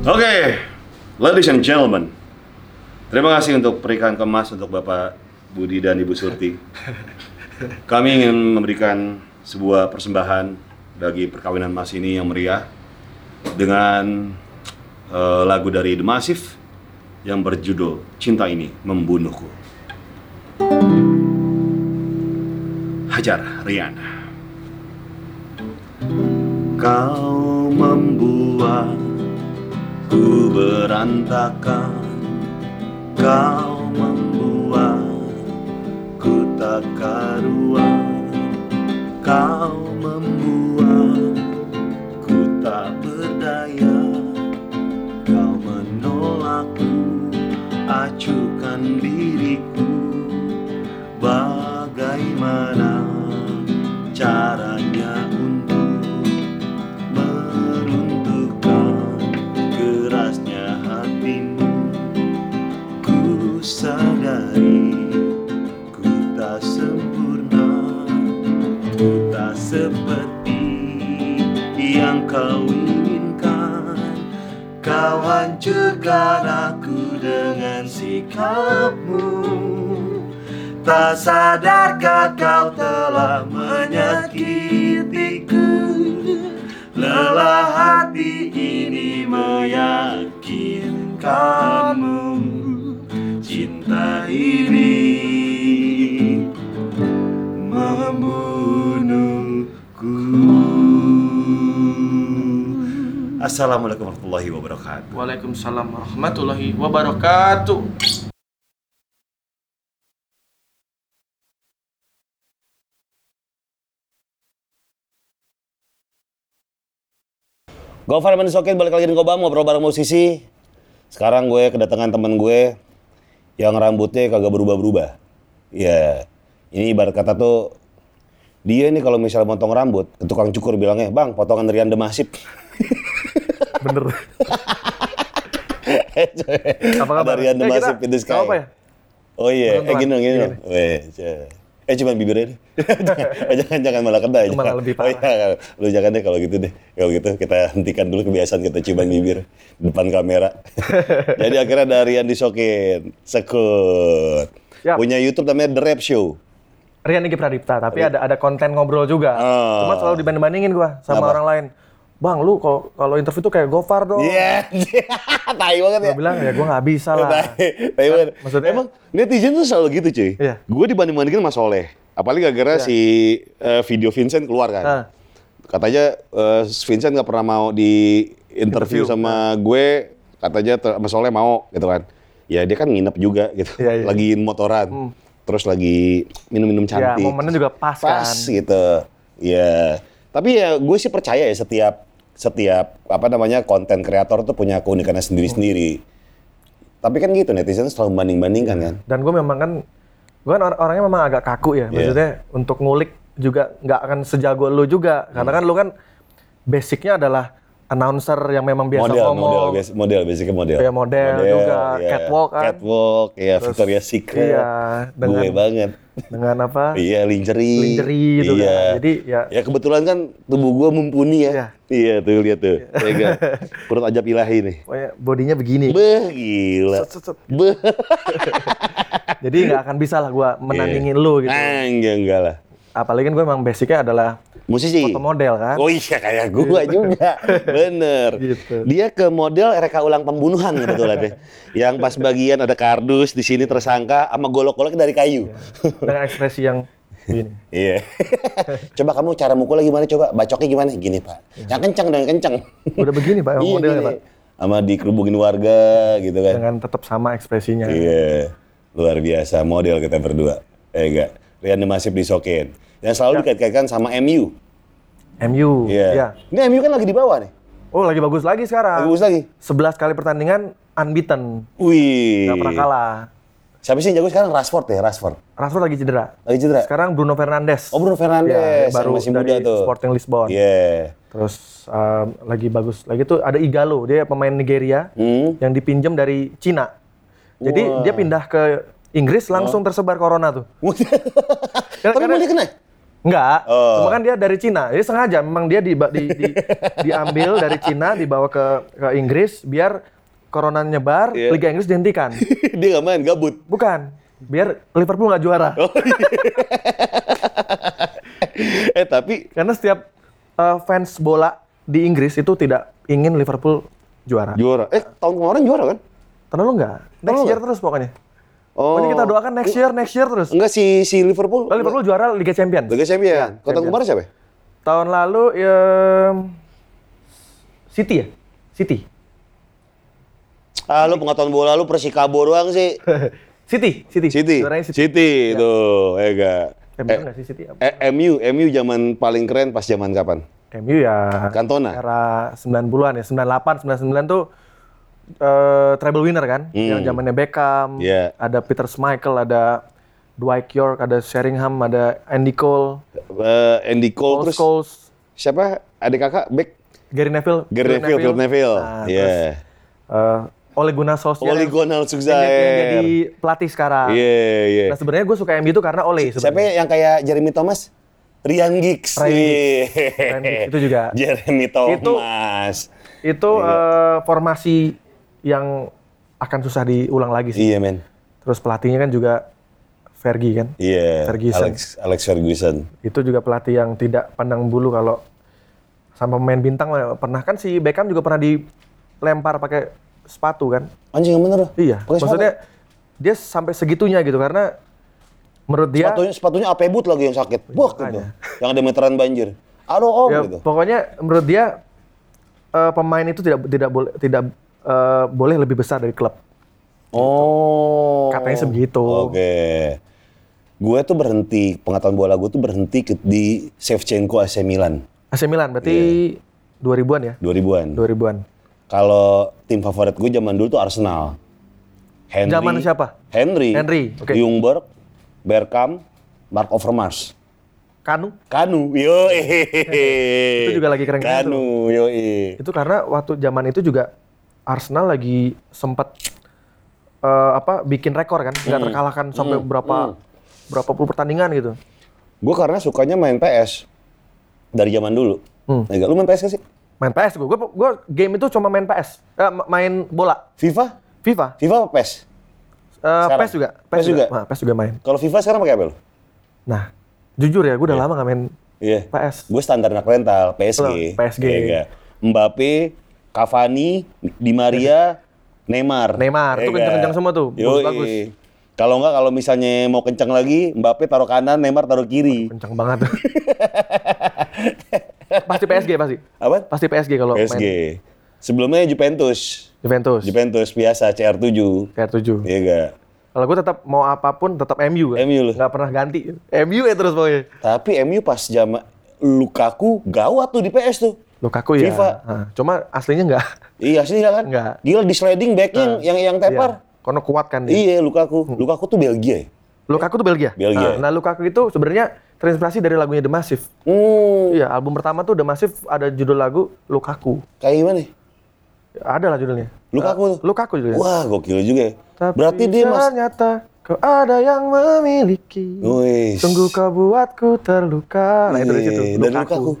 Oke, ladies and gentlemen, terima kasih untuk pernikahan kemas untuk Bapak Budi dan Ibu Surti. Kami ingin memberikan sebuah persembahan bagi perkawinan Mas ini yang meriah dengan eh, lagu dari The Massive yang berjudul Cinta Ini Membunuhku. Hajar Riana. Kau membuat ku berantakan Kau membuat ku tak karuan. Kau membuat ku tak berdaya. Kau menolakku acuhkan diriku. Bagaimana caranya seperti yang kau inginkan. Kau hancurkan aku dengan sikapmu. Tak sadarkah kau telah menyakitiku? Lelah hati ini meyakinkanmu. Cinta ini membunuhku Assalamualaikum warahmatullahi wabarakatuh Waalaikumsalam warahmatullahi wabarakatuh. Gofar Manisokin balik lagi di Gobam ngobrol bareng musisi. Sekarang gue kedatangan temen gue yang rambutnya kagak berubah-berubah. Iya. Ini ibarat kata tuh dia nih kalau misalnya motong rambut, ke tukang cukur bilangnya, "Bang, potongan Rian Demasip." Bener. Apa kabar? Rian the sky. nggak apa ya? Oh iya, eh gini dong, gini dong. Eh cuman bibirnya deh. Eh, jangan jangan malah kena Itu malah lebih Oh iya, lu jangan deh kalau gitu deh. Kalau gitu kita hentikan dulu kebiasaan kita ciuman bibir depan kamera. Jadi akhirnya ada Rian disokin, sekut. Yap. Punya YouTube namanya The Rap Show. Rian Niki Pradipta, tapi ada ada konten ngobrol juga. Oh. Cuma selalu dibanding-bandingin gua sama Kenapa? orang lain. Bang, lu kalau kalau interview tuh kayak Gofar dong. Iya, tai banget ya. Gua bilang ya gua nggak bisa lah. Tai, tai banget. maksudnya- Emang netizen tuh selalu gitu cuy. Iya. Gue dibanding-bandingin sama Soleh. Apalagi gara-gara si eh, video Vincent keluar kan. Ah. Katanya eh, Vincent nggak pernah mau di interview, Interview. sama gue. Katanya sama Soleh mau gitu kan. Ya dia kan nginep juga gitu. Iya, iya. Lagi motoran. Terus lagi minum-minum Ya, cantik. momennya juga pas, Pas kan. gitu. Ya. Tapi ya gue sih percaya ya setiap setiap apa namanya konten kreator tuh punya keunikannya sendiri-sendiri. Tapi kan gitu netizen selalu banding-bandingkan kan. Dan gue memang kan, gue kan or- orangnya memang agak kaku ya. Iya. Maksudnya untuk ngulik juga nggak akan sejago lu juga. Hmm. Karena kan lu kan basicnya adalah announcer yang memang biasa model, ngomong. model, biasa- model, basicnya model. Iya, model juga, catwalk kan. Catwalk, ya Terus, Victoria's Secret. iya, dengan- Gue banget. Dengan apa? Iya, lingerie. Lingerie gitu iya. kan. Jadi, ya- Ya kebetulan kan tubuh gue mumpuni ya. Iya. Iya, tuh lihat tuh. Ya, kan? Perut ajab ilahi nih. Pokoknya bodinya begini. Beh, gila. Set, set, set. Beh. Jadi nggak akan bisa lah gue menandingin lu gitu. Ah, enggak, enggak lah. Apalagi kan gue emang basicnya adalah Musisi. foto model kan. Oh iya kayak gua juga. Bener. Gitu. Dia ke model reka ulang pembunuhan kebetulan deh. Yang pas bagian ada kardus di sini tersangka sama golok-golok dari kayu. Dengan ekspresi yang gini. Iya. coba kamu cara mukulnya gimana coba? Bacoknya gimana? Gini, Pak. Yang kencang dan kencang. Udah begini Pak, Iya, modelnya gini. Pak. Sama dikerubungin warga gitu kan. Dengan tetap sama ekspresinya. Iya. Luar biasa model kita berdua. Eh enggak. Rian Masif disokin. Yang selalu dikait-kaitkan sama MU. MU. Iya. Ya. Ini MU kan lagi di bawah nih. Oh lagi bagus lagi sekarang. Bagus lagi. 11 kali pertandingan unbeaten. Wih. Nggak pernah kalah. Siapa sih yang jago sekarang? Rashford ya, Rashford. Rashford lagi cedera. Lagi cedera. Sekarang Bruno Fernandes. Oh Bruno Fernandes, Ya, baru masih dari muda tuh. Sporting Lisbon. Iya. Terus um, lagi bagus lagi tuh ada Igalo, dia pemain Nigeria Hmm. yang dipinjam dari Cina. Jadi Wah. dia pindah ke Inggris langsung tersebar corona tuh. Tapi karena- mau dia kena? Enggak, Oh. cuma kan dia dari Cina. Jadi sengaja memang dia di, di, di- diambil dari Cina dibawa ke ke Inggris biar corona nyebar, Iya. Liga Inggris dihentikan. Dia nggak main, gabut. Bukan, biar Liverpool nggak juara. Oh. eh tapi Karena setiap eh, fans bola di Inggris itu tidak ingin Liverpool juara. juara. Eh tahun kemarin juara kan? Tahun lalu enggak? Next year terus pokoknya. Oh. Pokoknya kita doakan next year, next year terus. Enggak si si Liverpool. Lalu Liverpool juara Liga Champions. Liga Champion. Kau tahun Champions. kemarin siapa? ya? Tahun lalu ya City ya? City. Ah, lu pengetahuan bola lu Persikabo doang sih. City, City. City. Juaranya City. City tuh, ya enggak. Eh, bener nggak sih City? Eh, MU, MU zaman paling keren pas zaman kapan? MU ya Cantona. era 90-an ya, 98, 99 tuh eh treble winner kan, yang zamannya Beckham, Hmm. Iya. ada Peter Schmeichel, ada Dwight York, ada Sheringham, ada Andy Cole, Eh, Andy Cole Paul terus Scholes, siapa? Adik kakak Beck Gary Neville, Gary Neville, Phil Neville. Nah, Iya. terus, eh, Ole Gunnar Solskjaer Ole Gunnar yang, yang Solskjaer. jadi pelatih sekarang. Iya, iya. Nah sebenarnya gue suka MU itu karena Ole Siapa yang kayak Jeremy Thomas? Ryan Giggs. Ryan Iya. Ryan Giggs, itu juga. Jeremy Thomas. Itu Iya. eh, formasi yang akan susah diulang lagi sih. Iya, men. Terus pelatihnya kan juga Fergie kan. Iya. Ferguson. Alex Alex Ferguson. Itu juga pelatih yang tidak pandang bulu kalau sama pemain bintang pernah kan si Beckham juga pernah dilempar pakai sepatu kan. Anjing yang bener. Iya. Sepatu. Maksudnya dia sampai segitunya gitu karena menurut dia sepatunya sepatunya apebut lagi yang sakit. Wah, gitu. makanya. Yang ada meteran banjir. Aduh, om ya, gitu. pokoknya menurut dia eh, pemain itu tidak tidak boleh tidak eh, boleh lebih besar dari klub. Oh. Katanya sebegitu. Oke. Gue tuh berhenti, pengetahuan bola gue tuh berhenti ke, di Shevchenko AC Milan. AC Milan berarti Iya. 2000-an ya? 2000-an. 2000-an. Kalau tim favorit gue zaman dulu tuh Arsenal. Henry. Zaman siapa? Henry. Henry, oke. Ljungberg, Bergkamp, Mark Overmars. Kanu Kanu, yo Itu juga lagi keren-keren Kanu, yo itu karena waktu zaman itu juga Arsenal lagi sempat eh, apa bikin rekor kan, nggak terkalahkan sampai berapa berapa puluh pertandingan gitu. Gue karena sukanya main PS dari zaman dulu. Hmm. Enggak, lu main PS gak sih? Main PS gue, gue game itu cuma main PS, Eh, ma- main bola, FIFA? FIFA, FIFA apa PES? Eh, Sekarang? PES juga, PES juga? Nah, PES juga main. Kalau FIFA sekarang pakai apa lu? Nah, jujur ya, gue udah lama nggak main Iya. PS. Gue standar anak rental, PSG. Lo, PSG. Nggak? Mbappe, Cavani, Di Maria, Neymar. Neymar, itu nggak? kenceng-kenceng semua tuh, bagus-bagus. Kalau nggak, kalau misalnya mau kencang lagi, Mbappe taruh kanan, Neymar taruh kiri. Kencang banget. pasti PSG pasti. Apa? Pasti PSG kalau PSG. main Sebelumnya Juventus. Juventus. Juventus biasa, CR7. CR7. Iya nggak? Kalau gue tetap mau apa pun tetap MU kan. MU lu. Nggak pernah ganti. MU ya terus pokoknya. Tapi MU pas zaman Lukaku gawat tuh di PS tuh. Lukaku ya. FIFA. Nah, cuma aslinya nggak. Iya sih kan? Nggak. Gila di sliding backnya yang yang tepar. Iya. Karena kuat kan dia. Iya Lukaku. Lukaku tuh Belgia ya? Lukaku tuh Belgia. Belgia. Nah, nah, Lukaku itu sebenarnya terinspirasi dari lagunya The Massive. Hmm, Iya, album pertama tuh The Massive ada judul lagu Lukaku. kayak gimana? Ada lah judulnya. Lukaku tuh? Lukaku judulnya. Wah, gokil juga ya. Tapi Berarti dia mas... ternyata kau ada yang memiliki. Wih. Sungguh kau buatku terluka. Nah itu dari situ. Iya, dari Lukaku.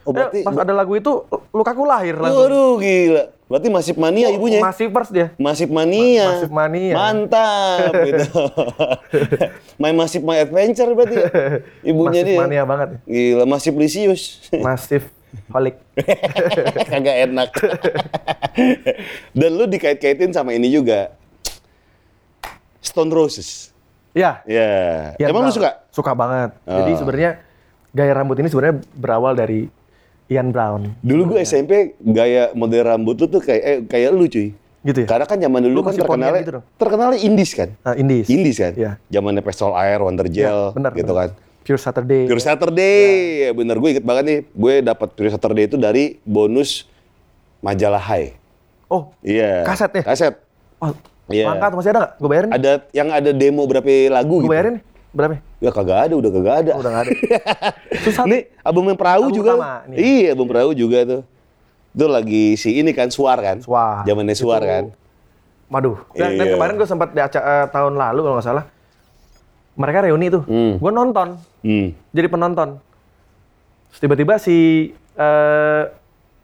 Oh, Eh, berarti... pas ada lagu itu Lukaku lahir langsung. Waduh, gila. Berarti masif mania ibunya. Masih first dia. Masif mania. Ma- Masif mania. Mantap gitu. Main Masif My Adventure berarti. ya? Ibunya Masif dia. mania banget. Gila, Masif Lisius. Masif holik. Kagak enak. Dan lu dikait-kaitin sama ini juga. Stone Roses. Ya. Ya. Ian Emang lu suka? Suka banget. Jadi Ah. sebenarnya gaya rambut ini sebenarnya berawal dari Ian Brown. Dulu gue SMP gaya model rambut lu tuh kayak eh, kayak lu cuy. Gitu ya? Karena kan zaman dulu Lu kan terkenalnya gitu dong? terkenalnya indies kan. Nah, Indies. Indies kan. Iya. Zamannya Pestol Air, Wonder Gel Ya, benar, gitu benar. kan. Pure Saturday. Pure Saturday, ya. bener gue inget banget nih. Gue dapat Pure Saturday itu dari bonus majalah High. Oh, Iya. Kaset ya? Kaset. oh Iya. langka tuh masih ada nggak? Gue bayarin. Ada yang ada demo berapa lagu Gue gitu. bayarin. Berapa? Ya kagak ada, udah kagak ada. Oh, udah nggak ada. Susah. Nih album yang perahu Album juga. nih. Iya, album perahu juga tuh. Itu lagi si ini kan Suar kan? Suar. Zamannya Suar Itu- kan. Waduh. Dan, dan Iya. kemarin gue sempat di acara eh, tahun lalu kalau nggak salah mereka reuni tuh. Hmm. Gue nonton, Hmm. jadi penonton. Tiba-tiba si eh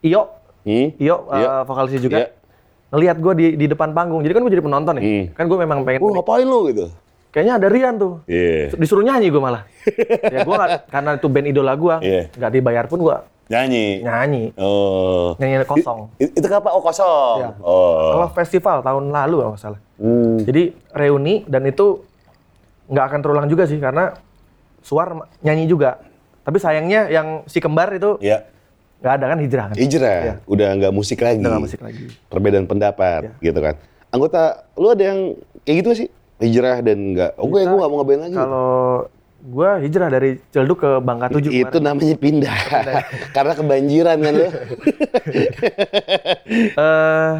Iyo, Hmm. Iyo eh, Iya. vokalisnya juga Iya. ngelihat gue di di depan panggung. Jadi kan gue jadi penonton nih. Hmm. Kan gue memang pengen. Wah, ngapain lu gitu? Kayaknya ada Rian tuh. Iya. Disuruh nyanyi gue malah. ya gue karena itu band idola gue, Iya. nggak dibayar pun gue Nyanyi. nyanyi. Oh. Nyanyi kosong. I- itu kapan? Oh, kosong. Iya. Oh. Kalau festival tahun lalu kalau salah. Hmm. Jadi reuni dan itu nggak akan terulang juga sih karena Suar nyanyi juga. Tapi sayangnya yang si kembar itu Ya. nggak ada kan hijrah kan? Hijrah. Iya. Udah nggak musik lagi. Udah nggak musik lagi. Perbedaan pendapat, Iya. gitu kan. Anggota, lu ada yang kayak gitu sih? Hijrah dan nggak, oh gue, gue nggak mau ngeband lagi. Kalau gua hijrah dari Celduk ke Bangka 7 itu namanya pindah. Karena kebanjiran kan lu. Eh,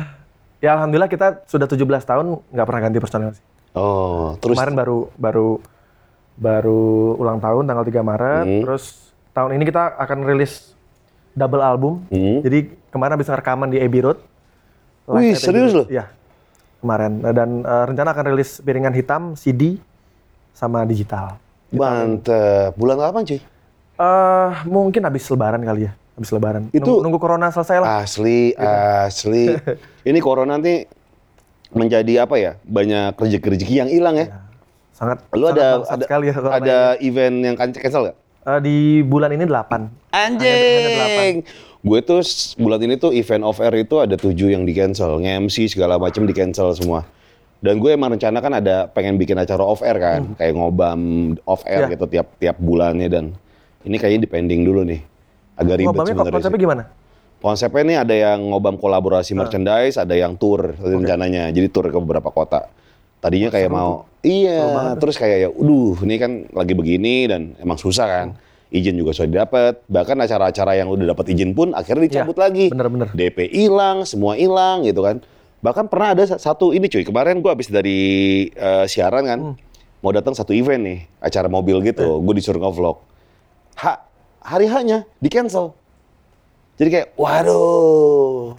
ya alhamdulillah kita sudah 17 tahun nggak pernah ganti personel sih. Oh, terus Kemarin baru baru baru ulang tahun tanggal 3 Maret, Hmm. terus tahun ini kita akan rilis double album. Hmm. Jadi kemarin habis rekaman di Abbey Road. Wih, serius loh? Iya. Kemarin dan eh, rencana akan rilis piringan hitam, CD sama digital. mantep. Bulan kapan cuy? Eh mungkin habis lebaran kali ya, habis lebaran. Itu- nunggu, nunggu corona selesai lah. Asli, asli. Ini corona nanti menjadi apa ya? Banyak rezeki-rezeki yang hilang ya. Sangat Lu sangat ada bangsat ada sekali ya ada event yang kan- cancel nggak? Eh, di bulan ini 8. Anjing. Gue tuh bulan ini tuh event off air itu ada tujuh yang di cancel, nge-MC segala macam di cancel semua. Dan gue emang rencana kan ada pengen bikin acara off air kan, kayak ngobam off air Hmm. Ya. gitu tiap tiap bulannya dan ini kayaknya dipending dulu nih. Agak ribet Ngobamnya sebenarnya. konsepnya gimana? Konsepnya nih ada yang ngobam kolaborasi Ah. merchandise, ada yang tour rencananya. Jadi tour ke beberapa kota. Tadinya kayak mau iya, terus kayak ya, uduh, ini kan lagi begini dan emang susah kan. Izin juga sudah didapat. Bahkan acara-acara yang udah dapat izin pun akhirnya dicabut Iya, lagi. bener-bener. DP hilang, semua hilang gitu kan. Bahkan pernah ada sa- satu ini cuy, kemarin gua habis dari eh, siaran kan, Hmm. mau datang satu event nih, acara mobil Eh. gitu, gue disuruh nge-vlog. Ha, hari hanya di cancel. Jadi kayak, waduh,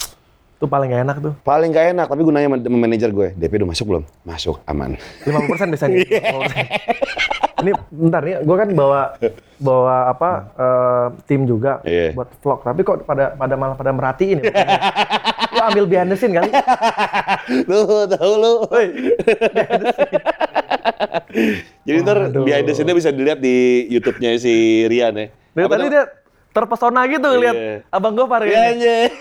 Itu paling gak enak tuh. paling gak enak. Tapi gue nanya sama manajer gue, DP udah masuk belum? Masuk, aman. 50% biasanya. 50%. Ini bentar nih, gue kan bawa bawa apa eh, tim juga Iya. buat vlog. Tapi kok pada pada malah pada merhatiin ya. Lu ambil behind the scene kali. Tuh, tahu lu. Jadi ntar behind the scene-nya bisa dilihat di YouTube-nya si Rian ya. Dari tadi dia terpesona gitu Iya. lihat Abang Gopar Iya, ya. anjing.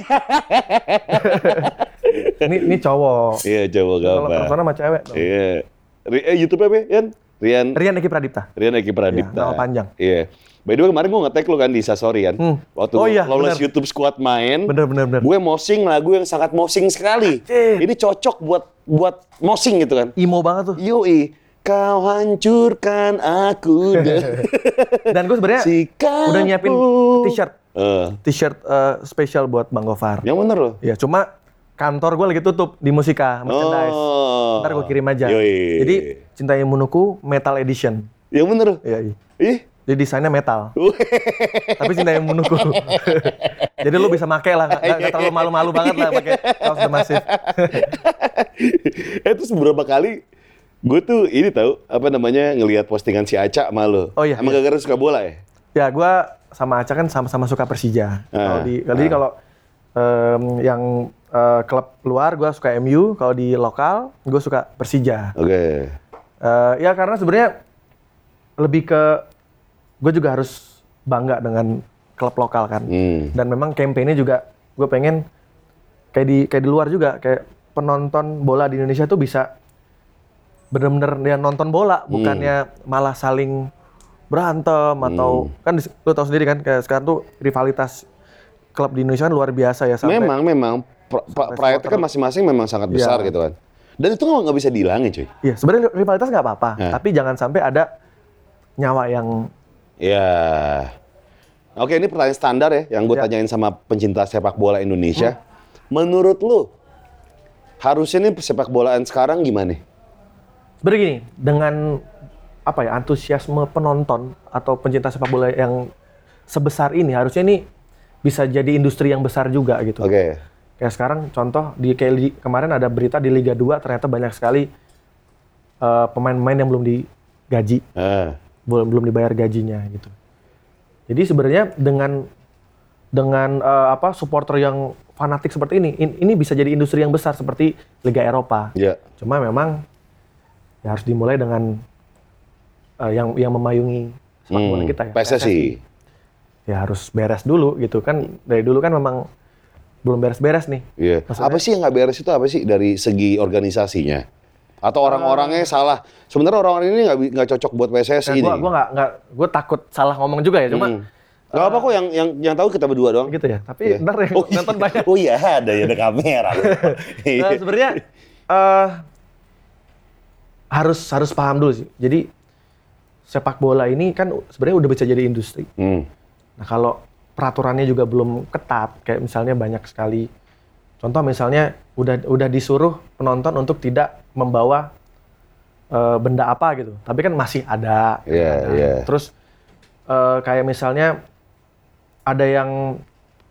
Ini ini cowok. Iya, coba Kalau gambar. persona sama cewek. dong. Iya. Ri- eh, YouTube apa, Yan? Rian Rian Eki Pradipta. Rian Eki Pradipta. Nama panjang. Iya. By the way kemarin gue nge-tag lu kan di Sasori kan. Hmm. Waktu Oh iya, lolos bener. YouTube Squad main. Bener bener bener. Gue mosing lagu yang sangat mosing sekali. Anjir. Ini cocok buat buat mosing gitu kan. Imo banget tuh. Yoi. Kau hancurkan aku dan Dan gue sebenarnya udah nyiapin t-shirt. Eh, T-shirt eh, spesial buat Bang Gofar. yang bener loh. Ya cuma kantor gue lagi tutup di Musika merchandise. Oh. Ntar gue kirim aja. Yoi. Jadi Cinta Munuku Metal Edition. Yang bener loh. Iya, iya. Ih. Jadi desainnya metal. Tapi Cinta Munuku. Jadi lu bisa make lah, nggak nggak terlalu malu-malu banget lah pakai kaos Massive. eh terus beberapa kali gue tuh ini tahu apa namanya ngelihat postingan si Aca sama lo. Oh, iya, Emang iya. gara-gara suka bola ya? Ya gue sama Aca kan sama-sama suka Persija. Kalau Ah, di jadi kalau em, yang eh, klub luar gue suka MU, kalau di lokal gue suka Persija. Oke. Eh, ya karena sebenarnya lebih ke gue juga harus bangga dengan klub lokal kan. Hmm. Dan memang campaign-nya juga gue pengen kayak di kayak di luar juga kayak penonton bola di Indonesia tuh bisa bener-bener dia nonton bola Hmm. bukannya malah saling berantem atau kan di- lu tahu sendiri kan kayak sekarang tuh rivalitas klub di Indonesia kan luar biasa ya sampai Memang memang pride kan masing-masing memang sangat besar Iya. gitu kan. Dan itu nggak bisa dihilangin cuy. Iya, sebenarnya rivalitas nggak apa-apa, Ya. tapi jangan sampai ada nyawa yang Ya. Oke, ini pertanyaan standar ya yang gue Ya. tanyain sama pencinta sepak bola Indonesia. Menurut lu harusnya nih sepak bolaan sekarang gimana? Sebenarnya gini, dengan apa ya antusiasme penonton atau pencinta sepak bola yang sebesar ini harusnya ini bisa jadi industri yang besar juga gitu. Oke. Kayak sekarang contoh di kayak di- kemarin ada berita di Liga 2 ternyata banyak sekali eh, pemain-pemain yang belum di gaji, Ah. belum belum dibayar gajinya gitu. Jadi sebenarnya dengan dengan eh, apa supporter yang fanatik seperti ini, in- ini bisa jadi industri yang besar seperti Liga Eropa. Ya. Cuma memang ya harus dimulai dengan eh, yang yang memayungi sepak bola Hmm, kita ya. PSSI. Ya harus beres dulu gitu kan. Dari dulu kan memang belum beres-beres nih. Iya. Maksudnya- Apa sih yang nggak beres itu apa sih dari segi organisasinya? Atau orang-orangnya salah? Sebenarnya orang-orang ini nggak nggak cocok buat Nah, PSSI gua nih. gua nggak nggak gua takut salah ngomong juga ya. Cuma Hmm. Nggak apa kok yang yang yang tahu kita berdua doang. gitu ya. Tapi Iya. ntar yang oh, iya. nonton banyak. Oh iya, ada ya ada kamera. Nah, sebenarnya eh harus harus paham dulu sih. Jadi sepak bola ini kan sebenarnya udah bisa jadi industri. Hmm. Nah, kalau peraturannya juga belum ketat, kayak misalnya banyak sekali contoh misalnya udah udah disuruh penonton untuk tidak membawa eh, benda apa gitu. Tapi kan masih ada. Ada. iya. Terus eh, kayak misalnya ada yang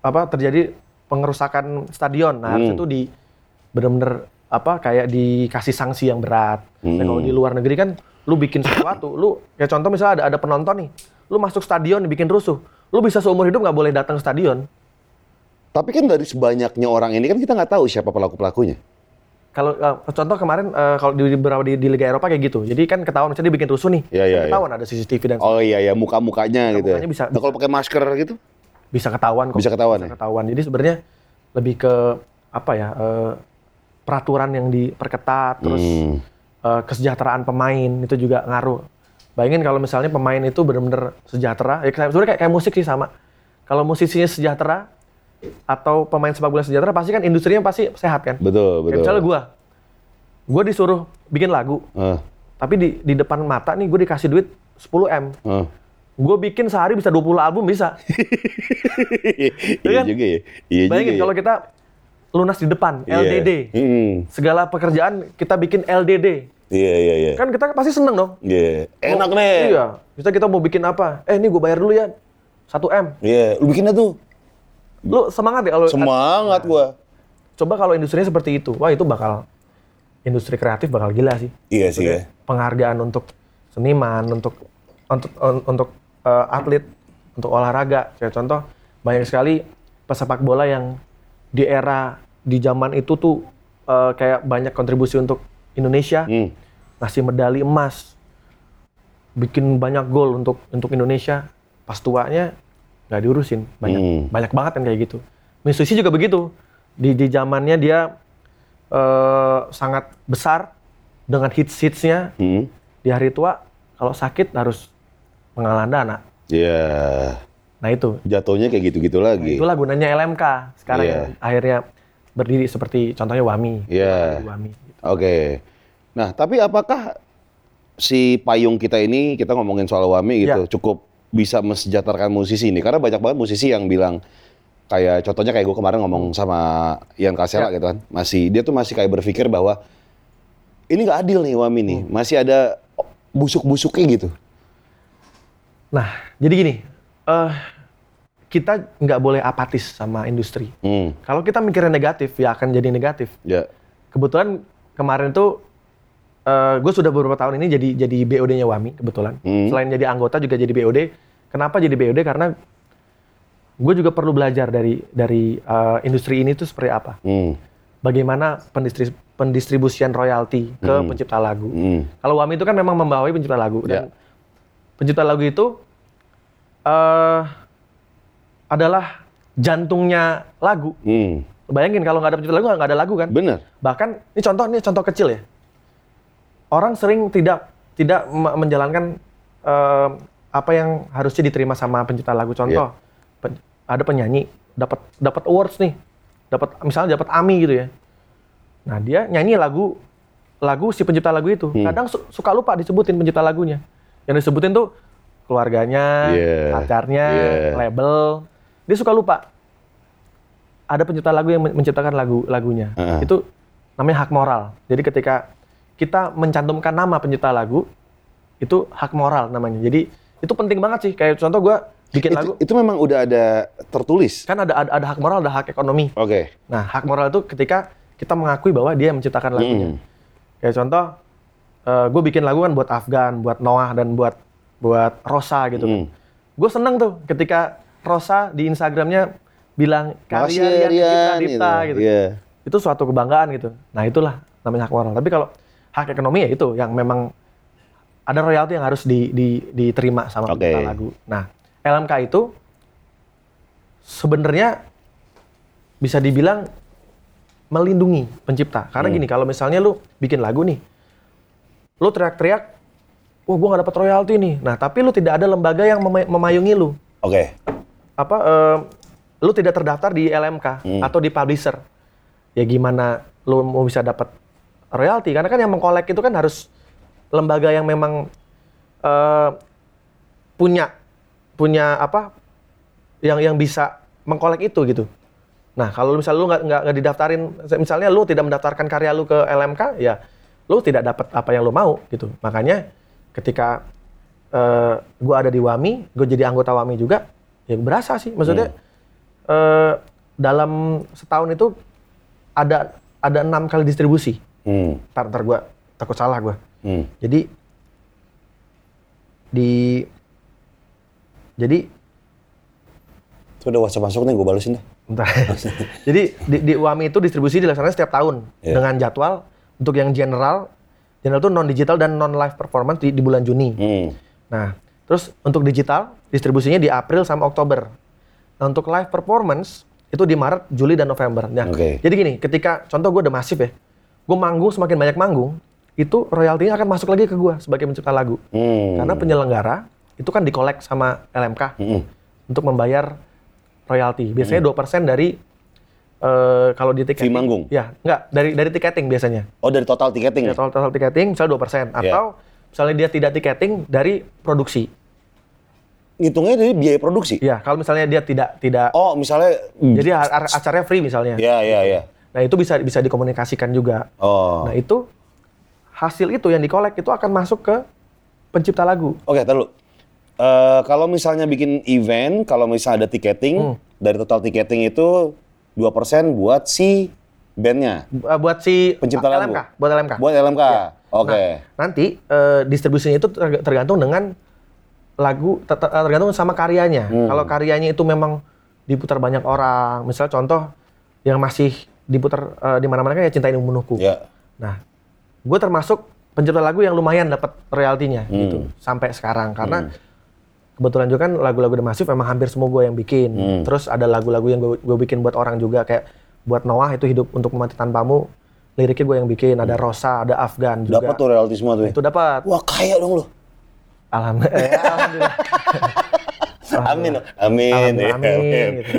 apa terjadi pengerusakan stadion. Nah, harus Hmm. itu di bener-bener apa kayak dikasih sanksi yang berat. Nah, Hmm. kalau di luar negeri kan lu bikin sesuatu, lu kayak contoh misalnya ada ada penonton nih, lu masuk stadion dibikin rusuh, lu bisa seumur hidup nggak boleh datang ke stadion. Tapi kan dari sebanyaknya orang ini kan kita nggak tahu siapa pelaku pelakunya. Kalau eh, contoh kemarin eh, kalau di beberapa di, di Liga Eropa kayak gitu, jadi kan ketahuan misalnya dia bikin rusuh nih, Iya, iya, kan ketahuan ada CCTV dan Oh iya ya muka mukanya gitu. ya. mukanya bisa- Nah, kalau pakai masker gitu? bisa ketahuan kok. Bisa ketahuan ya? ketahuan. Jadi sebenarnya lebih ke apa ya eh, peraturan yang diperketat, terus Hmm. eh, kesejahteraan pemain itu juga ngaruh. Bayangin kalau misalnya pemain itu benar-benar sejahtera, ya kayak- sebenarnya kayak, kayak musik sih sama. Kalau musisinya sejahtera atau pemain sepak bola sejahtera, pasti kan industrinya pasti sehat kan. Betul Kayak betul. misalnya gua, gua disuruh bikin lagu, Ah, tapi di di depan mata nih gue dikasih duit 10 m. ah. Gue bikin sehari bisa 20 album bisa. iya kan? juga ya. Iya Bayangin juga kalau ya. kita lunas di depan, Iya. LDD. Hmm. Segala pekerjaan kita bikin LDD. Iya iya iya. Kan kita pasti seneng dong. Iya. Enak Oh, nih. Iya. Bisa kita mau bikin apa? Eh, ini gue bayar dulu ya. 1 M. Iya, lu bikinnya tuh. Lu semangat ya kalau Semangat gua. coba kalau industrinya seperti itu. Wah, itu bakal industri kreatif bakal gila sih. Iya sih ya. Penghargaan untuk seniman, untuk untuk untuk eh, atlet, untuk olahraga. Kayak contoh banyak sekali pesepak bola yang di era di zaman itu tuh eh, kayak banyak kontribusi untuk Indonesia, Hmm. ngasih medali emas, bikin banyak gol untuk untuk Indonesia. Pas tuanya nggak diurusin, banyak Hmm. banyak banget kan kayak gitu. Musisi juga begitu. Di di zamannya dia eh, sangat besar dengan hits-hitsnya Hmm. di hari tua. Kalau sakit harus penggalan dana. Iya. Nah itu, Jatuhnya kayak gitu-gitu lagi. itulah gunanya LMK. Sekarang Iya. yang akhirnya berdiri seperti contohnya Wami. Iya. Wami. Oke. Nah, tapi apakah si payung kita ini kita ngomongin soal Wami gitu Ya. cukup bisa mensejahterakan musisi ini? Karena banyak banget musisi yang bilang kayak contohnya kayak gue kemarin ngomong sama Ian Kasela Ya. gitu kan. Masih dia tuh masih kayak berpikir bahwa ini nggak adil nih Wami nih. Hmm. Masih ada busuk-busuknya gitu. Nah, jadi gini, eh kita nggak boleh apatis sama industri. Hmm. Kalau kita mikirnya negatif, ya akan jadi negatif. Ya. Kebetulan kemarin tuh eh gue sudah beberapa tahun ini jadi jadi BOD-nya Wami kebetulan. Hmm. Selain jadi anggota juga jadi BOD. Kenapa jadi BOD? Karena gue juga perlu belajar dari dari eh, industri ini tuh seperti apa. Hmm. Bagaimana pendistri- pendistribusian royalti ke Hmm. pencipta lagu. Hmm. Kalau Wami itu kan memang membawai pencipta lagu dan Ya. pencipta lagu itu eh adalah jantungnya lagu. Hmm. Bayangin kalau nggak ada pencipta lagu nggak ada lagu kan? Bener. Bahkan ini contoh ini contoh kecil ya. Orang sering tidak tidak me- menjalankan eh, apa yang harusnya diterima sama pencipta lagu. Contoh pen- ada penyanyi dapat dapat awards nih, dapat misalnya dapat AMI gitu ya. Nah dia nyanyi lagu lagu si pencipta lagu itu. Hmm. Kadang su- suka lupa disebutin pencipta lagunya. Yang disebutin tuh keluarganya, Yeah. pacarnya, Yeah. label. Dia suka lupa. Ada pencipta lagu yang men- menciptakan lagu lagunya. Heeh. Itu namanya hak moral. Jadi ketika kita mencantumkan nama pencipta lagu, itu hak moral namanya. Jadi itu penting banget sih. Kayak contoh gue bikin Itu, lagu, itu memang udah ada tertulis. kan ada, ada ada hak moral, ada hak ekonomi. Oke. Nah, hak moral itu ketika kita mengakui bahwa dia yang menciptakan lagunya. Hmm. Kayak contoh, gue bikin lagu kan buat Afgan, buat Noah dan buat buat Rosa gitu. Hmm. Gue seneng tuh ketika Rosa di Instagramnya bilang karya ya, Rian Dipta gitu. gitu. Iya. Itu suatu kebanggaan gitu. Nah itulah namanya hak moral. Tapi kalau hak ekonomi ya itu yang memang ada royalti yang harus di, di- diterima sama Oke. pencipta lagu. Nah LMK itu sebenarnya bisa dibilang melindungi pencipta. Karena Hmm. gini, kalau misalnya lu bikin lagu nih, lu teriak-teriak, wah gua nggak dapat royalti nih. Nah, tapi lu tidak ada lembaga yang mema- memayungi lu. Oke. Apa, eh, lu tidak terdaftar di LMK Hmm. atau di publisher. Ya gimana lu mau bisa dapat royalti? Karena kan yang mengkolek itu kan harus lembaga yang memang eh, punya punya apa yang yang bisa mengkolek itu gitu. Nah, kalau misalnya lu nggak nggak didaftarin, misalnya lu tidak mendaftarkan karya lu ke LMK, ya lu tidak dapat apa yang lu mau gitu. Makanya ketika eh, gua ada di WAMI, gue jadi anggota WAMI juga, ya berasa sih. Maksudnya eh, dalam setahun itu ada ada enam kali distribusi. Hmm. Ntar, ntar gue takut salah gue. Hmm. Jadi di jadi Itu udah WhatsApp masuk nih, gue balesin dah. Bentar. Jadi di, di UAMI itu distribusi dilaksanakan setiap tahun Iya. dengan jadwal untuk yang general, general itu non digital dan non live performance di, di bulan Juni. Hmm. Nah, terus untuk digital distribusinya di April sama Oktober. Nah, untuk live performance itu di Maret, Juli dan November. Nah, Oke. jadi gini, ketika contoh gue udah masif ya, gue manggung semakin banyak manggung, itu royaltinya akan masuk lagi ke gue sebagai pencipta lagu. Hmm. Karena penyelenggara itu kan dikolek sama LMK Hmm. untuk membayar royalti. Biasanya 2% dari eh, kalau di tiketing. Manggung? Ya, enggak, dari dari tiketing biasanya. Oh dari total tiketing Ya, total, total tiketing misalnya 2%. Atau misalnya dia tidak tiketing dari produksi. Ngitungnya dari biaya produksi? Ya, kalau misalnya dia tidak tidak Oh misalnya, jadi a- a- acaranya free misalnya. ya ya ya. Nah, itu bisa bisa dikomunikasikan juga. Oh. Nah, itu hasil itu yang dikolek itu akan masuk ke pencipta lagu. Oke, taruh. Eh kalau misalnya bikin event, kalau misalnya ada tiketing, Hmm. dari total tiketing itu 2% buat si bandnya. Eh, buat si Pencipta lagu? LMK, buat LMK. Buat LMK. Oke. Nah, nanti eh, distribusinya itu terg- tergantung dengan lagu ter- tergantung sama karyanya. Hmm. Kalau karyanya itu memang diputar banyak orang, misalnya contoh yang masih diputar eh, di mana-mana kan ya cinta ini membunuhku. Ya. Nah, gue termasuk pencipta lagu yang lumayan dapat royaltinya Hmm. gitu sampai sekarang karena kebetulan juga kan lagu-lagu The Massive memang hampir semua gue yang bikin. Hmm. Terus ada lagu-lagu yang gue, bikin buat orang juga kayak buat Noah itu hidup untuk memati tanpamu. Liriknya gue yang bikin, ada Rosa, ada Afgan juga. Hmm. Dapat tuh royalti semua tuh. ya? Itu dapat. Wah kaya dong lo. Alhamdulillah. eh, alhamdulillah. Amin. Amin. Alhamdulillah, amin, gitu.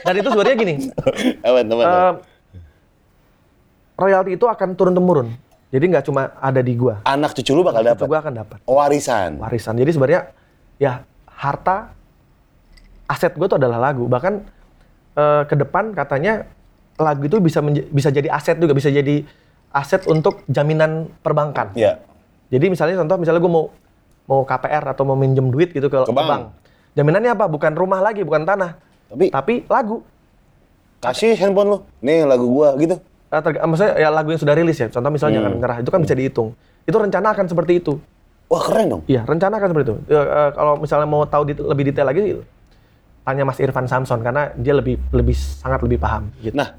Dan itu sebenarnya gini, Aman, teman. eh, royalti itu akan turun temurun. Jadi nggak cuma ada di gua, Anak cucu lu bakal itu dapat gua akan dapat warisan. warisan. Jadi sebenarnya ya harta aset gue tuh adalah lagu. Bahkan eh, ke depan katanya lagu itu bisa bisa jadi aset juga, bisa jadi aset untuk jaminan perbankan. Ya. Jadi misalnya contoh misalnya gue mau mau KPR atau mau minjem duit gitu ke, Ke bank. bank. Jaminannya apa? Bukan rumah lagi, bukan tanah. Tapi Tapi lagu. kasih handphone lu. Nih lagu gua gitu. Eh, terg- maksudnya ya lagu yang sudah rilis ya. Contoh misalnya Hmm. Jangan Menyerah itu kan bisa dihitung. Itu rencana akan seperti itu. Wah keren dong. Iya, rencana akan seperti itu. Ya, eh, kalau misalnya mau tahu dit- lebih detail lagi, tanya Mas Irfan Samson karena dia lebih lebih sangat lebih paham. Gitu. Nah,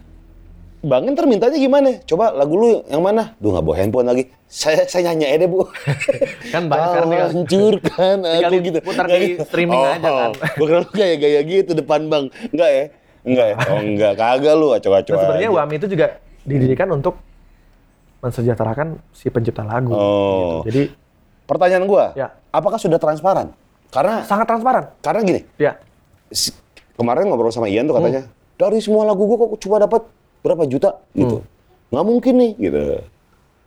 Bang ntar mintanya gimana? Coba lagu lu yang mana? Duh nggak bawa handphone lagi. Saya saya nyanyi aja deh bu. Kan banyak sekarang tinggal- hancurkan aku gitu. diputar Nggak di gitu. streaming oh, aja kan. Gue kira lu gaya-gaya gitu depan bang. Enggak ya? Enggak ya? Oh enggak, kagak lu acok-acok Nah, sebenarnya. WAMI itu juga didirikan untuk mensejahterakan si pencipta lagu. Oh. Gitu. Jadi Pertanyaan gua, Ya. apakah sudah transparan? Karena sangat transparan. karena gini, Ya. kemarin ngobrol sama Ian tuh katanya, Hmm. dari semua lagu gua kok cuma dapat berapa juta gitu. Hmm. Nggak mungkin nih gitu.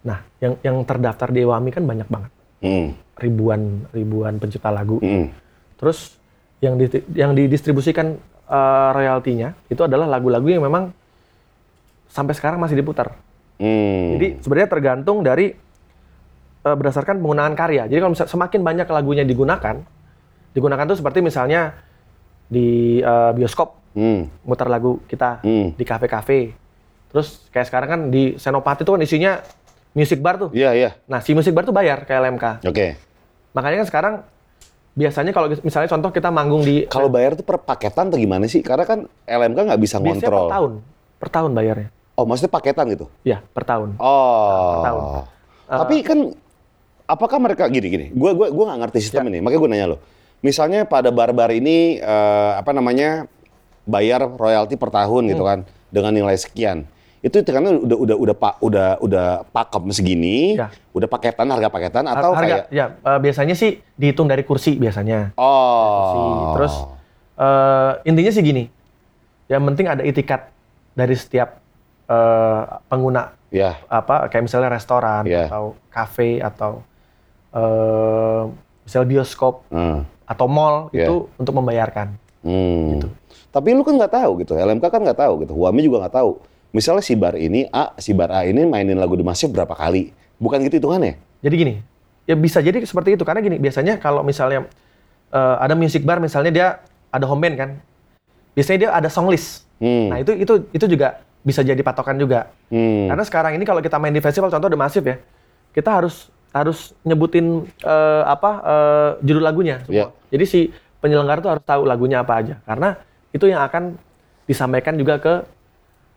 Nah, yang yang terdaftar di WAMI kan banyak banget. Hmm. Ribuan ribuan pencipta lagu. Hmm. Terus yang di, yang didistribusikan eh, royaltinya itu adalah lagu-lagu yang memang sampai sekarang masih diputar. Hmm. Jadi sebenarnya tergantung dari eh, berdasarkan penggunaan karya. Jadi kalau misal- semakin banyak lagunya digunakan, digunakan tuh seperti misalnya di eh, bioskop Hmm. mutar lagu kita Hmm. di kafe-kafe. Terus kayak sekarang kan di Senopati itu kan isinya music bar tuh. Iya, iya. Nah, si music bar tuh bayar ke LMK. Oke. Makanya kan sekarang biasanya kalau misalnya contoh kita manggung di Kalau bayar tuh per paketan atau gimana sih? Karena kan LMK nggak bisa biasanya per ngontrol. tahun. Per tahun bayarnya. Oh, maksudnya paketan gitu? Ya, per tahun. Oh. Per tahun. Tapi kan apakah mereka gini gini? Gue gua gua nggak ngerti sistem ini. Makanya gue nanya lo. Misalnya pada bar-bar ini eh, apa namanya bayar royalti per tahun gitu kan dengan nilai sekian. Itu karena udah udah udah pak udah udah pakem segini, Ya. udah paketan harga paketan atau harga kayak ya eh, biasanya sih dihitung dari kursi biasanya. oh Kursi. Terus eh, intinya sih gini. Yang penting ada itikat dari setiap eh, pengguna ya apa kayak misalnya restoran Iya. atau kafe atau eh misalnya bioskop hmm. atau mall Iya. itu untuk membayarkan. Hmm. Tapi lu kan nggak tahu gitu, LMK kan nggak tahu gitu, Huami juga nggak tahu. Misalnya si bar ini A, si bar A ini mainin lagu The Massive berapa kali? Bukan gitu hitungannya? Jadi gini, ya bisa jadi seperti itu karena gini biasanya kalau misalnya eh, ada music bar misalnya dia ada home band kan, biasanya dia ada song list. Hmm. Nah itu itu itu juga bisa jadi patokan juga. Hmm. Karena sekarang ini kalau kita main di festival contoh The Massive ya, kita harus harus nyebutin eh, apa eh, judul lagunya semua. Jadi si penyelenggara tuh harus tahu lagunya apa aja karena itu yang akan disampaikan juga ke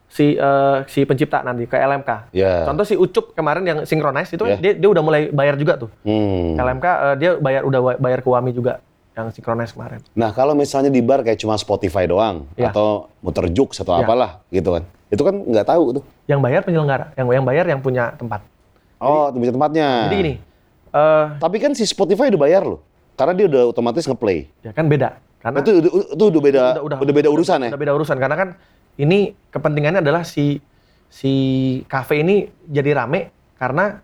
si eh, si pencipta nanti ke LMK. Ya. Contoh si Ucup kemarin yang synchronize itu Iya. dia, dia udah mulai bayar juga tuh. Hmm. LMK eh, dia bayar udah bayar ke Wami juga yang synchronize kemarin. Nah kalau misalnya di bar kayak cuma Spotify doang Ya. atau muter jux atau Ya. apalah gitu kan, itu kan nggak tahu tuh. Yang bayar penyelenggara, yang yang bayar yang punya tempat. Oh, bisa tempatnya. Jadi gini, eh Tapi kan si Spotify udah bayar loh, karena dia udah otomatis ngeplay. ya kan beda. Karena Itu, itu, itu udah beda, udah, beda urusan ya. Udah beda urusan karena kan ini kepentingannya adalah si si kafe ini jadi rame karena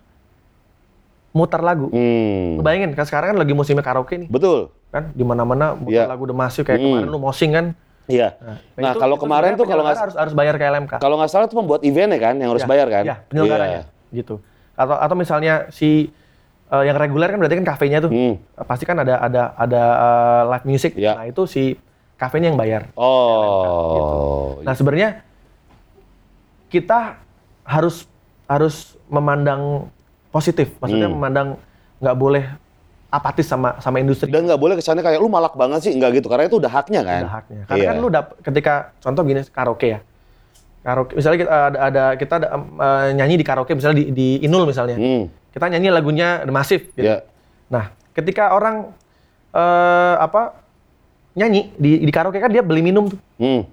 mutar lagu. Hmm. Bayangin kan sekarang kan lagi musimnya karaoke nih, Betul. kan di mana-mana mutar Iya. lagu udah masuk kayak Hmm. kemarin lu mosing kan. Iya. Nah, itu- kalau itu kemarin tuh kalau nggak harus harus bayar ke LMK. kalau nggak salah tuh membuat event ya kan, yang harus Ya, bayar kan? Ya, penyelenggaranya gitu. Atau atau misalnya si eh, yang reguler kan berarti kan kafenya tuh. Hmm. Pasti kan ada ada ada eh, live music. Ya. Nah, itu si kafenya yang bayar. Oh. Nah sebenarnya kita harus harus memandang positif, maksudnya Hmm. memandang nggak boleh apatis sama sama industri. Dan nggak boleh kesannya kayak lu malak banget sih, nggak gitu. Karena itu udah haknya kan. Ada haknya. Karena Iya. kan lu dap ketika contoh gini karaoke ya, karaoke misalnya kita ada, ada kita ada, eh, nyanyi di karaoke misalnya di, di Inul misalnya, Hmm. kita nyanyi lagunya The Massive. Gitu. Ya. Nah ketika orang eh, apa nyanyi di, di karaoke kan dia beli minum tuh. Hmm.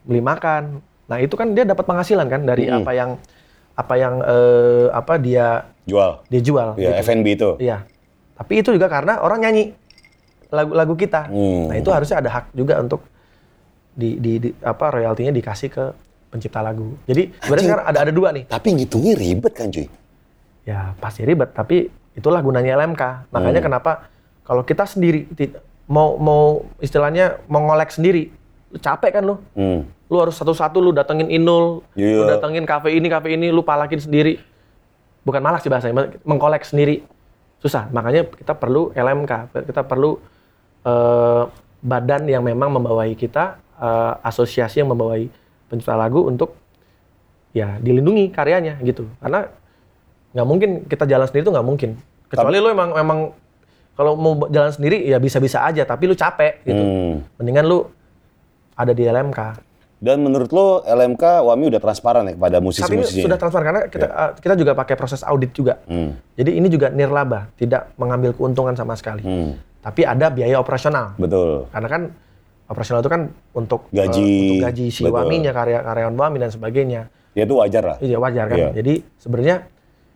beli makan. Nah itu kan dia dapat penghasilan kan dari Mm-mm. apa yang apa yang eh, apa dia Jual. dia jual. Ya, gitu. F&B itu. Iya. Tapi itu juga karena orang nyanyi lagu-lagu kita. Hmm. Nah itu harusnya ada hak juga untuk di, di, di- apa royaltinya dikasih ke pencipta lagu. Jadi sebenarnya sekarang ada ada dua nih. Tapi ngitungnya ribet kan cuy. Ya pasti ribet. Tapi itulah gunanya LMK. Makanya Hmm. kenapa kalau kita sendiri mau mau istilahnya mau ngolek sendiri, lu capek kan lu? Hmm. lu harus satu-satu lu datengin Inul, lu Iya. datengin kafe ini, kafe ini, lu palakin sendiri. Bukan malak sih bahasanya, mengkolek sendiri. Susah, makanya kita perlu LMK, kita perlu eh, badan yang memang membawai kita, eh, asosiasi yang membawai pencipta lagu untuk ya dilindungi karyanya gitu. Karena nggak mungkin kita jalan sendiri itu nggak mungkin. Kecuali lu emang emang kalau mau jalan sendiri ya bisa-bisa aja, tapi lu capek gitu. Hmm. Mendingan lu ada di LMK. Dan menurut lo LMK Wami udah transparan ya kepada musisi-musisinya? sudah transparan karena kita uh, kita juga pakai proses audit juga. Hmm. Jadi ini juga nirlaba, tidak mengambil keuntungan sama sekali. Hmm. Tapi ada biaya operasional. Betul. Karena kan operasional itu kan untuk uh, Gaji, untuk gaji si betul. waminya, karya karyawan wami dan sebagainya. Ya itu wajar lah. Iya wajar kan. Iya. Jadi sebenarnya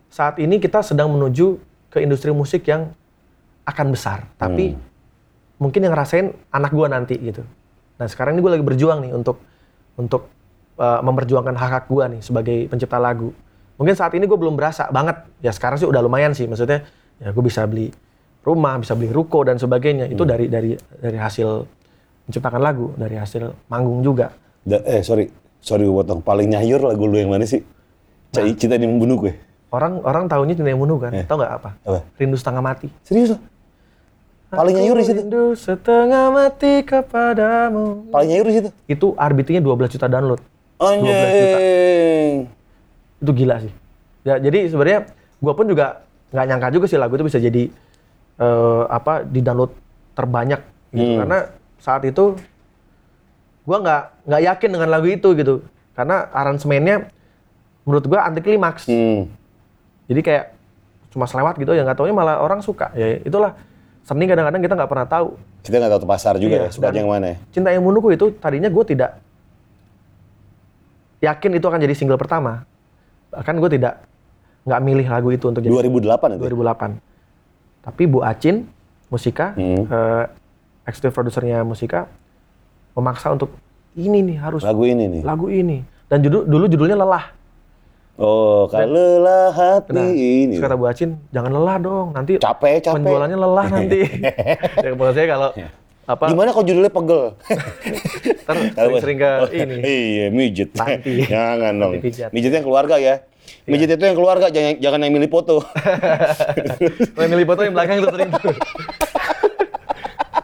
saat ini kita sedang menuju ke industri musik yang akan besar, tapi Hmm. mungkin yang ngerasain anak gua nanti gitu. Nah sekarang ini gue lagi berjuang nih untuk untuk uh, memperjuangkan hak hak gua nih sebagai pencipta lagu. Mungkin saat ini gue belum berasa banget. Ya sekarang sih udah lumayan sih. Maksudnya ya gue bisa beli rumah, bisa beli ruko dan sebagainya. Itu Hmm. dari dari dari hasil menciptakan lagu, dari hasil manggung juga. Da- eh sorry, sorry gue potong. Paling nyayur lagu lu yang mana sih? Nah. cinta ini membunuh gue. Orang orang tahunya Cinta yang Bunuh kan? Eh. Tahu nggak apa? Apa? Rindu setengah mati. Serius lo? Paling nyayur di situ. Rindu setengah mati kepadamu. Paling nyayur di situ. Itu RBT-nya 12 juta download. juta. Anjing. Itu gila sih. Ya, jadi sebenarnya Gua pun juga nggak nyangka juga sih lagu itu bisa jadi eh, apa di download terbanyak gitu Hmm. karena saat itu gua nggak nggak yakin dengan lagu itu gitu karena aransemennya menurut gua anti klimaks Hmm. jadi kayak cuma selewat gitu ya nggak taunya malah orang suka ya itulah seni kadang-kadang kita nggak pernah tahu Kita nggak tahu tuh pasar juga Iya, ya, sukanya dan- yang mana ya. cinta yang bunuhku itu tadinya gue tidak yakin itu akan jadi single pertama bahkan gue tidak nggak milih lagu itu untuk jadi 2008 itu. 2008 tapi Bu Acin Musika Hmm. eh, eksekutif produsernya Musika memaksa untuk ini nih harus Lagu ini nih. lagu ini dan judul dulu judulnya lelah Oh, kalau lelah hati Nah, ini. terus kata Bu Acin, jangan lelah dong, nanti Capek, capek. penjualannya lelah nanti. ya, maksud saya kalau apa Gimana kalau judulnya pegel? ntar sering-sering ke Oh, ini. Iya, mijet. Panti. Jangan dong. Iya. Yang keluarga ya. Mijet itu yang keluarga, jangan jangan yang milih foto. Kalau milih foto yang belakang itu sering.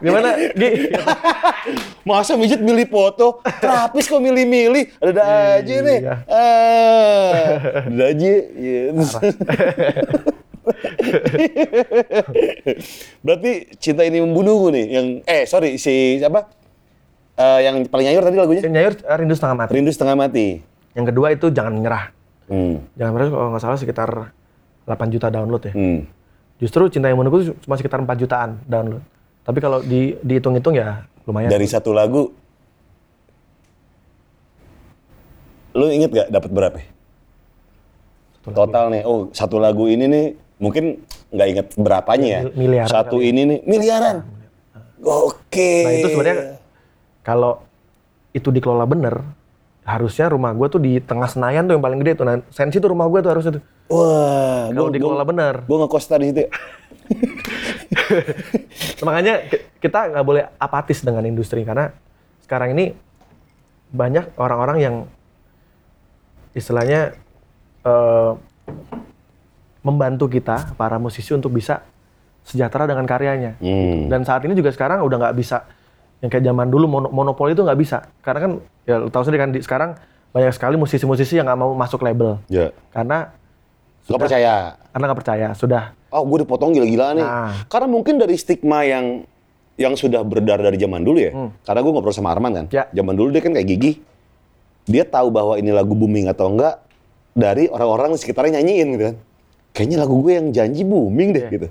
Gimana, Gi? Masa mijet milih foto? Terapis kok milih-milih? Ada aja nih. Ah, ada aja. Iya. Berarti cinta ini membunuhku nih. Yang eh sorry si siapa? Eh, yang paling nyayur tadi lagunya? Nyayur eh, rindu setengah mati. Rindu setengah mati. Yang kedua itu jangan menyerah. Hmm. Jangan menyerah kalau nggak salah sekitar 8 juta download ya. Hmm. Justru cinta yang menunggu cuma sekitar 4 jutaan download. Tapi kalau di dihitung-hitung ya lumayan. Dari satu lagu, lu inget gak dapat berapa? Satu lagu. Total nih, oh satu lagu ini nih mungkin nggak inget berapanya ya. Mil- miliaran Satu kali. ini nih miliaran. Oke. Nah itu sebenarnya kalau itu dikelola bener, harusnya rumah gue tuh di tengah Senayan tuh yang paling gede tuh. Nah, Sensi tuh rumah gue tuh harusnya tuh. Wah, Kalau dikelola bener. Gue ngekos tadi situ. makanya ki- kita nggak boleh apatis dengan industri karena sekarang ini banyak orang-orang yang istilahnya eh, membantu kita para musisi untuk bisa sejahtera dengan karyanya. Hmm. Dan saat ini juga sekarang udah nggak bisa yang kayak zaman dulu mono- monopoli itu nggak bisa karena kan ya tahu sendiri kan di, sekarang banyak sekali musisi-musisi yang nggak mau masuk label Ya. karena Gak percaya. karena nggak percaya sudah Oh, gue dipotong gila-gila nih. Nah. Karena mungkin dari stigma yang yang sudah beredar dari zaman dulu ya. Hmm. Karena gue ngobrol sama Arman kan. Ya. Zaman dulu dia kan kayak gigi. Dia tahu bahwa ini lagu booming atau enggak dari orang-orang di sekitarnya nyanyiin gitu kan. Kayaknya lagu gue yang janji booming deh Iya. gitu.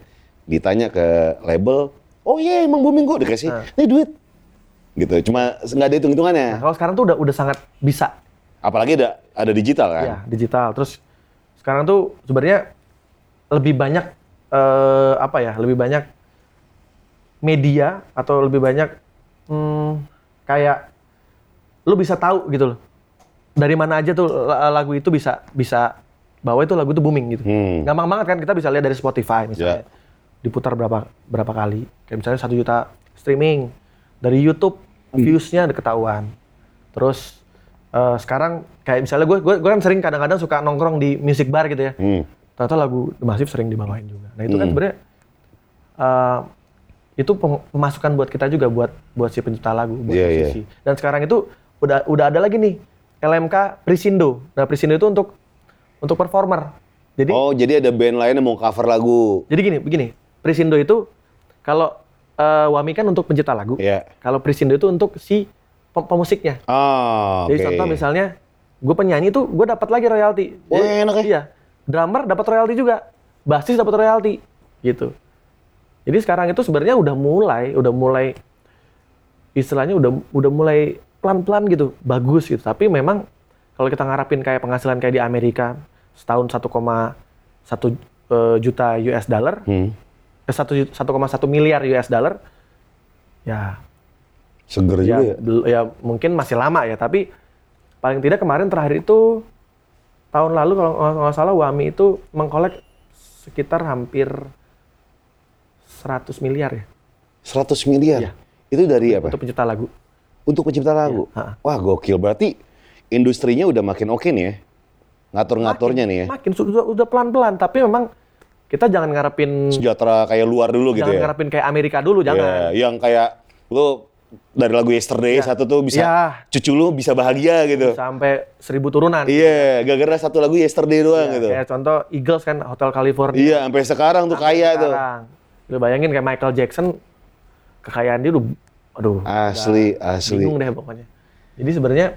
Ditanya ke label, oh iya emang booming kok dikasih, Nah. nih duit. Gitu, cuma nggak ada hitung-hitungannya. Nah, kalau sekarang tuh udah udah sangat bisa Apalagi ada ada digital kan. ya digital. Terus sekarang tuh sebenarnya lebih banyak eh, apa ya? Lebih banyak media atau lebih banyak hmm, kayak lu bisa tahu gitu loh. Dari mana aja tuh la- lagu itu bisa bisa bahwa itu lagu itu booming gitu. Hmm. Gampang banget kan kita bisa lihat dari Spotify Ya. misalnya. Diputar berapa berapa kali. Kayak misalnya satu juta streaming. Dari YouTube views-nya ada ketahuan. Terus eh, sekarang kayak misalnya gue gue gue kan sering kadang-kadang suka nongkrong di music bar gitu ya. Hmm. Ternyata lagu The Massive sering dibawain juga. Nah, itu kan Hmm. sebenarnya eh, itu pem- pemasukan buat kita juga buat buat si pencipta lagu, buat Iya, iya. musisi. Dan sekarang itu udah udah ada lagi nih LMK Prisindo. Nah, Prisindo itu untuk untuk performer. Jadi Oh, jadi ada band lain yang mau cover lagu. jadi gini, begini. Prisindo itu kalau eh, Wami kan untuk pencipta lagu. Iya. Kalau Prisindo itu untuk si pem- pemusiknya. Ah, Jadi oke. contoh misalnya gue penyanyi tuh gue dapat lagi royalti. Jadi, enak ya. Iya. Drummer dapat royalti juga. Basis dapat royalti. Gitu. Jadi sekarang itu sebenarnya udah mulai, udah mulai istilahnya udah udah mulai pelan-pelan gitu, bagus gitu. Tapi memang kalau kita ngarapin kayak penghasilan kayak di Amerika setahun 1,1 eh, juta US dollar, Hmm. eh, 1 1,1 miliar US dollar, ya Seger ya, juga ya. ya mungkin masih lama ya tapi paling tidak kemarin terakhir itu tahun lalu kalau nggak salah Wami itu mengkolek sekitar hampir 100 miliar ya 100 miliar. Iya. Itu dari apa? untuk pencipta lagu. Untuk pencipta lagu. Iya, ha. Wah, gokil. Berarti industrinya udah makin oke nih ya. Ngatur-ngaturnya nih ya. Makin sudah udah pelan-pelan tapi memang kita jangan ngarepin Sejahtera kayak luar dulu gitu jangan ya. ngarepin kayak Amerika dulu Iya, jangan. yang kayak lu dari lagu Yesterday satu tuh bisa Iya. cucu lu bisa bahagia gitu. sampai seribu turunan. Iya, gara-gara satu lagu Yesterday doang Ya, gitu. Kayak contoh Eagles kan Hotel California. Iya, sampai sekarang tuh kaya tuh. Sekarang. Lu bayangin kayak Michael Jackson kekayaan dia udah aduh Asli, asli. bingung deh pokoknya. Jadi sebenarnya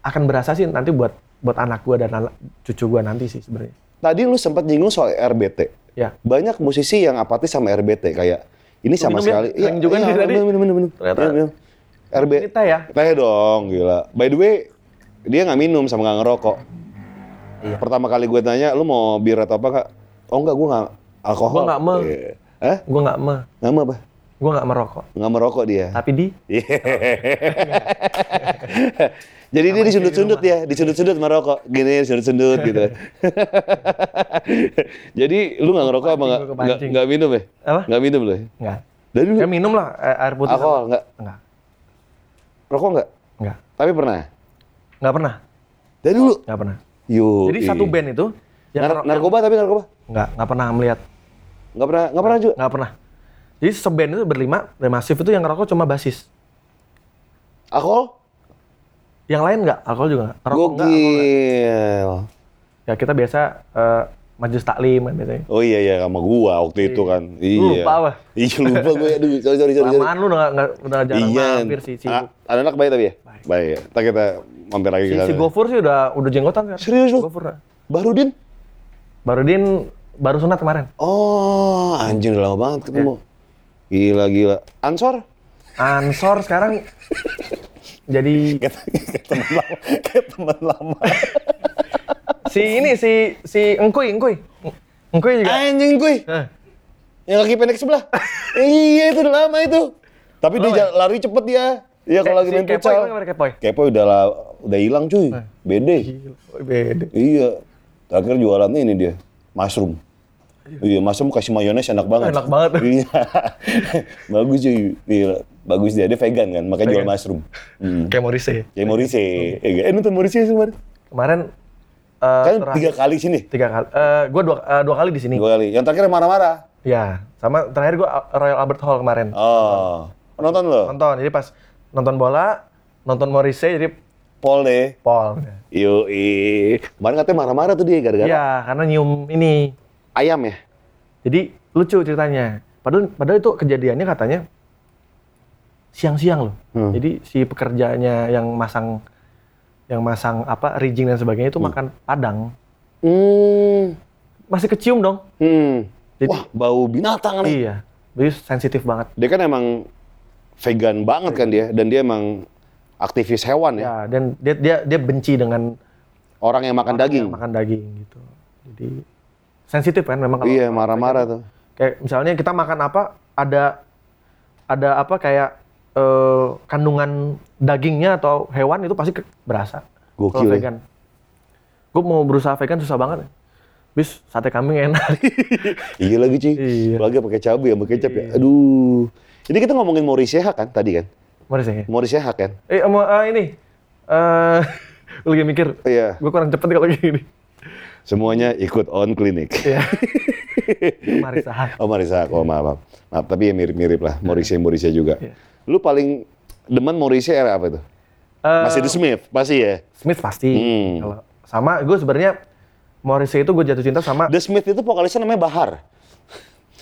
akan berasa sih nanti buat buat anak gua dan anak cucu gua nanti sih sebenarnya. Tadi lu sempat nyinggung soal RBT. Ya. Banyak musisi yang apatis sama RBT kayak ini sama minum ya? sekali. Sering juga nih tadi. Minum, minum, minum. Ternyata. Minum, minum. RB. Ini teh ya? Teh dong, gila. By the way, dia nggak minum sama nggak ngerokok. Iya. Pertama kali gue tanya, lu mau bir atau apa kak? Oh enggak, gue nggak alkohol. Gua nggak meh. Iya. Hah? Gua nggak me, Nggak meh apa? gua nggak merokok. Nggak merokok dia. Tapi di Jadi dia disundut-sundut ya, disundut-sundut merokok. Gini, disundut-sundut gitu. Jadi lu nggak ngerokok apa nggak? Nggak nggak minum ya? Apa? Nggak minum loh. Enggak. Dari dulu Ya minum lah air putih. alkohol nggak? Enggak. Rokok nggak? Enggak. Tapi pernah? Enggak pernah. Dari dulu? Enggak pernah. Yuk. Jadi satu band itu yang Nar- narkoba tapi narkoba? enggak, enggak pernah melihat. Nggak pernah, nggak pernah juga. Enggak pernah. Jadi seband itu berlima, Remasif itu yang ngerokok cuma basis. Alkohol? Yang lain enggak, alkohol juga enggak. Gokil. Ya kita biasa eh, majelis taklim kan biasanya. Oh iya iya sama gua waktu itu kan. Iya. Lu lupa apa? Iya lupa gue. Aduh, sorry sorry sorry. Lamaan lu udah nggak udah jarang Iya. mampir sih. Si, Ah, anak-anak baik tapi ya? Baik. Baik. ya. Ntar kita mampir lagi si, ke si. Gofur sih udah udah jenggotan kan. Serius lu? Gofur. nah. Barudin? Barudin baru sunat kemarin. Oh, anjing udah lama banget ketemu. Iya. Gila gila. Ansor? Ansor sekarang jadi Kayak teman lama. Kayak teman lama. si ini si si Engkuy Engkuy. Engkuy juga. Anjing. Eh, Yang kaki pendek sebelah. iya itu udah lama itu. Tapi dia Lama ya? jala- lari cepet dia. Iya kalau lagi si main Kepoy futsal. Kepoy? Kepo udah lah, udah hilang cuy. Bede. Gila, beda. Iya. Terakhir jualannya ini dia, mushroom. Iya, mushroom kasih mayones enak banget. Enak banget. Iya. Bagus cuy. Iya, bagus dia. Dia vegan kan, makanya jual mushroom. Hmm. Kayak Morrissey. Kayak Morrissey. Eh, nonton Morrissey kemarin? Kemarin eh Kan terakhir- tiga kali sini. tiga kali. Eh gue dua, eh, dua kali di sini. Dua kali. Yang terakhir marah-marah. Ya, sama terakhir gue Royal Albert Hall kemarin. Oh. Nonton lo? Nonton. Jadi pas nonton bola, nonton Morrissey jadi Paul deh. Paul. Yoi. Kemarin katanya marah-marah tuh dia gara-gara Iya, karena nyium ini. Ayam ya? Jadi lucu ceritanya. Padahal padahal itu kejadiannya katanya siang-siang loh. Hmm. Jadi si pekerjanya yang masang yang masang apa rigging dan sebagainya itu makan padang. Hmm. Masih kecium dong. Hmm. Jadi- Wah, bau binatang nih. Iya. Jadi sensitif banget. Dia kan emang vegan banget kan dia dan dia emang aktivis hewan ya. Ya, dan dia dia dia benci dengan Orang yang makan orang daging. yang makan daging gitu. Jadi sensitif kan memang kalau Iya, marah-marah tuh. kayak misalnya kita makan apa ada ada apa kayak eh, kandungan dagingnya atau hewan itu pasti berasa. Gokil Kalau ya. vegan. Gue mau berusaha vegan susah banget. Bis sate kambing enak. Iya lagi cuy. Iya. Lagi pakai cabai sama kecap ya. Aduh. Ini kita ngomongin Maurice kan tadi kan? Maurice Hak kan? Eh mau eh, ini eh gue lagi mikir. Iya. Gue kurang cepet kalau gini. Semuanya ikut on klinik. Iya. Mari sahak. Oh Marisa, oh maaf, maaf. Maaf, tapi ya mirip-mirip lah. Maurice Maurice juga. Iya. Lu paling demen Maurice era apa itu? Eh, Masih The Smith, pasti ya. Smith pasti. Hmm. Kalau sama gue sebenarnya Morrissey itu gue jatuh cinta sama. The Smith itu vokalisnya namanya Bahar.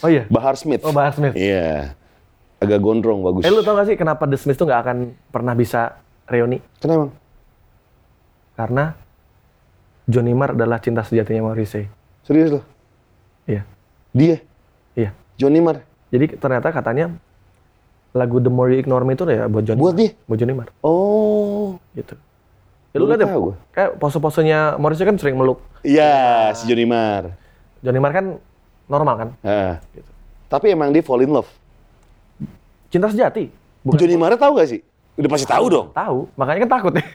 Oh iya. Bahar Smith. Oh Bahar Smith. Iya. Agak gondrong, bagus. Eh lu tau gak sih kenapa The Smith tuh nggak akan pernah bisa reuni? Kenapa? Karena Johnny Marr adalah cinta sejatinya Morrissey. Serius loh? Iya. Dia? Iya. Johnny Marr? Jadi ternyata katanya lagu The More You Ignore Me itu ya buat Johnny Buat Marr. dia? Buat Johnny Marr. Oh. Gitu. Ya, lu deh, tahu gua. kayak pose-posenya Morrissey kan sering meluk. Iya, si Johnny Marr. Johnny Marr kan normal kan? Ah. Gitu. Tapi emang dia fall in love. Cinta sejati. Johnny Marr tahu gak sih? Udah pasti tahu dong. Tahu, makanya kan takut nih.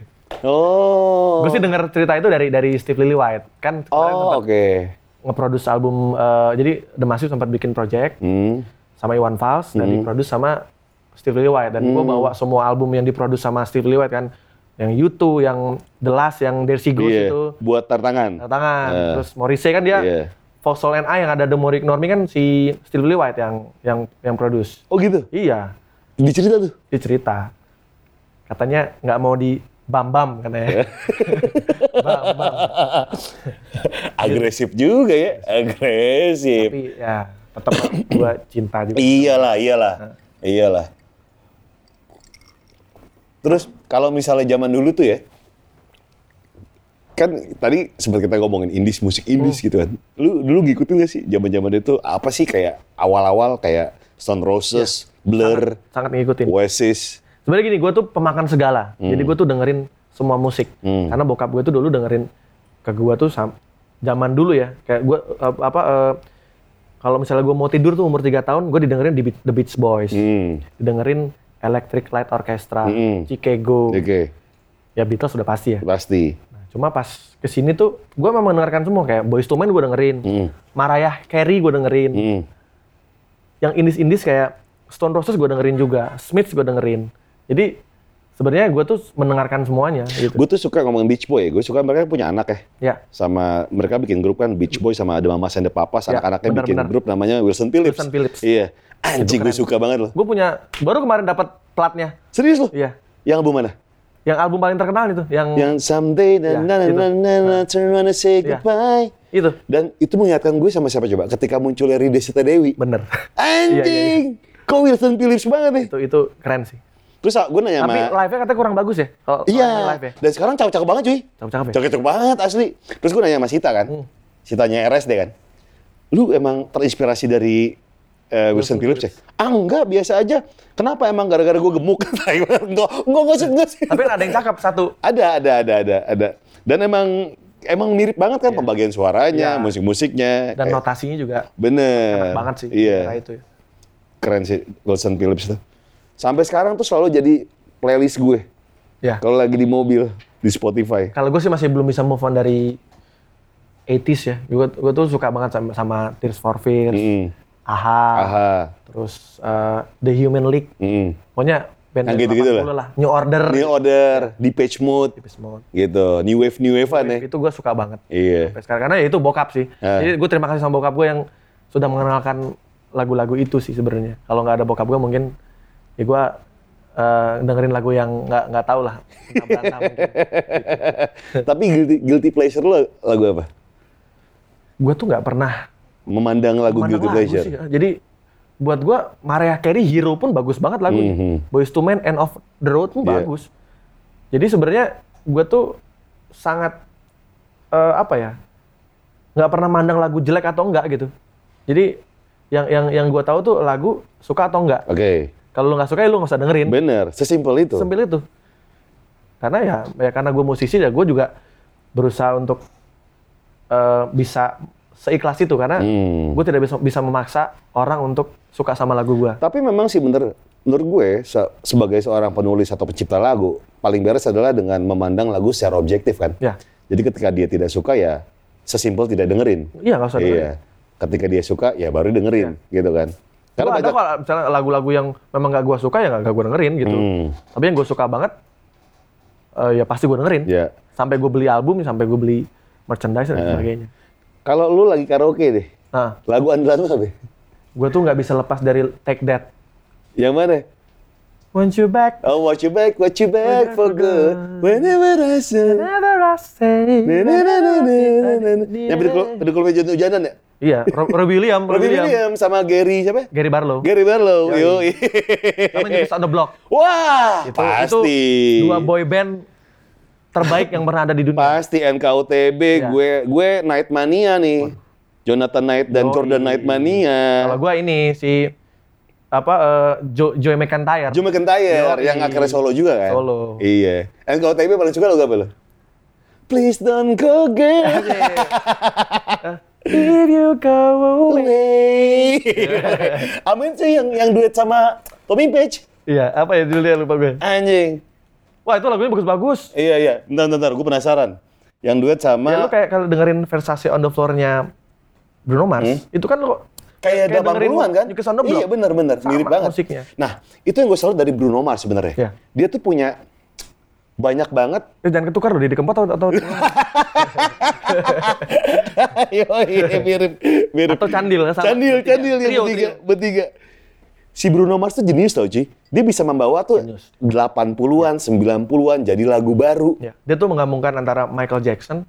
Oh. Gue sih dengar cerita itu dari dari Steve Lillywhite. Kan kemarin Oh, oke. nge-produce album eh, jadi The Massive sempat bikin project Hmm. sama Iwan Fals dan diproduce sama Steve Lillywhite dan gue bawa semua album yang diproduce sama Steve Lillywhite kan yang U2, yang The Last, yang There She Goes Iya, itu buat tantangan. tangan. Eh. Terus Morrissey kan dia. For Soul and I yang ada The Ignore Me kan si Steve Lillywhite yang yang yang produce. Oh gitu? Iya. Dicerita tuh. Dia cerita. Katanya nggak mau di bam-bam katanya. bam-bam. Agresif juga ya, agresif. Tapi ya tetap gue cinta juga. Iyalah, iyalah, iyalah. Terus kalau misalnya zaman dulu tuh ya, kan tadi sempat kita ngomongin indies musik indies gitu kan. Lu dulu ngikutin gak sih zaman-zaman itu apa sih kayak awal-awal kayak Stone Roses, Blur, Sangat ngikutin. Oasis. Sebenarnya gini, gue tuh pemakan segala. Jadi gue tuh dengerin semua musik. Hmm. Karena bokap gue tuh dulu dengerin ke gue tuh sam- zaman dulu ya. Kayak gue apa eh, kalau misalnya gue mau tidur tuh umur 3 tahun, gue didengerin di The Beach Boys, Hmm. didengerin Electric Light Orchestra, Hmm. Chicago, Oke, ya Beatles sudah pasti ya. pasti. Nah, cuma pas ke sini tuh gue memang mendengarkan semua kayak Boyz II Men gue dengerin, Hmm. Mariah Carey gue dengerin, Hmm. yang indies-indies kayak Stone Roses gue dengerin juga, Smiths gue dengerin. Jadi sebenarnya gue tuh mendengarkan semuanya gitu. Gue tuh suka ngomongin Beach Boy. Gue suka mereka punya anak ya. Ya, Sama mereka bikin grup kan Beach Boy sama ada Mama and the Papas. Ya, Anak-anaknya bikin benar-benar. grup namanya Wilson Phillips. Wilson Phillips. Iya. Anjing gue suka banget loh. gue punya baru kemarin dapat platnya. Serius loh? Iya. Yang album mana? Yang album paling terkenal itu, yang, Yang Someday na Ya, na na na na na turn around and say Ya. goodbye. itu Dan itu mengingatkan gue sama siapa coba? Ketika munculnya Rida Sita Dewi. bener. Anjing! Kok Wilson Phillips banget nih? itu itu keren sih. Terus gue nanya Tapi sama... live-nya katanya kurang bagus ya? Kalau kalau Iya. live ya. Dan sekarang cakep-cakep banget cuy. Cakep-cakep ya? Cakep-cakep banget asli. Terus gue nanya sama Sita kan. Hmm. Sitanya RSD kan. Lu emang terinspirasi dari eh, Wilson, Phillips ya? Ah enggak, biasa aja. Kenapa emang gara-gara gue gemuk? enggak, enggak, enggak enggak sih. Tapi ada yang cakep satu. Ada, ada, ada, ada, ada. Dan emang emang mirip banget kan pembagian suaranya, Iya. musik-musiknya. Dan Kayak- notasinya juga Bener. enak banget sih. Iya. Itu. ya. Keren sih Wilson Phillips tuh. Sampai sekarang tuh selalu jadi playlist gue. Ya. Kalau lagi di mobil, di Spotify. Kalau gue sih masih belum bisa move on dari 80s ya. Gue gue tuh suka banget sama, sama Tears for Fears, Mm. Aha, Aha. terus eh, The Human League. Mm. Pokoknya band Yang gitu-gitu lah. lah. New Order. New Order, Depeche Mode, Tipis banget. gitu. New Wave, New Wave-an ya. Itu gue suka banget. Iya. Sampai sekarang karena ya itu bokap sih. Ah. Jadi gue terima kasih sama bokap gue yang sudah mengenalkan lagu-lagu itu sih sebenarnya. Kalau nggak ada bokap gue mungkin ya gue eh, dengerin lagu yang nggak nggak tahu lah. Tapi guilty, guilty pleasure lo lagu apa? Gue tuh nggak pernah Memandang lagu Memandang guilty lagu pleasure. sih. Jadi buat gue Mariah Carey Hero pun bagus banget lagunya. Mhm. Boyz II Men End of the Road pun Iya. bagus. Jadi sebenarnya gue tuh sangat eh, apa ya? nggak pernah mandang lagu jelek atau enggak gitu. Jadi yang yang yang gue tahu tuh lagu suka atau enggak. Oke, Kalau lu nggak suka ya lu nggak usah dengerin. bener. Sesimpel itu. Sempil itu. Karena ya, ya karena gue musisi ya gue juga berusaha untuk eh, bisa seikhlas itu karena Hmm. gue tidak bisa bisa memaksa orang untuk suka sama lagu gue. Tapi memang sih bener, menurut gue se- sebagai seorang penulis atau pencipta lagu, paling beres adalah dengan memandang lagu secara objektif kan. Ya, Jadi ketika dia tidak suka ya sesimpel tidak dengerin. iya nggak usah dengerin. Iya. Ketika dia suka ya baru dengerin, gitu kan. Karena Gua ada kok misalnya lagu-lagu yang memang gak gue suka ya gak gue dengerin gitu. Hmm, Tapi yang gue suka banget, eh, ya pasti gue dengerin. ya. Sampai gue beli album, sampai gue beli merchandise dan Eh. sebagainya. Kalau lu lagi karaoke deh, Nah, lagu andalan lu apa? gue tuh nggak bisa lepas dari Take That. Yang mana? Want you back, Oh, watch you back, watch you back for good. Whenever I say. never I say. Yang pedukul, meja hujanan ya? Iya, Ro- Robbie Williams, Robbie Williams sama Gary siapa? Gary Barlow. Gary Barlow. Yo. Sama Newkids on the Block. Wah, Itu, pasti. itu dua boy band terbaik yang pernah ada di dunia. Pasti NKUTB, Iya. gue gue Night Mania nih. Jonathan Knight dan. Jordan Knight Mania. Kalau gue ini si apa eh, Jo Joey McIntyre. Joe McIntyre Yoi. yang akhirnya solo juga kan? Solo. Iya. NKUTB paling suka lagu apa lo? Please don't go girl If you go away. Amin sih yang yang duet sama Tommy Page. Iya, apa ya judulnya lupa gue. Anjing. Wah, itu lagunya bagus-bagus. Iya iya. Bentar bentar, gue penasaran. Yang duet sama Ya lu kayak kalau dengerin Versace on the floor-nya Bruno Mars, itu kan lo kayak dengerin 80-an kan? The Block. Iya benar benar, mirip banget. musiknya. Nah, itu yang gue salut dari Bruno Mars sebenarnya. Iya. Dia tuh punya banyak banget. Eh, jangan ketukar loh, Didi Kempot atau, atau, Yo, iya, mirip mirip. atau Candil. sama. Candil, Bertiga. candil yang Trio, bertiga, trio. bertiga. si Bruno Mars tuh jenius tau cuy. Dia bisa membawa tuh Jenius. 80-an, 90-an jadi lagu baru. Ya, dia tuh menggabungkan antara Michael Jackson,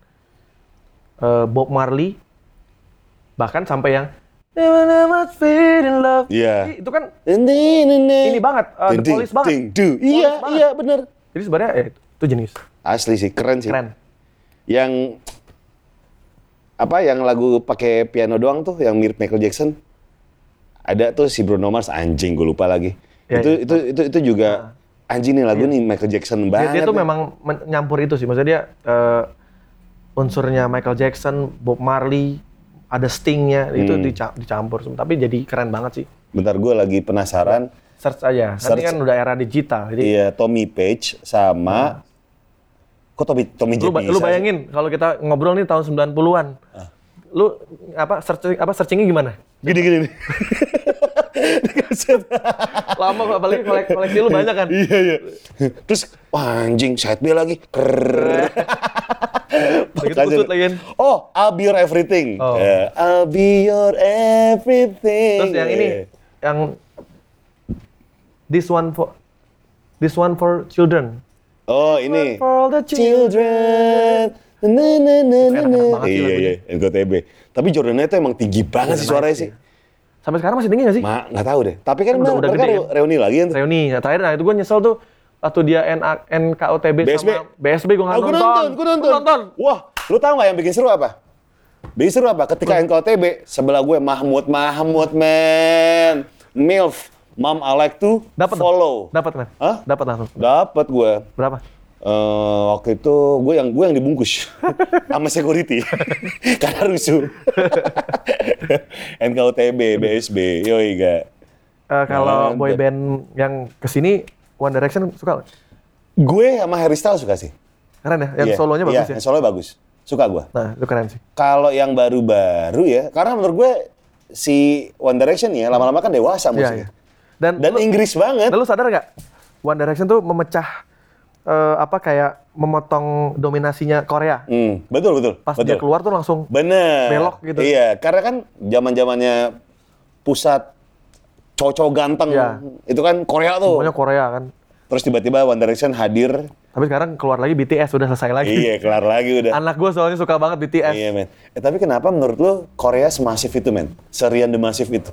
eh, Bob Marley, bahkan sampai yang Iya. Itu kan Ini ini banget, uh, The Police banget. Iya, banget. iya bener. Jadi sebenarnya eh, itu jenis Asli sih, keren sih. keren. Yang apa yang lagu pakai piano doang tuh yang mirip Michael Jackson. Ada tuh si Bruno Mars anjing gue lupa lagi. Iya, itu, iya. itu itu itu juga anjing nih lagu nih Michael Jackson Dia, banget. dia tuh nih. memang nyampur itu sih. Maksudnya dia eh, unsurnya Michael Jackson, Bob Marley, ada Stingnya itu Hmm. dica- dicampur. Tapi jadi keren banget sih. Bentar gue lagi penasaran. Search aja. Nanti Search. kan udah era digital. Jadi Iya, Tommy Page sama kok Tommy Tommy lu, ba- lu bayangin kalau kita ngobrol nih tahun 90-an. Ah. Lu apa searching apa searchingnya gimana? Gini-gini nih. Lama kok, apalagi kolek, koleksi lu banyak kan? Iya, iya. Terus, wah anjing, side B lagi. Kusut lagi? Oh, I'll be your everything. Oh. Ya, I'll be your everything. Terus yang ini, yang this one for this one for children. Oh, ini. For all the children. Children. Na, na, na, na, na. Iya, iya, NKTB. Tapi Jordannya itu emang tinggi banget sih suaranya sih. Sampai sekarang masih tinggi gak sih? Ma, nggak tahu deh. Tapi kan, Kan udah- mereka udah gede re- reuni lagi kan. Reuni. Nah, terakhir nah itu gue nyesel tuh waktu dia NA, NKOTB BSB. sama BSB gue nggak Oh, gua nonton. nonton, gua nonton. Gua nonton. Wah, lu tahu nggak yang bikin seru apa? Bikin seru apa? Ketika NKOTB, sebelah gue Mahmud, Mahmud, man. MILF, Mom I like to Dapat follow. Dapat kan? Hah? Dapat langsung. Dapat gue. Berapa? Eh, waktu itu gue yang gue yang dibungkus sama security karena rusuh. NKOTB, BSB, yoi gak. Eh, kalau Mantap. boy band yang ke sini One Direction suka nggak? Gue sama Harry Styles suka sih. Keren ya? Yang Iya, solonya iya, bagus ya? yang solonya bagus. Suka gue. Nah, itu keren sih. Kalau yang baru-baru ya, karena menurut gue si One Direction ya lama-lama kan dewasa Iya, musiknya. iya. Dan, Dan lu, Inggris banget. dan lu sadar nggak? One Direction tuh memecah eh, apa kayak memotong dominasinya Korea. Hmm, betul betul. Pas betul. dia keluar tuh langsung Bener. belok gitu. Iya, karena kan zaman zamannya pusat cowok-cowok ganteng Iya. itu kan Korea tuh. semuanya Korea kan. Terus tiba-tiba One Direction hadir. Tapi sekarang keluar lagi BTS udah selesai lagi. iya, kelar lagi udah. Anak gue soalnya suka banget BTS. Iya, men. Eh, tapi kenapa menurut lu Korea semasif itu, men? Serian the masif itu?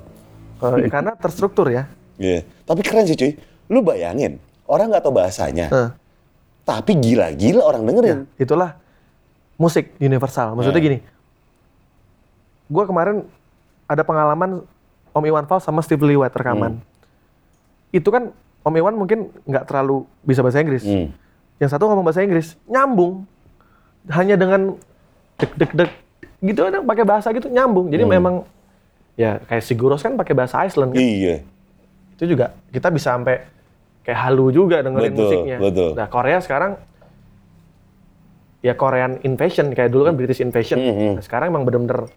Eh, karena terstruktur ya. Iya. Tapi keren sih, cuy. Lu bayangin, orang nggak tahu bahasanya. Eh, Tapi gila-gila orang dengerin. itulah musik universal. Maksudnya Nah. gini, gue kemarin ada pengalaman Om Iwan Fals sama Steve Lillywhite rekaman. Hmm. Itu kan Om Iwan mungkin nggak terlalu bisa bahasa Inggris. Hmm. Yang satu ngomong bahasa Inggris, nyambung. Hanya dengan dek dek dek gitu ada pakai bahasa gitu nyambung. Jadi Hmm. memang ya kayak Siguros kan pakai bahasa Iceland kan. Iya. Itu juga kita bisa sampai kayak halu juga dengerin Betul, musiknya. betul. Nah, Korea sekarang ya Korean Invasion kayak dulu kan British Invasion. Mhm. Nah, sekarang emang bener-bener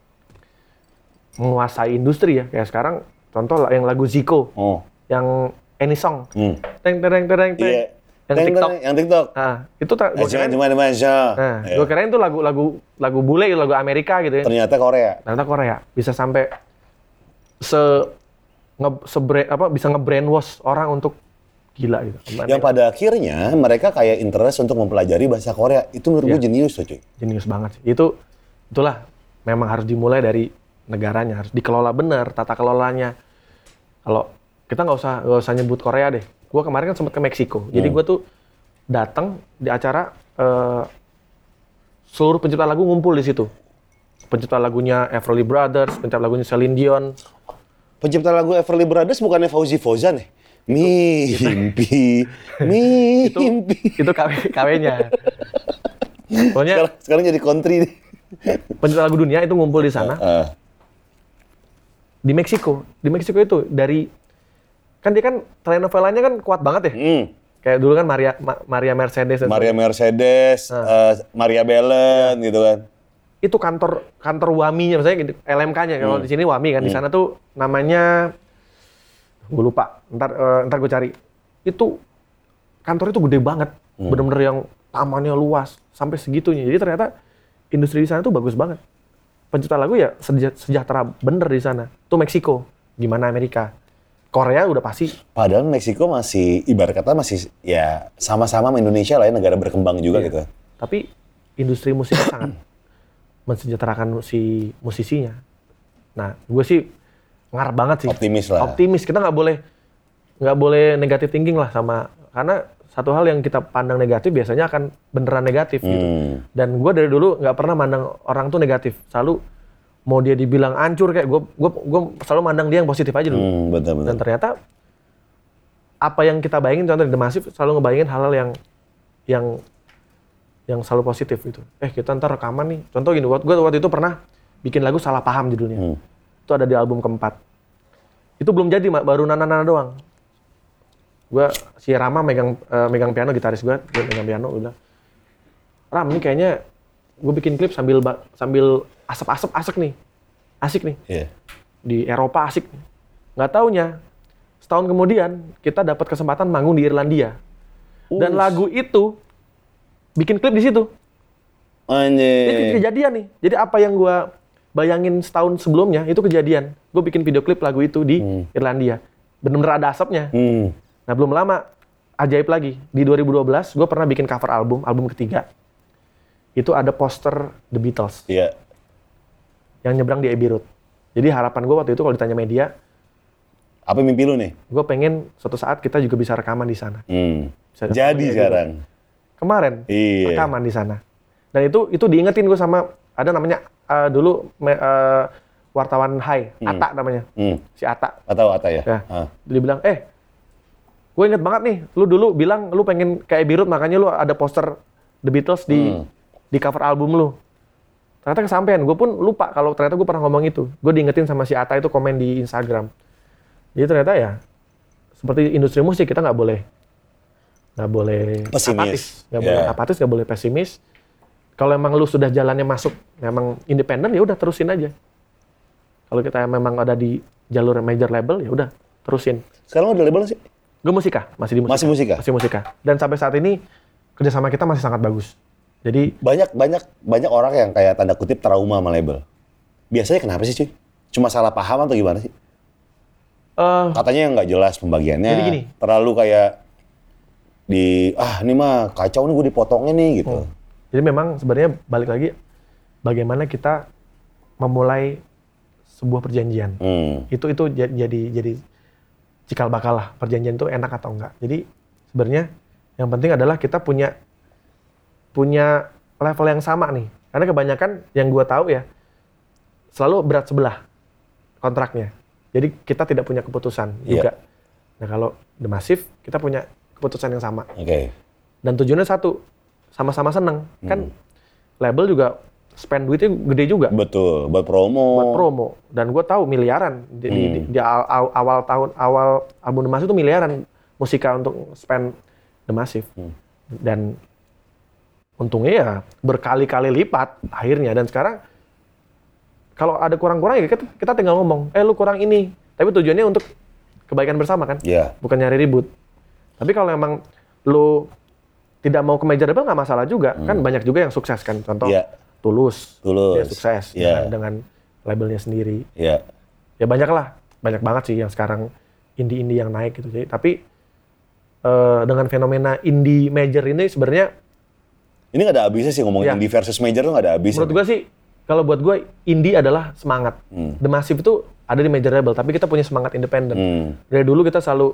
menguasai industri ya. Kayak sekarang contoh lah yang lagu Zico, Oh. yang Any Song. Hmm. Teng tereng tereng teng. Iya. Yang Teng, TikTok. Yang TikTok. Nah, itu tak Eh, gue Cuma kirain, cuma nah, Iya. gua kirain tuh lagu-lagu lagu bule lagu Amerika gitu ya. Ternyata Korea. Ternyata Korea bisa sampai se nge, sebre- apa bisa nge-brainwash orang untuk gila gitu. Yang pada akhirnya mereka kayak interest untuk mempelajari bahasa Korea. Itu menurut gue Iya. jenius tuh, cuy. jenius banget sih. Itu itulah memang harus dimulai dari negaranya, harus dikelola benar tata kelolanya. Kalau kita nggak usah nggak usah nyebut Korea deh. Gua kemarin kan sempat ke Meksiko. Jadi Hmm. gua tuh datang di acara eh, seluruh pencipta lagu ngumpul di situ. Pencipta lagunya Everly Brothers, pencipta lagunya Celine Dion. Pencipta lagu Everly Brothers bukannya Fauzi Fauzan ya? Mimpi, Itu mimpi. itu KW, KW-nya. Pokoknya Sekarang, sekarang jadi country nih. pencipta lagu dunia itu ngumpul di sana. Ah, di Meksiko. Di Meksiko itu dari kan dia kan telenovelanya kan kuat banget ya. hmm. Kayak dulu kan Maria Ma- Maria Mercedes Maria Mercedes, Ah. eh, Maria Belen gitu kan. itu kantor kantor WAMI-nya misalnya gitu, LMK-nya kalau Hmm. di sini WAMI kan di sana tuh namanya gue lupa. Ntar eh, ntar gue cari. Itu kantor itu gede banget. Hmm. Bener-bener yang tamannya luas sampai segitunya. Jadi ternyata industri di sana tuh bagus banget. Pencipta lagu ya seja- sejahtera bener di sana. Itu Meksiko, gimana Amerika. Korea udah pasti. Padahal Meksiko masih ibarat kata masih ya sama-sama sama Indonesia lah ya negara berkembang juga Iya. gitu. Tapi industri musiknya sangat mensejahterakan si musisinya. Nah, gue sih ngarep banget sih. Optimis lah. Optimis. Kita nggak boleh nggak boleh negatif thinking lah sama karena satu hal yang kita pandang negatif biasanya akan beneran negatif gitu. Hmm. Dan gue dari dulu nggak pernah mandang orang tuh negatif. Selalu mau dia dibilang hancur kayak gue gue gue selalu mandang dia yang positif aja dulu. Hmm, betul betul. Dan ternyata apa yang kita bayangin contoh di The Massive selalu ngebayangin hal-hal yang yang yang selalu positif gitu. Eh kita ntar rekaman nih. Contoh gini, gue waktu itu pernah bikin lagu salah paham judulnya. Hmm. Itu ada di album keempat. Itu belum jadi, baru nana-nana doang. Gue si Rama megang eh, megang piano gitaris gue, megang piano gue bilang, Ram ini kayaknya gue bikin klip sambil sambil asap-asap asik nih, asik nih Iya. di Eropa asik. Nggak taunya, setahun kemudian kita dapat kesempatan manggung di Irlandia. Dan Us. lagu itu bikin klip di situ. Ini kejadian nih. Jadi apa yang gua bayangin setahun sebelumnya itu kejadian. Gue bikin video klip lagu itu di Irlandia. Bener-bener ada asapnya. Hmm. Nah belum lama, ajaib lagi. Di 2012 gue pernah bikin cover album, album ketiga. Itu ada poster The Beatles Iya. yang nyebrang di Abbey Road. Jadi harapan gue waktu itu kalau ditanya media, Apa mimpi lu nih? gue pengen suatu saat kita juga bisa rekaman di sana. Hmm. Bisa Jadi sekarang. Kemarin Iya. rekaman di sana. Dan itu itu diingetin gue sama ada namanya eh, dulu me- eh, wartawan Hai, Ata namanya, Hmm. si Ata. Atau Ata ya? Ya. Ah. Dia bilang, eh, gue inget banget nih, lu dulu bilang lu pengen kayak Birut, makanya lu ada poster The Beatles di Hmm. di cover album lu. Ternyata kesampaian, gue pun lupa kalau ternyata gue pernah ngomong itu. Gue diingetin sama si Ata itu komen di Instagram. Jadi ternyata ya, seperti industri musik kita nggak boleh nggak boleh Pesimis. apatis, nggak boleh Ya. apatis, nggak boleh pesimis. Kalau emang lu sudah jalannya masuk, memang independen ya udah terusin aja. Kalau kita memang ada di jalur major label ya udah terusin. Sekarang udah label sih? Gue musika, masih di musika. Masih musika? Masih musika. Dan sampai saat ini kerjasama kita masih sangat bagus. Jadi Banyak banyak banyak orang yang kayak tanda kutip trauma sama label. Biasanya kenapa sih cuy? Cuma salah paham atau gimana sih? eh Katanya nggak jelas pembagiannya. Jadi gini. Terlalu kayak di ah ini mah kacau nih gue dipotongnya nih gitu. Hmm. jadi memang sebenarnya balik lagi bagaimana kita memulai sebuah perjanjian. Hmm. Itu itu ja- jadi jadi cikal bakal lah perjanjian itu enak atau enggak. Jadi sebenarnya yang penting adalah kita punya punya level yang sama nih. Karena kebanyakan yang gua tahu ya selalu berat sebelah kontraknya. Jadi kita tidak punya keputusan Iya. juga. Nah kalau The Massive kita punya keputusan yang sama. Oke. Dan tujuannya satu, sama-sama seneng. Kan Hmm. label juga spend duitnya gede juga Betul, buat promo. buat promo. Dan gue tahu miliaran di, di- Hmm. di- di aw- aw- awal tahun awal album The Massive itu miliaran musika untuk spend The Massive. Hmm. Dan untungnya ya berkali-kali lipat akhirnya. Dan sekarang kalau ada kurang-kurang ya kita, kita tinggal ngomong, eh lu kurang ini. Tapi tujuannya untuk kebaikan bersama kan, Iya. bukan nyari ribut. Tapi kalau emang lu tidak mau ke major label nggak masalah juga. Kan banyak juga yang sukses kan. Contoh Hmm. Tulus, Tulus. dia sukses Iya. dengan, dengan labelnya sendiri. Iya. Ya banyak lah, banyak banget sih yang sekarang indie-indie yang naik gitu. Jadi, tapi eh, dengan fenomena indie major ini sebenarnya Ini nggak ada habisnya sih ngomongin Iya. indie versus major tuh nggak ada habisnya. menurut gua sih kalau buat gue indie adalah semangat. Hmm. The Massive itu ada di major label, tapi kita punya semangat independen. Hmm. Dari dulu kita selalu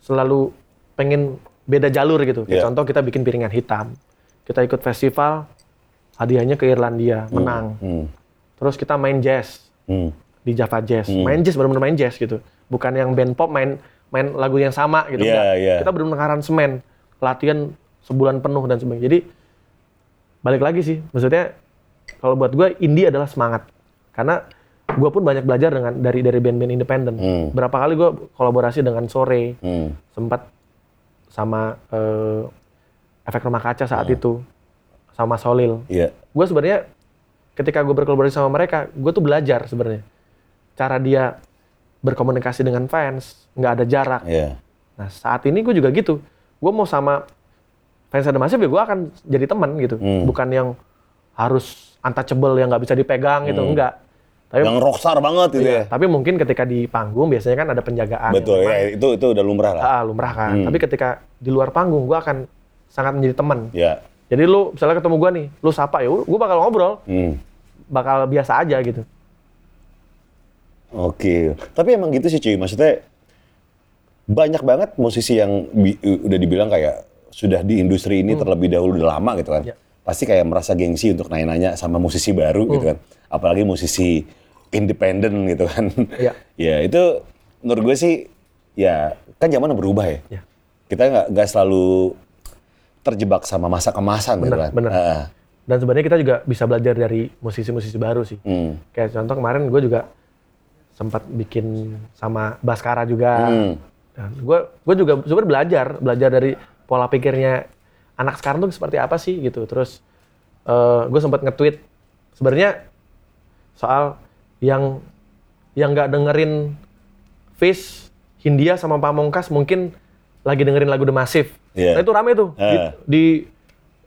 selalu pengen beda jalur gitu. Kayak Iya. contoh kita bikin piringan hitam. Kita ikut festival, hadiahnya ke Irlandia, menang. Hmm. Terus kita main jazz Hmm. di Java Jazz. Hmm. Main jazz benar-benar main jazz gitu. Bukan yang band pop main main lagu yang sama gitu. Enggak. iya. Kita benar-benar aransemen, latihan sebulan penuh dan sebagainya. Jadi balik lagi sih, maksudnya kalau buat gue indie adalah semangat. Karena gue pun banyak belajar dengan dari dari band-band independen. Hmm. Berapa kali gue kolaborasi dengan Sore, Hmm. sempat sama eh, efek rumah kaca saat Hmm. itu, sama Solil Iya. gue sebenarnya ketika gue berkolaborasi sama mereka, gue tuh belajar sebenarnya cara dia berkomunikasi dengan fans, nggak ada jarak. Iya. Nah saat ini gue juga gitu, gue mau sama fans ada Massive ya gue akan jadi teman gitu, Hmm. bukan yang harus untouchable yang nggak bisa dipegang gitu, Hmm. enggak. Tapi- yang rockstar banget gitu Iya, ya. Tapi mungkin ketika di panggung biasanya kan ada penjagaan. Betul ya, itu itu udah lumrah lah. Ah, lumrah kan. Hmm. Tapi ketika di luar panggung, gue akan sangat menjadi teman. Ya. Jadi lu misalnya ketemu gue nih, lu sapa ya, gue bakal ngobrol, Hmm. bakal biasa aja gitu. Oke. Tapi emang gitu sih cuy, maksudnya banyak banget musisi yang bi- udah dibilang kayak sudah di industri ini terlebih dahulu udah lama gitu kan. Hmm. Ya. Pasti kayak merasa gengsi untuk nanya-nanya sama musisi baru gitu Hmm. kan. Apalagi musisi independen gitu kan. Iya. ya itu menurut gue sih ya kan zaman berubah ya. Ya. Kita nggak nggak selalu terjebak sama masa kemasan gitu Bener, kan. bener. Heeh. Dan sebenarnya kita juga bisa belajar dari musisi-musisi baru sih. Hmm. Kayak contoh kemarin gue juga sempat bikin sama Baskara juga. Hmm. Dan gue gue juga sebenarnya belajar, belajar dari pola pikirnya anak sekarang tuh seperti apa sih gitu. Terus gue sempat nge-tweet sebenarnya soal yang yang nggak dengerin Fish, Hindia sama Pamungkas mungkin lagi dengerin lagu The Massive. Iya. Nah, itu rame tuh di, Ah. di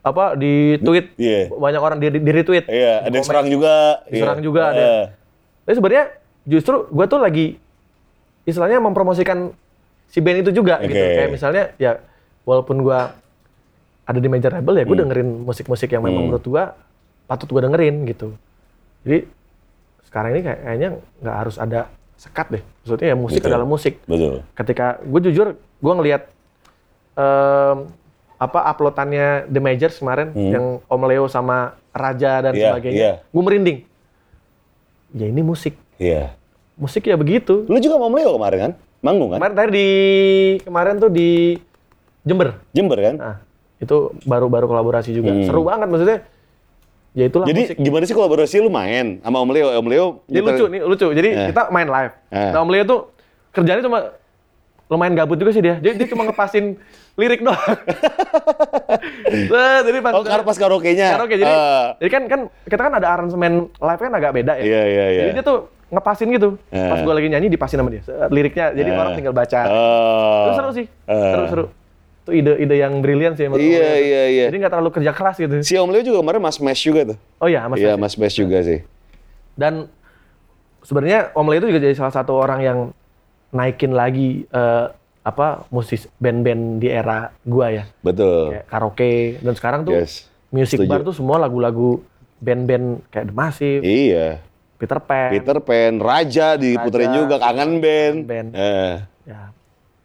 apa di tweet Iya. banyak orang di, di retweet. Iya, ada yang serang juga. Diserang Iya. juga ada. Heeh. Tapi sebenarnya justru gue tuh lagi istilahnya mempromosikan si band itu juga gitu. Oke. Kayak misalnya ya walaupun gue ada di major label ya Hmm. gue dengerin musik-musik yang memang menurut gue patut gue dengerin gitu. Jadi sekarang ini kayak- kayaknya nggak harus ada sekat deh. Maksudnya ya musik Betul. adalah musik. Betul. Ketika gue jujur gue ngelihat em, apa uploadannya The Majors kemarin yang Om Leo sama Raja dan Hmm. Iya, sebagainya, iya. gue merinding. Ya ini musik, Iya. musik ya begitu. Lu juga mau Leo kemarin kan? Manggung kan? Kemarin tadi di kemarin tuh di Jember. Jember kan? Nah, itu baru-baru kolaborasi juga. Hmm. Seru banget maksudnya. Ya itulah Jadi musik. gimana sih kolaborasi lu main sama Om Leo? Om Leo Jadi nyetel- lucu nih, lucu. Jadi Eh. kita main live. Eh. Nah, Om Leo tuh kerjanya cuma lumayan gabut juga sih dia. Jadi dia cuma ngepasin lirik doang. Nah, jadi pas Oh, karena pas karaoke-nya. karaoke. Jadi, Ah. jadi kan kan kita kan ada aransemen live kan agak beda ya. Iya, iya, iya. Jadi dia tuh ngepasin gitu. Eh. Pas gue lagi nyanyi dipasin sama dia. Liriknya. Jadi Eh. orang tinggal baca. Oh. Itu seru sih. Seru-seru. Itu ide-ide yang brilian sih. menurut Iya, iya, iya. Jadi nggak terlalu kerja keras gitu. Si Om Leo juga kemarin Mas Mesh juga tuh. Oh iya, Mas. Iya. Mas Mesh juga sih. Dan sebenarnya Om Leo itu juga jadi salah satu orang yang naikin lagi eh, apa musis band-band di era gua ya. Betul. Kayak karaoke dan sekarang tuh Yes. music Setuju. bar tuh semua lagu-lagu band-band kayak The Massive, Iya. Peter Pan. Peter Pan, Raja diputerin Raja, juga, Kangen Band. Band. Eh. Ya.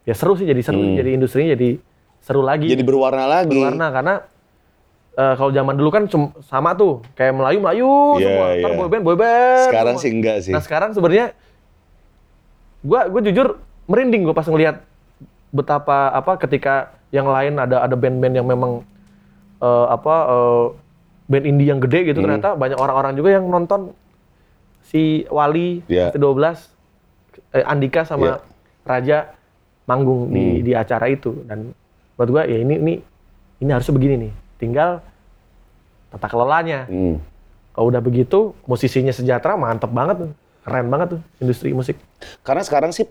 Ya seru sih jadi seru, Hmm. jadi industrinya jadi seru lagi. Jadi berwarna lagi. berwarna karena eh, kalau zaman dulu kan sama tuh kayak Melayu Melayu Iya, semua, ntar iya. boyband boyband. Sekarang semua. sih enggak sih. Nah sekarang sebenarnya gua gue jujur merinding gue pas ngelihat betapa apa ketika yang lain ada ada band-band yang memang eh, apa eh, band indie yang gede gitu Hmm. ternyata banyak orang-orang juga yang nonton si Wali Iya. ST12 eh, Andika sama Iya. Raja manggung di Hmm. di acara itu dan buat gua ya ini ini ini harusnya begini nih tinggal tata kelolanya Hmm. kalau udah begitu musisinya sejahtera mantep banget keren banget tuh industri musik Karena sekarang sih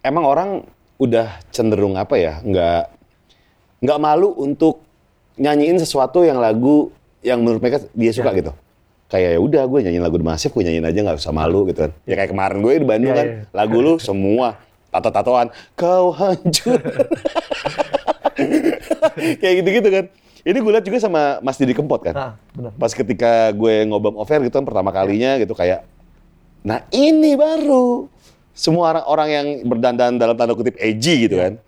emang orang udah cenderung apa ya, nggak nggak malu untuk nyanyiin sesuatu yang lagu yang menurut mereka dia suka Ya. gitu. Kayak ya udah gue nyanyiin lagu Massive, gue nyanyiin aja nggak usah malu gitu kan. Ya kayak kemarin gue di Bandung Ya, kan, ya. lagu lu semua tato-tatoan, kau hancur. kayak gitu-gitu kan. Ini gue lihat juga sama Mas Didi Kempot kan. nah benar Pas ketika gue ngobam over gitu kan pertama kalinya gitu kayak nah ini baru. Semua orang orang yang berdandan dalam tanda kutip edgy gitu kan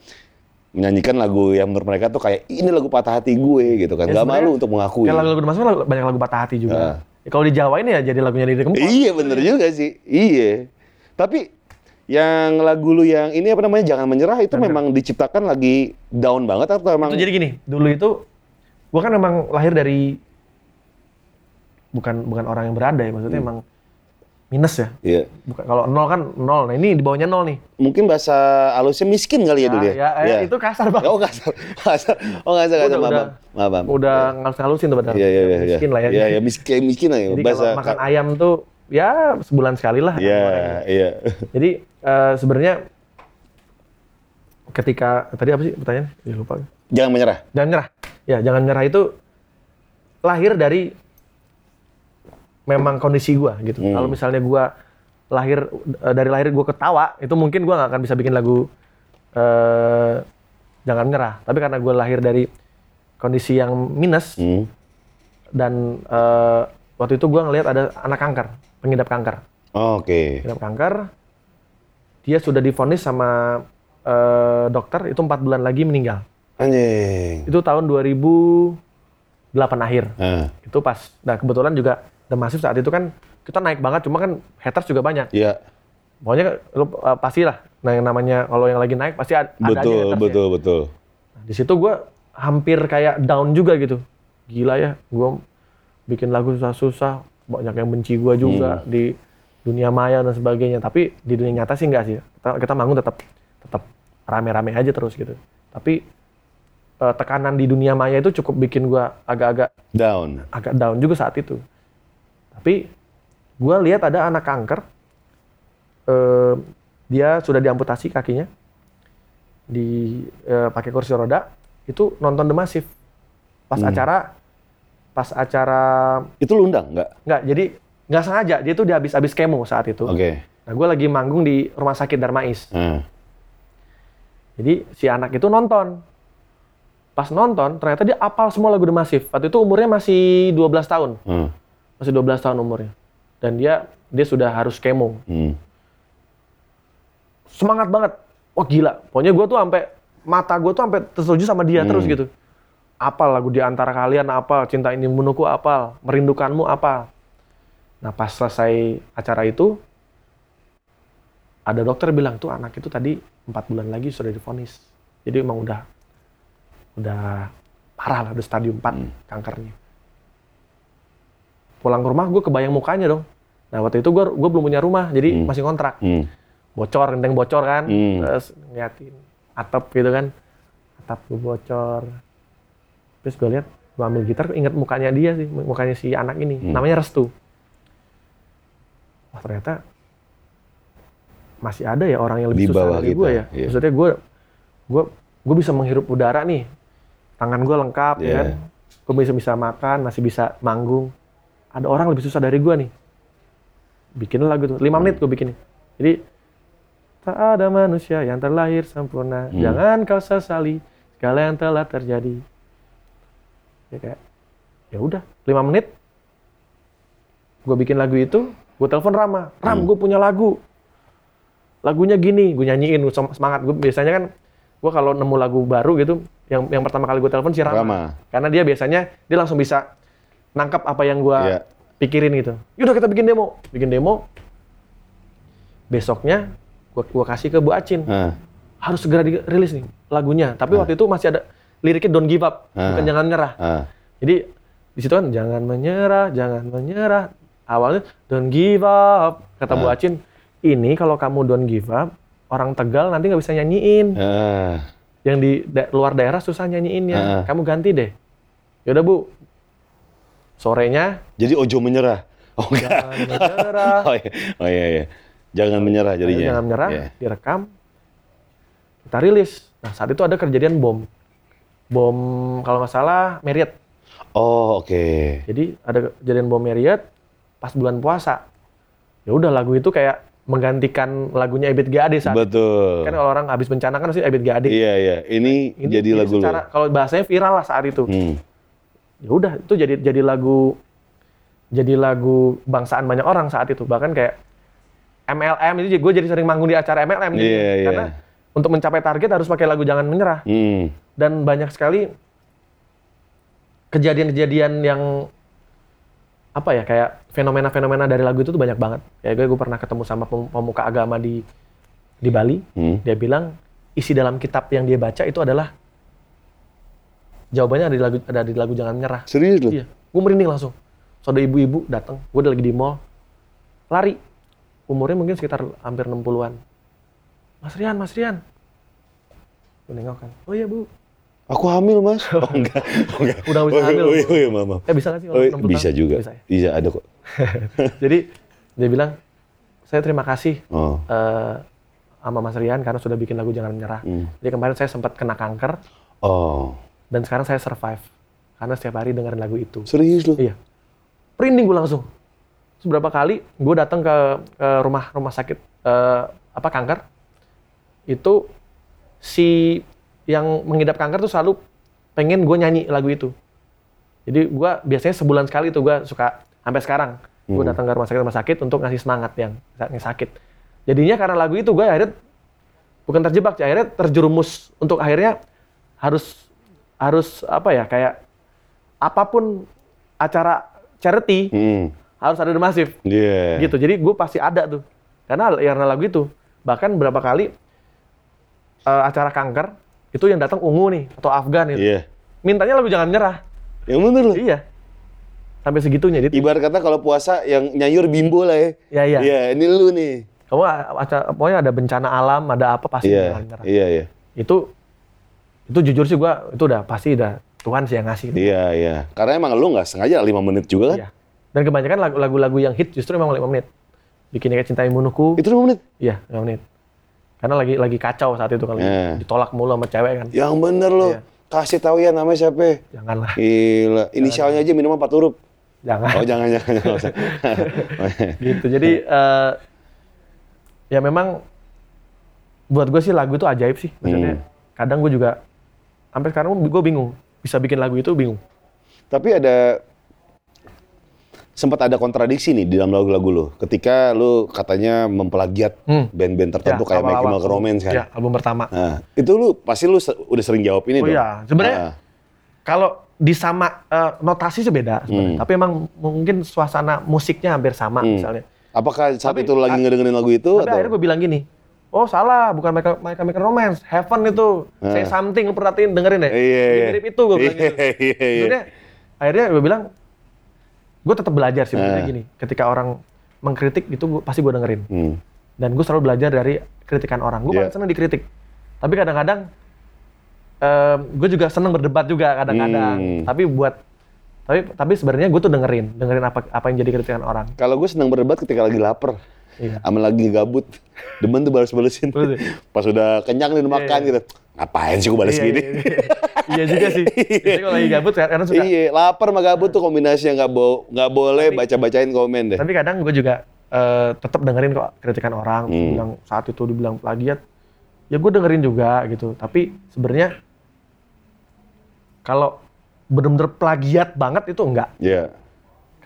menyanyikan lagu yang menurut mereka tuh kayak ini lagu patah hati gue gitu kan. Ya, nggak sebenarnya malu untuk mengakui. kayak lagu-lagu masuk banyak lagu patah hati juga. Ah. Ya, kalau di Jawa ini ya jadi lagunya Didi Kempot. Iya bener juga sih. Iya. Tapi yang lagu lu yang ini apa namanya jangan menyerah itu memang diciptakan lagi down banget atau emang itu jadi gini dulu itu gua kan memang lahir dari bukan bukan orang yang berada ya maksudnya emang minus ya Iya. bukan kalau nol kan nol nah ini di bawahnya nol nih mungkin bahasa halusnya miskin kali ya, dulu ya ya, ya, Iya. itu kasar banget oh kasar kasar oh kasar kasar Udah, maaf udah. maaf maaf udah ngalus-ngalusin tuh padahal Iya iya iya. miskin lah ya Iya iya miskin miskin lah ya. jadi Bahasa kalau makan ayam tuh ya sebulan sekali lah Iya iya. Jadi eh, sebenarnya ketika tadi apa sih pertanyaan? Ya lupa. Jangan menyerah. Jangan nyerah. Ya, jangan nyerah itu lahir dari memang kondisi gua gitu. Hmm. Kalau misalnya gua lahir eh, dari lahir gue ketawa itu mungkin gue nggak akan bisa bikin lagu eh jangan menyerah tapi karena gue lahir dari kondisi yang minus Hmm. dan eh, waktu itu gue ngelihat ada anak kanker pengidap kanker Oh, Oke. pengidap kanker dia sudah divonis sama eh, dokter itu empat bulan lagi meninggal Anjing. itu tahun 2008 akhir Ah, itu pas nah kebetulan juga The Massive saat itu kan kita naik banget cuma kan haters juga banyak Iya. pokoknya lu uh, pasti lah nah yang namanya kalau yang lagi naik pasti ada, ada aja Betul, hatersnya. betul, betul. Nah, di situ gue hampir kayak down juga gitu gila ya gue bikin lagu susah-susah banyak yang benci gue juga Hmm. di dunia maya dan sebagainya tapi di dunia nyata sih enggak sih kita, kita manggung tetap tetap rame-rame aja terus gitu tapi uh, tekanan di dunia maya itu cukup bikin gue agak-agak Down. agak down juga saat itu. Tapi gue lihat ada anak kanker, eh, dia sudah diamputasi kakinya, di eh, pakai kursi roda, itu nonton The Massive. Pas acara, pas acara Itu lu undang nggak? nggak, jadi nggak sengaja dia tuh di habis-habis kemo saat itu. Oke. Nah gue lagi manggung di rumah sakit Darmais. Ah. Jadi si anak itu nonton. Pas nonton, ternyata dia apal semua lagu The Massive. Waktu itu umurnya masih 12 tahun. Ah. Masih 12 tahun umurnya. Dan dia dia sudah harus kemo. Hmm. semangat banget. Wah gila. Pokoknya gue tuh sampai mata gue tuh sampai tertuju sama dia terus gitu. Apal lagu di antara kalian apal cinta ini membunuhku apal merindukanmu apal. Nah pas selesai acara itu ada dokter bilang tuh anak itu tadi empat bulan lagi sudah divonis jadi emang udah udah parah lah udah stadium 4 kankernya pulang ke rumah gue kebayang mukanya dong. Nah waktu itu gue gue belum punya rumah jadi masih kontrak. Hmm. bocor genteng bocor kan. Hmm. terus ngeliatin atap gitu kan. Atap gue bocor. Terus gue lihat gue ambil gitar inget mukanya dia sih mukanya si anak ini. Hmm. namanya Restu. Wah ternyata masih ada ya orang yang lebih Di susah dari gue ya. iya. maksudnya gue gue gue bisa menghirup udara nih. Tangan gue lengkap ya Iya. kan. Gue bisa bisa makan masih bisa manggung ada orang lebih susah dari gue nih bikin lagu tuh lima menit gue bikin jadi tak ada manusia yang terlahir sempurna Hmm. jangan kau sesali segala yang telah terjadi ya kayak ya udah lima menit gue bikin lagu itu gue telepon Rama Ram Hmm. gue punya lagu lagunya gini gue nyanyiin gua sem- semangat gue biasanya kan gue kalau nemu lagu baru gitu yang yang pertama kali gue telepon si Rama. Rama. karena dia biasanya dia langsung bisa nangkap apa yang gue Iya. pikirin gitu yaudah kita bikin demo bikin demo besoknya gue gua kasih ke Bu Acin Ah. harus segera dirilis nih lagunya tapi waktu itu masih ada liriknya don't give up bukan Ah. jangan nyerah Ah. jadi di situ kan jangan menyerah, jangan menyerah. Awalnya don't give up. Kata Bu Ah. Acin, ini kalau kamu don't give up, orang Tegal nanti nggak bisa nyanyiin. Ah. Yang di da- luar daerah susah nyanyiinnya. Ah. Kamu ganti deh. Yaudah Bu. Sorenya Jadi Ojo menyerah. Oh enggak. jangan menyerah. Oh iya, oh, iya, iya. Jangan menyerah jadinya. jangan menyerah. Iya. Direkam. Kita rilis. Nah saat itu ada kejadian bom. Bom kalau nggak salah Marriott. Oh oke. Jadi ada kejadian bom Marriott pas bulan puasa. Ya udah lagu itu kayak menggantikan lagunya Ebit G.Ade saat Betul. kan kalau orang habis bencana kan pasti Ebit G.Ade. Iya iya. Ini, Ini jadi ini lagu secara kalau bahasanya viral lah saat itu. Hmm. Ya udah itu jadi jadi lagu jadi lagu bangsaan banyak orang saat itu. Bahkan kayak MLM itu gue jadi sering manggung di acara MLM jadi. Iya, iya. karena untuk mencapai target harus pakai lagu Jangan Menyerah Hmm. dan banyak sekali kejadian-kejadian yang apa ya kayak fenomena-fenomena dari lagu itu tuh banyak banget. Kayak gue, gue pernah ketemu sama pem- pemuka agama di di Bali. Hmm. Dia bilang isi dalam kitab yang dia baca itu adalah jawabannya ada di lagu ada di lagu Jangan Menyerah. Serius lu? Iya, gue merinding langsung. So ada ibu-ibu datang, gue udah lagi di mall, lari. Umurnya mungkin sekitar hampir 60-an. Mas Rian, Mas Rian. Gue nengok kan, oh iya bu, Aku hamil mas. Oh enggak. Oh, enggak. Udah bisa oh, iya, hamil. Oh iya, oh, iya maaf. Eh bisa nggak sih kalau Oh, iya, 60 bisa tahun? juga. Bisa Bisa, ya? ada kok. Jadi dia bilang, saya terima kasih Oh. eh, sama Mas Rian karena sudah bikin lagu Jangan Menyerah. Hmm. Jadi kemarin saya sempat kena kanker Oh. Dan sekarang saya survive karena setiap hari dengerin lagu itu. Serius lu? Iya. Merinding gue langsung. Terus berapa kali gue datang ke, ke rumah rumah sakit eh, apa kanker itu si yang mengidap kanker tuh selalu pengen gue nyanyi lagu itu. Jadi gue biasanya sebulan sekali tuh gue suka sampai sekarang gue Hmm. datang ke rumah sakit rumah sakit untuk ngasih semangat yang yang sakit. Jadinya karena lagu itu gue akhirnya bukan terjebak, akhirnya terjerumus untuk akhirnya harus harus apa ya kayak apa pun acara charity Hmm. harus ada The Massive Iya. gitu. Jadi gue pasti ada tuh. Karena karena lagu itu. Bahkan berapa kali eh, acara kanker itu yang datang ungu nih atau Afgan gitu. Iya. Mintanya lagu jangan menyerah. Yang bener loh. Iya. Sampai segitunya. Jadi Ibarat kata kalau puasa yang nyayur bimbo lah ya. ya iya. Iya, ini lu nih. Kamu a- acara pokoknya ada bencana alam, ada apa pasti Iya, jangan menyerah. iya, iya. Itu itu jujur sih gua itu udah pasti udah Tuhan sih yang ngasih. Iya, iya. Karena emang lu nggak sengaja lima menit juga kan? Iya. Dan kebanyakan lagu- lagu-lagu yang hit justru memang 5 menit. Bikin kayak cinta imunuku. Itu lima menit. Iya, 5 menit. Karena lagi lagi kacau saat itu kalau Iya. ditolak mulu sama cewek kan. Yang bener lo. Iya. Kasih tahu ya namanya siapa? Janganlah. Gila, inisialnya aja minimal 4 huruf. Jangan. Oh, jangan, jangan, jangan. gitu. Jadi eh, ya memang buat gue sih lagu itu ajaib sih. Maksudnya Hmm. kadang gue juga sampai sekarang gue bingung bisa bikin lagu itu bingung. Tapi ada sempat ada kontradiksi nih di dalam lagu-lagu lo. Ketika lu katanya mempelagiat Hmm. band-band tertentu kayak My awal-awal. Chemical Romance kan. Ya, album pertama. Nah, itu lu pasti lu se- udah sering jawab ini Oh dong. iya, sebenarnya Ah, kalau di sama eh, notasi sih beda sebenarnya. Hmm. Tapi emang mungkin suasana musiknya hampir sama Hmm. misalnya. apakah saat Tapi- itu lagi ngedengerin lagu itu Tapi atau? akhirnya gue bilang gini, oh salah, bukan My, My Chemical Romance, Heaven itu, Say Ah. Something, lu perhatiin, dengerin deh. Iya, iya. Mirip itu gue bilang gitu. Iya, iya, iya. Maksudnya, akhirnya gue bilang, gue tetap belajar sih Ah. gini. Ketika orang mengkritik itu gua, pasti gue dengerin. Hmm. Dan gue selalu belajar dari kritikan orang. Gue Iya. paling seneng dikritik. Tapi kadang-kadang gue juga seneng berdebat juga kadang-kadang. Hmm. Tapi buat tapi tapi sebenarnya gue tuh dengerin, dengerin apa apa yang jadi kritikan orang. Kalau gue senang berdebat ketika lagi lapar. Iya. Lagi gabut. Demen tuh balas-balesin. Betul. Pas udah kenyang nih udah makan iya. gitu. Ngapain sih gue balas Iya, gini? iya, iya. Iya juga sih. Biasanya kalau lagi gabut karena suka. Iya, lapar sama gabut tuh kombinasi yang nggak bo nggak boleh baca-bacain komen deh. Tapi kadang gue juga eh, tetap dengerin kok kritikan orang. Hmm. Bilang saat itu dibilang plagiat, ya gue dengerin juga gitu. Tapi sebenarnya kalau bener-bener plagiat banget itu enggak. Iya.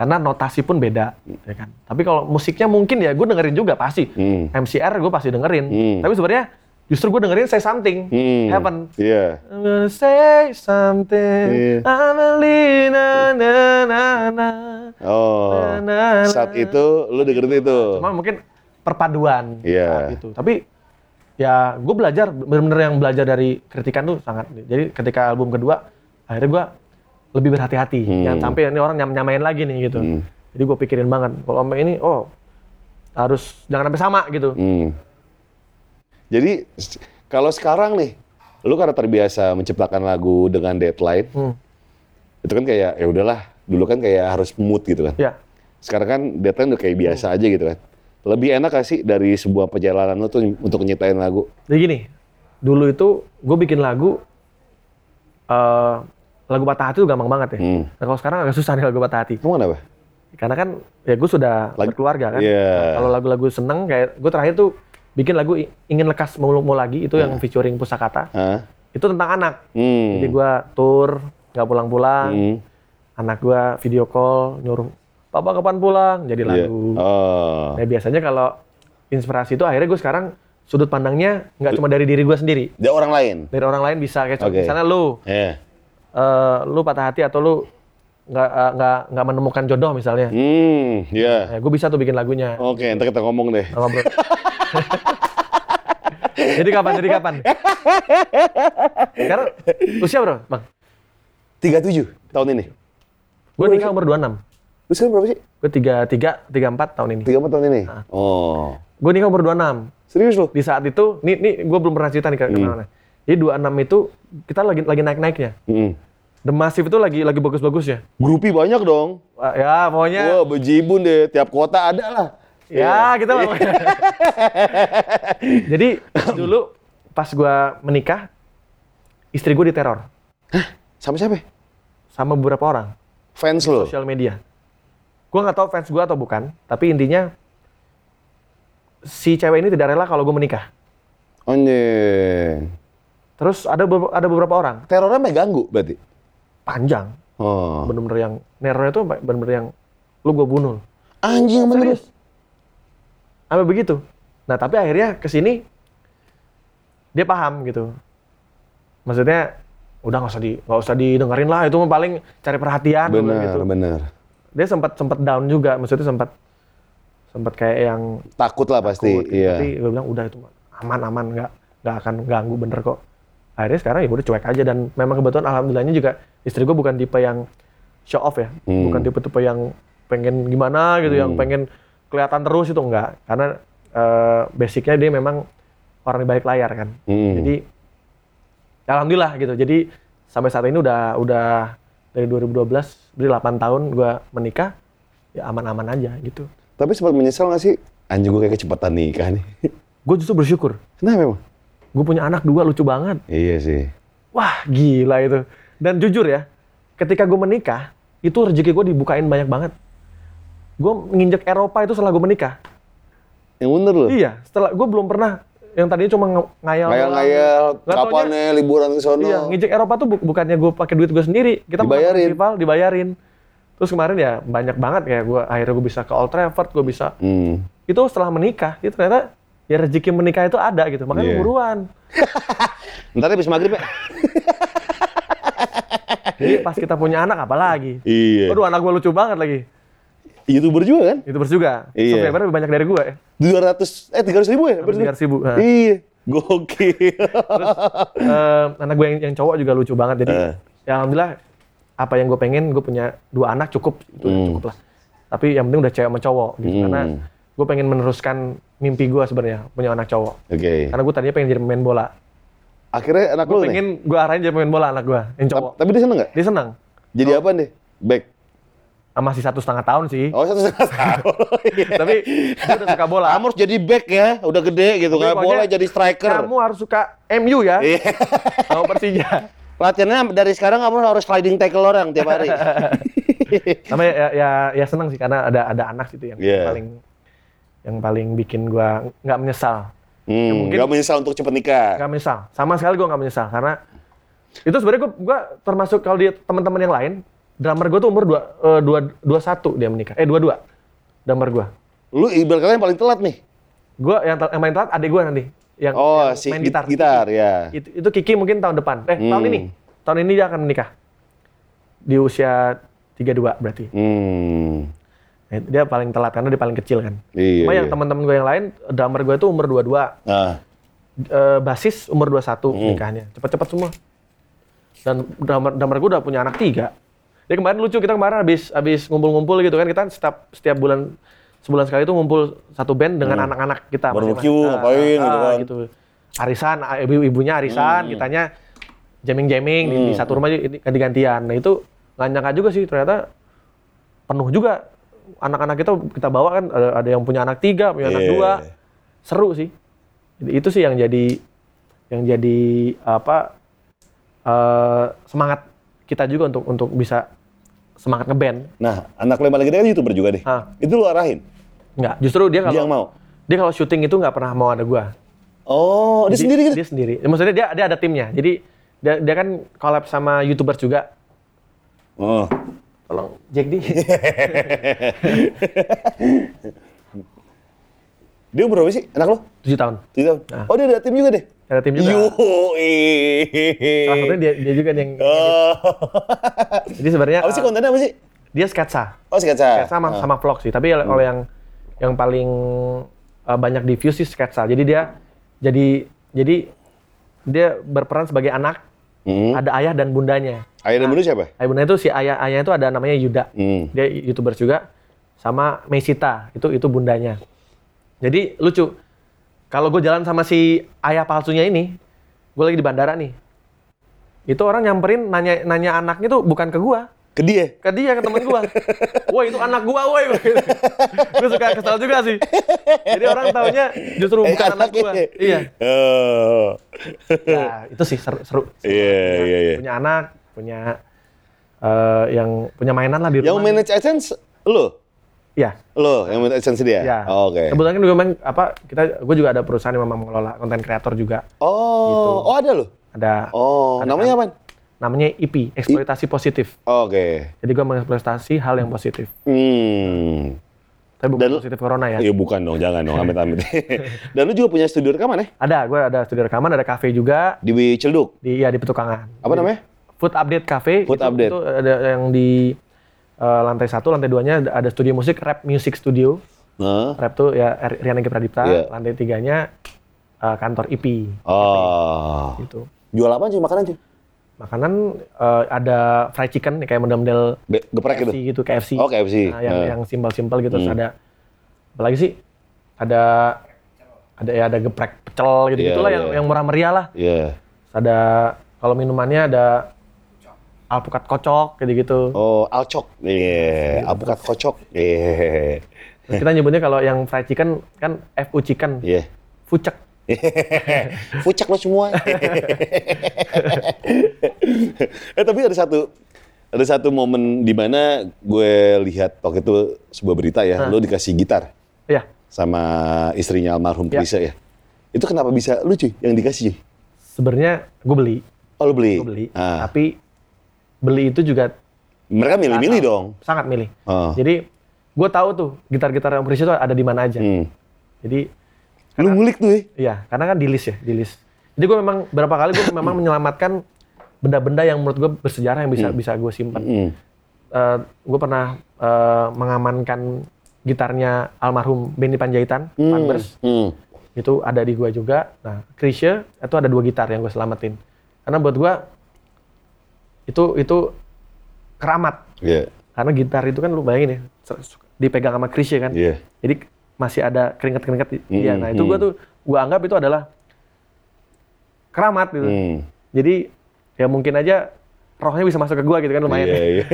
Karena notasi pun beda, ya kan. Tapi kalau musiknya mungkin ya gue dengerin juga pasti. Hmm. MCR gue pasti dengerin. Hmm. Tapi sebenarnya justru gue dengerin Say Something, Hmm. Heaven. Iya. I'm gonna say something, Iya. I'm a na na na na. Oh. Na, na, na. Saat itu lu dengerin itu. Cuma mungkin perpaduan Iya. saat itu. Tapi ya gue belajar bener-bener yang belajar dari kritikan tuh sangat. Jadi ketika album kedua akhirnya gue lebih berhati-hati. Hmm. Jangan sampai ini orang nyam nyamain lagi nih gitu. Hmm. Jadi gue pikirin banget kalau sampai ini oh harus jangan sampai sama gitu. Hmm. Jadi kalau sekarang nih, lu karena terbiasa menciptakan lagu dengan deadline, Hmm. itu kan kayak ya udahlah, dulu kan kayak harus mood gitu kan. Ya. Sekarang kan deadline udah kayak biasa aja gitu kan. Lebih enak gak sih dari sebuah perjalanan lu tuh untuk nyiptain lagu? Jadi gini, dulu itu gue bikin lagu eh lagu patah hati tuh gampang banget ya. Hmm. Nah, kalau sekarang agak susah nih lagu patah hati. Emang kenapa? Karena kan ya gue sudah Lagi- berkeluarga kan. Iya. Nah, kalau lagu-lagu seneng kayak gue terakhir tuh bikin lagu ingin lekas mau mau lagi itu yang featuring pusakata. Hah? Itu tentang anak. Hmm. Jadi gue tour nggak pulang-pulang. Hmm. Anak gue video call nyuruh papa kapan pulang jadi Iya. lagu. Oh. Nah biasanya kalau inspirasi itu akhirnya gue sekarang sudut pandangnya nggak cuma dari diri gue sendiri. Dia orang lain. Dari orang lain bisa kayak Oke. misalnya lu Iya. Eh, lu patah hati atau lu nggak eh, nggak nggak menemukan jodoh misalnya. Hmm, iya. Nah, gue bisa tuh bikin lagunya. Oke, ntar kita ngomong deh. ngobrol. jadi kapan? Jadi kapan? Sekarang usia bro, bang? 37 tahun ini. Gue nikah umur 26. Lu sekarang berapa sih? Gue 33, 34 tahun ini. 34 tahun ini? Ah. Oh. Gue nikah umur 26. Serius lu? Di saat itu, nih, nih gue belum pernah cerita nih ke Hmm. kenangannya. Jadi 26 itu kita lagi lagi naik-naiknya. Hmm. The Massive itu lagi lagi bagus-bagusnya. Grupi banyak dong. Wah, Ya pokoknya Wah, bejibun deh. Tiap kota ada lah. Ya, gitu lah. Jadi dulu pas gua menikah, istri gue diteror Sama siapa? sama beberapa orang Fans lo? sosial media. gue nggak tahu fans gue atau bukan, tapi intinya si cewek ini tidak rela kalau gue menikah. Anjing. Terus ada be- ada beberapa orang Terornya sampai ganggu berarti. panjang, Oh. bener-bener yang nerornya tuh bener-bener yang lu gue bunuh. Anjing bener. Serius. Sampai begitu. Nah tapi akhirnya ke sini dia paham gitu. Maksudnya udah nggak usah di nggak usah didengerin lah itu paling cari perhatian Bener, gitu. bener. Dia sempat sempat down juga, maksudnya sempat sempat kayak yang Takut lah pasti. takut gitu. Iya. Tapi gue bilang udah itu aman aman nggak nggak akan ganggu bener kok. Akhirnya sekarang ya udah cuek aja dan memang kebetulan alhamdulillahnya juga istri gue bukan tipe yang show off ya, Hmm. bukan tipe-tipe yang pengen gimana gitu, yang pengen kelihatan terus itu enggak. Karena eh, basicnya dia memang orang di balik layar kan. Hmm. Jadi ya alhamdulillah gitu. Jadi sampai saat ini udah udah dari 2012 berarti 8 tahun gue menikah ya aman-aman aja gitu. Tapi sempat menyesal nggak sih? Anjing gue kayak kecepatan nikah nih. Gue justru bersyukur. Kenapa emang? Gue punya anak dua lucu banget. Iya sih. Wah gila itu. Dan jujur ya, ketika gue menikah, itu rezeki gue dibukain banyak banget. Gue nginjek Eropa itu setelah gue menikah. Yang bener loh. Iya, setelah gue belum pernah yang tadinya cuma ngayal. Ngayal-ngayal, kapan liburan ke sono. Iya, nginjek Eropa tuh bu- bukannya gue pakai duit gue sendiri. Kita Dibayarin. festival dibayarin. Terus kemarin ya banyak banget kayak gue akhirnya gue bisa ke Old Trafford, gue bisa Hmm. itu setelah menikah. Itu ternyata ya rezeki menikah itu ada gitu. Makanya Iya. buruan. Ntar habis maghrib ya? Jadi pas kita punya anak apalagi. Iya. Waduh anak gue lucu banget lagi. Youtuber juga kan? Itu juga. Iya. Subscriber lebih banyak dari gue ya. 200, eh 300 ribu ya? Hampir 300 ribu, ha. Iya. Gokil. Eh, anak gue yang, yang cowok juga lucu banget. Jadi Eh. ya alhamdulillah apa yang gue pengen gue punya dua anak cukup itu Hmm. cukup lah. Tapi yang penting udah cewek sama cowok gitu. Hmm. Karena gue pengen meneruskan mimpi gue sebenarnya punya anak cowok. Oke. Karena gue tadinya pengen jadi pemain bola. Akhirnya anak Gue lu nih? pengen gue arahin jadi pemain bola anak gue yang cowok. Tapi dia seneng nggak? Dia senang. Jadi apa nih? Back. Ah, Masih satu setengah tahun sih. Oh, satu setengah tahun. Tapi dia udah suka bola. Kamu harus jadi back ya, udah gede gitu Tapi kan. Boleh jadi striker. Kamu harus suka MU ya. Iya. Sama Persija. Latihannya dari sekarang kamu harus sliding tackle orang tiap hari. Sama ya, ya, ya seneng sih karena ada ada anak gitu yang Iya. paling yang paling bikin gua nggak menyesal. Hmm, mungkin- gak menyesal untuk cepet nikah. Nggak menyesal. Sama sekali gua nggak menyesal karena itu sebenarnya gua, gua termasuk kalau di teman-teman yang lain, drummer gua tuh umur dua, eh, dua, dua satu dia menikah. Eh dua dua. Drummer gua. Lu ibarat kata yang paling telat nih. Gua yang, yang main telat adik gua nanti. Yang, Oh, yang si main git- gitar. gitar, Kiki. ya. Itu, itu Kiki mungkin tahun depan. Eh tahun Hmm. ini. Tahun ini dia akan menikah. Di usia 32 berarti. Hmm. Nah, dia paling telat karena dia paling kecil kan. Iya, Cuma yang iya. teman-teman gue yang lain, drummer gue itu umur 22, Nah, eh, basis umur 21 Hmm. nikahnya. Cepet-cepet semua. Dan drummer, drummer gue udah punya anak tiga. Jadi kemarin lucu, kita kemarin habis habis ngumpul-ngumpul gitu kan, kita setiap setiap bulan sebulan sekali itu ngumpul satu band dengan anak-anak kita. Hmm. Barbecue, masing-masing. ngapain gitu kan. gitu. Arisan, ah, ibu-ibunya arisan, Hmm. kitanya jamming-jamming di, di satu rumah ini ganti-gantian. Nah itu nggak nyangka juga sih ternyata penuh juga anak-anak kita kita bawa kan ada, ada yang punya anak tiga, punya anak Iya. dua, seru sih. Jadi itu sih yang jadi yang jadi apa eh, semangat kita juga untuk untuk bisa semangat ngeband. nah anak lu yang paling gede kan youtuber juga deh. Ah. Itu lu arahin. Enggak, justru dia kalau Dia mau. dia kalau syuting itu nggak pernah mau ada gua. Oh, dia Jadi, sendiri gitu. Dia sendiri. Ya, maksudnya dia dia ada timnya. Jadi dia, dia kan collab sama YouTuber juga. Oh. Tolong Jack di. Dia umur berapa sih anak lu? 7 tahun. Tujuh tahun. Nah. Oh, dia ada tim juga deh. Ada tim juga. Yo, Salah satunya dia, dia juga yang Oh. jadi sebenarnya Apa sih uh, kontennya apa sih? dia sketsa. Oh, sketsa. sketsa sama, Ah. sama vlog sih. Tapi oleh yang yang paling uh, banyak di view sih sketsa. Jadi dia jadi jadi dia berperan sebagai anak, Hmm. ada ayah dan bundanya. Ayah dan bunda siapa? Ayah bundanya itu si ayah ayah itu ada namanya Yuda. Hmm. Dia youtuber juga sama Mesita itu itu bundanya. Jadi lucu. Kalau gue jalan sama si ayah palsunya ini, gue lagi di bandara nih. Itu orang nyamperin nanya nanya anaknya tuh bukan ke gua, Ke dia. ke dia ke temen gua. Woi itu anak gua woi. gue suka kesal juga sih. Jadi orang taunya justru Eh, bukan anak gua. Iya. Oh. Nah, itu sih seru. seru. Iya, iya, iya. Punya anak, punya eh, yang punya mainan lah di Yang rumah. manage AdSense lu? Iya. Lo yang minta adsense dia? Ya. Oh, Oke. Kebetulan kan juga memang apa kita gue juga ada perusahaan yang memang mengelola konten kreator juga. Oh, Gitu. oh ada lo? Ada Oh, Ada namanya apa? Namanya IP, eksploitasi positif. Oke. Jadi gue mengeksploitasi hal yang positif. Hmm. Tapi bukan Dan- positif corona ya. Ya bukan dong, jangan dong, amit-amit. Dan lu juga punya studio rekaman ya? Ada, gue ada studio rekaman, ada cafe juga Di Cilduk. di ya di Petukangan. Apa namanya? Food Update Cafe. Food itu, Update. Itu ada yang di eh, lantai satu, lantai duanya ada, studio musik, Rap Music Studio. Nah. Rap tuh ya Rian Pradipta. Iya. Lantai tiganya eh, kantor IP. Oh. Gitu. Jual apa sih makanan sih? Makanan eh, ada fried chicken kayak model-model Geprek KFC gitu. gitu, KFC. Oh, KFC. Nah, yang Nah. yang simpel-simpel gitu. Terus Hmm. ada apa lagi sih? Ada ada ya ada geprek pecel gitu gitulah Iya, yang iya. yang murah meriah lah. Iya. Terus ada kalau minumannya ada alpukat kocok gitu gitu. Oh, alcok. Iya, alpukat kocok. Iya. Kita nyebutnya kalau yang fried chicken kan FU chicken, Iya. fucek. Fucek lo semua. eh tapi ada satu ada satu momen di mana gue lihat waktu itu sebuah berita ya, lo dikasih gitar Iya. sama istrinya almarhum Ya. Krisa ya. Itu kenapa bisa lu cuy yang dikasih? Sebenarnya gue beli, Oh lu beli? gue beli. Ah. Tapi beli itu juga Mereka milih-milih dong. sangat milih. Oh. Jadi gue tahu tuh gitar-gitar yang Prisya itu ada di mana aja. Hmm. Jadi Lu ngulik tuh ya? Iya, karena kan di list ya, di list. Jadi gue memang berapa kali gue memang menyelamatkan benda-benda yang menurut gue bersejarah yang bisa bisa gue simpan. Hmm. gue pernah eh, mengamankan gitarnya almarhum Benny Panjaitan, Panbers. Hmm. Itu ada di gue juga. Nah, Krisya itu ada dua gitar yang gue selamatin. Karena buat gue itu itu keramat. Iya. Karena gitar itu kan lu bayangin ya, dipegang sama Krisya kan. Iya. Jadi masih ada keringat-keringat di dia. Mm, Nah, itu mm. gua tuh gua anggap itu adalah keramat gitu. Hmm. Jadi ya mungkin aja rohnya bisa masuk ke gua gitu kan lumayan. Iya, iya.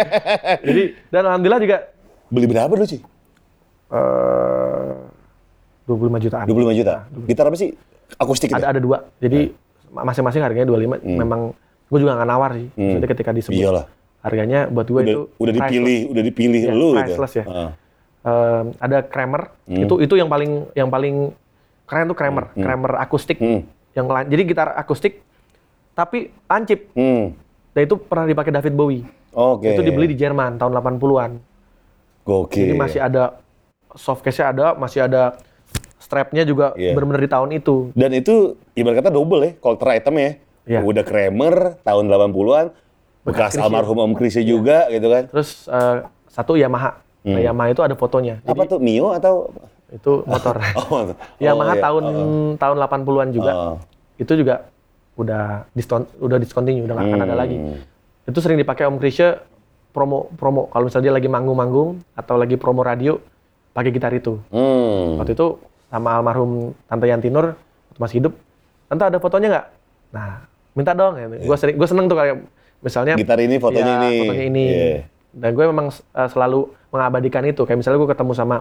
Jadi dan alhamdulillah juga Beli berapa lu cuy? eh 25 jutaan. 25 juta. Gitar apa sih? Akustik gitu? Ada ada dua. Jadi masing-masing harganya 25. Hmm. Memang gua juga nggak nawar sih. Maksudnya ketika disebut Iyalah. harganya buat gua Udah, itu udah priceless. dipilih, udah dipilih Iya, lu gitu. priceless ya. Ah. Eh, ada Kramer. Hmm. Itu itu yang paling yang paling keren tuh Kramer, Kramer akustik. Hmm. Yang jadi gitar akustik tapi lancip. Hmm. Dan itu pernah dipakai David Bowie. Oke. Itu dibeli di Jerman tahun 80-an. Gokil. Jadi masih ada soft case-nya ada, masih ada strapnya juga Iya. benar-benar di tahun itu. Dan itu ibarat kata double ya, collector item ya. Iya. Udah Kramer tahun 80-an, bekas Chrisye. almarhum Om Krisye juga gitu kan. Terus eh, satu Yamaha. Nah, Yamaha itu ada fotonya. Jadi Hmm. Apa tuh Mio atau itu motor. Oh, Yamaha iya. tahun tahun 80-an juga. Oh. Itu juga udah diston, udah discontinue, udah nggak akan ada lagi. Hmm. Itu sering dipakai Om Krisya promo promo kalau misalnya dia lagi manggung-manggung atau lagi promo radio pakai gitar itu. Hmm. Waktu itu sama almarhum Tante Yantinur waktu masih hidup, Tante ada fotonya nggak? Nah, minta dong. Gue sering, gue seneng tuh kayak misalnya Gitar ini, fotonya ya, ini. fotonya ini. Iya. Dan gue memang uh, selalu mengabadikan itu. Kayak misalnya gue ketemu sama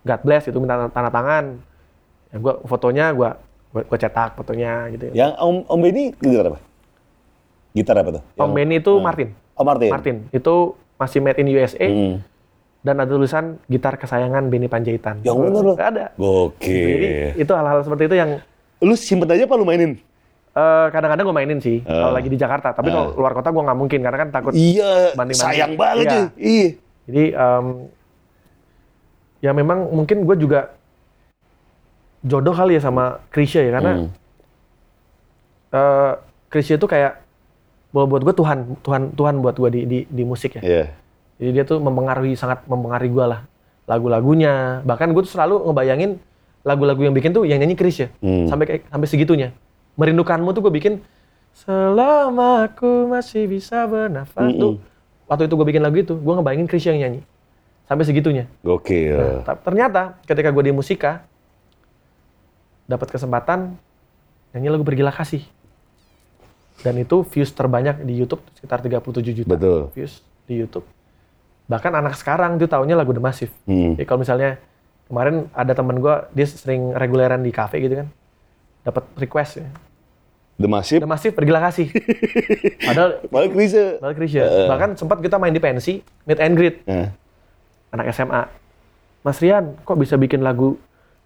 God Bless itu minta tanda tangan, ya gue fotonya gue gue cetak fotonya gitu. Yang Om Om Benny gitar apa? Gitar apa tuh? Om Yang- Benny itu Ah. Martin. Oh Martin. Martin itu masih made in USA Hmm. dan ada tulisan gitar kesayangan Benny Panjaitan. Yang bener loh. Ada. Gokil. Jadi itu hal-hal seperti itu yang Lu simpen aja apa lu mainin? Eh, kadang-kadang gue mainin sih kalau Ah. lagi di Jakarta. Tapi kalau luar kota gue nggak mungkin karena kan takut. Iya, Banding-banding. sayang banget Iya. Iya. Jadi em, ya memang mungkin gue juga jodoh kali ya sama Krisya ya karena Hmm. Krisya itu kayak buat buat gue Tuhan Tuhan Tuhan buat gue di, di di musik ya. Iya. Jadi dia tuh mempengaruhi sangat mempengaruhi gue lah lagu-lagunya. Bahkan gue tuh selalu ngebayangin lagu-lagu yang bikin tuh yang nyanyi Krisya Hmm. sampai kayak sampai segitunya. Merindukanmu tuh gue bikin selama aku masih bisa bernafas tuh. Waktu itu gue bikin lagu itu, gue ngebayangin Krisya yang nyanyi. Sampai segitunya. Gokil. Nah, ta- ternyata ketika gue di musika dapat kesempatan nyanyi lagu Pergilah Kasih. Dan itu views terbanyak di YouTube sekitar 37 juta Betul. views di YouTube. Bahkan anak sekarang itu taunya lagu The Massive. Hmm. Jadi kalau misalnya kemarin ada temen gue dia sering reguleran di cafe gitu kan. Dapat request ya. The Massive. The Massive Pergilah Kasih. Padahal Balik Krisye. Padahal Krisya. Bahkan sempat kita main di pensi, meet and greet Nah. anak SMA. Mas Rian, kok bisa bikin lagu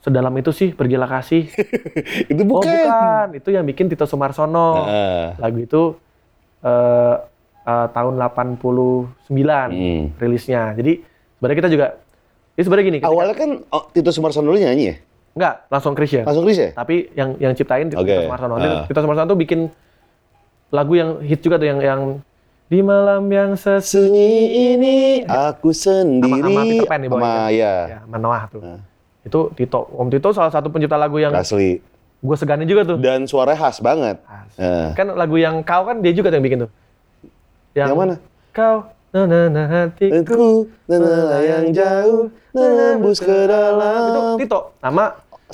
sedalam itu sih, Pergilah Kasih? itu Oh bukan. bukan, itu yang bikin Tito Sumarsono. Heeh. Lagu itu eh, eh, tahun 89 Hmm. rilisnya. Jadi sebenarnya kita juga, ini sebenarnya gini, Awalnya kan oh, Tito Sumarsono dulu nyanyi ya? Enggak langsung Chris ya. Langsung Chris ya? Tapi yang yang ciptain Tito Oke. Sumarsono. Ah. Tito Sumarsono tuh bikin lagu yang hit juga tuh yang yang di malam yang sesu Sunyi ini aku sendiri. sama Peter Pan nih Sama, ya. ya, sama Noah tuh. Ah. Itu Tito. Om Tito salah satu pencipta lagu yang Asli. gue seganin juga tuh. Dan suaranya khas banget. Khas. Eh. Kan lagu yang kau kan dia juga tuh yang bikin tuh. Yang mana? Kau na na na hatiku. Aku nana yang jauh menembus ke Itu dalam. Tito sama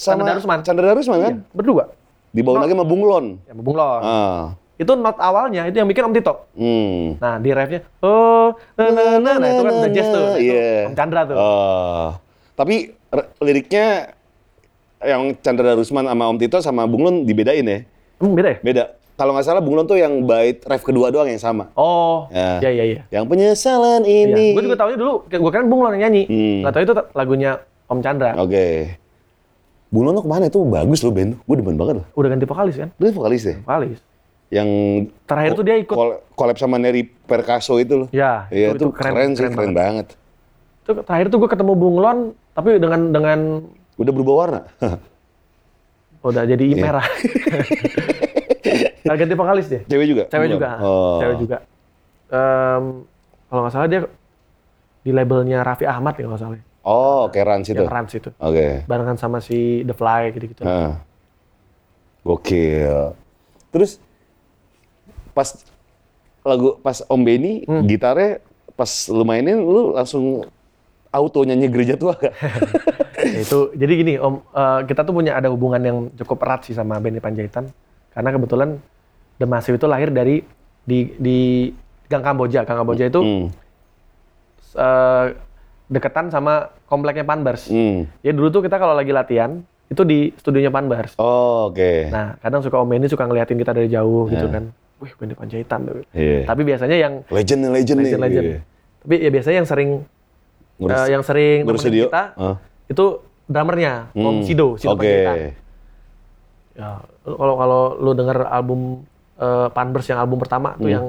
Sama Chandra Darusman. Chandra Darusman kan? Iya, berdua. Dibawa lagi sama Bunglon. Ya, Bung Lon. Ah. Itu not awalnya itu yang bikin Om Tito. Hmm. Nah, di refnya oh na na na nah itu kan udah jazz tuh. Iya. Om Chandra tuh. Oh. Tapi liriknya yang Chandra Darusman sama Om Tito sama Bunglon dibedain ya? Emang beda ya? Beda. Kalau nggak salah Bunglon tuh yang bait ref kedua doang yang sama. Oh, Ya. iya iya iya. Yang penyesalan Iya. ini. Gue juga tahunya dulu, gue kan Bung Lon yang nyanyi. Hmm. Nggak tahu itu lagunya Om Chandra. Oke. Bunglon tuh ke mana? Itu bagus loh band. Gue demen banget loh. Udah ganti vokalis kan? Dia vokalis deh. Vokalis. Yang Terakhir tuh dia ikut. kol- collab sama Neri Perkaso itu loh. Ya, Iya itu, keren, sih, keren banget. Itu terakhir tuh gue ketemu Bung Lon, tapi dengan dengan Udah berubah warna. udah jadi Iya. merah. Nah, ganti vokalis dia. Cewek juga? Cewek juga. Oh. Cewek juga. Em, kalau nggak salah dia di labelnya Raffi Ahmad ya kalau salah. Oh, kayak Rans itu. Yang Rans itu. Oke. Barengan sama si The Fly gitu-gitu. Heeh. Gokil. Terus pas lagu pas Om Benny Hmm. gitarnya pas lu mainin lu langsung auto nyanyi gereja tua gak? Itu jadi gini Om, eh, kita tuh punya ada hubungan yang cukup erat sih sama Benny Panjaitan karena kebetulan The Massive itu lahir dari di di Gang Kamboja. Gang Kamboja itu Hmm. eh, deketan sama kompleknya Panbers. Hmm. Ya dulu tuh kita kalau lagi latihan itu di studionya Panbers. Oh, oke. Nah, kadang suka Om Benny suka ngeliatin kita dari jauh gitu Ya. kan. Wih, Benny Panjaitan. tuh. Iya. Tapi biasanya yang Legend nih, legend, nih. legend-legend. Iya. Tapi ya biasanya yang sering Ngurus, eh, yang sering ngurus studio. kita Ah. itu drummernya Om Hmm. Sido, Sido Oke. Panjaitan. Ya, kalau kalau lu denger album eh, Panbers yang album pertama tuh Hmm. yang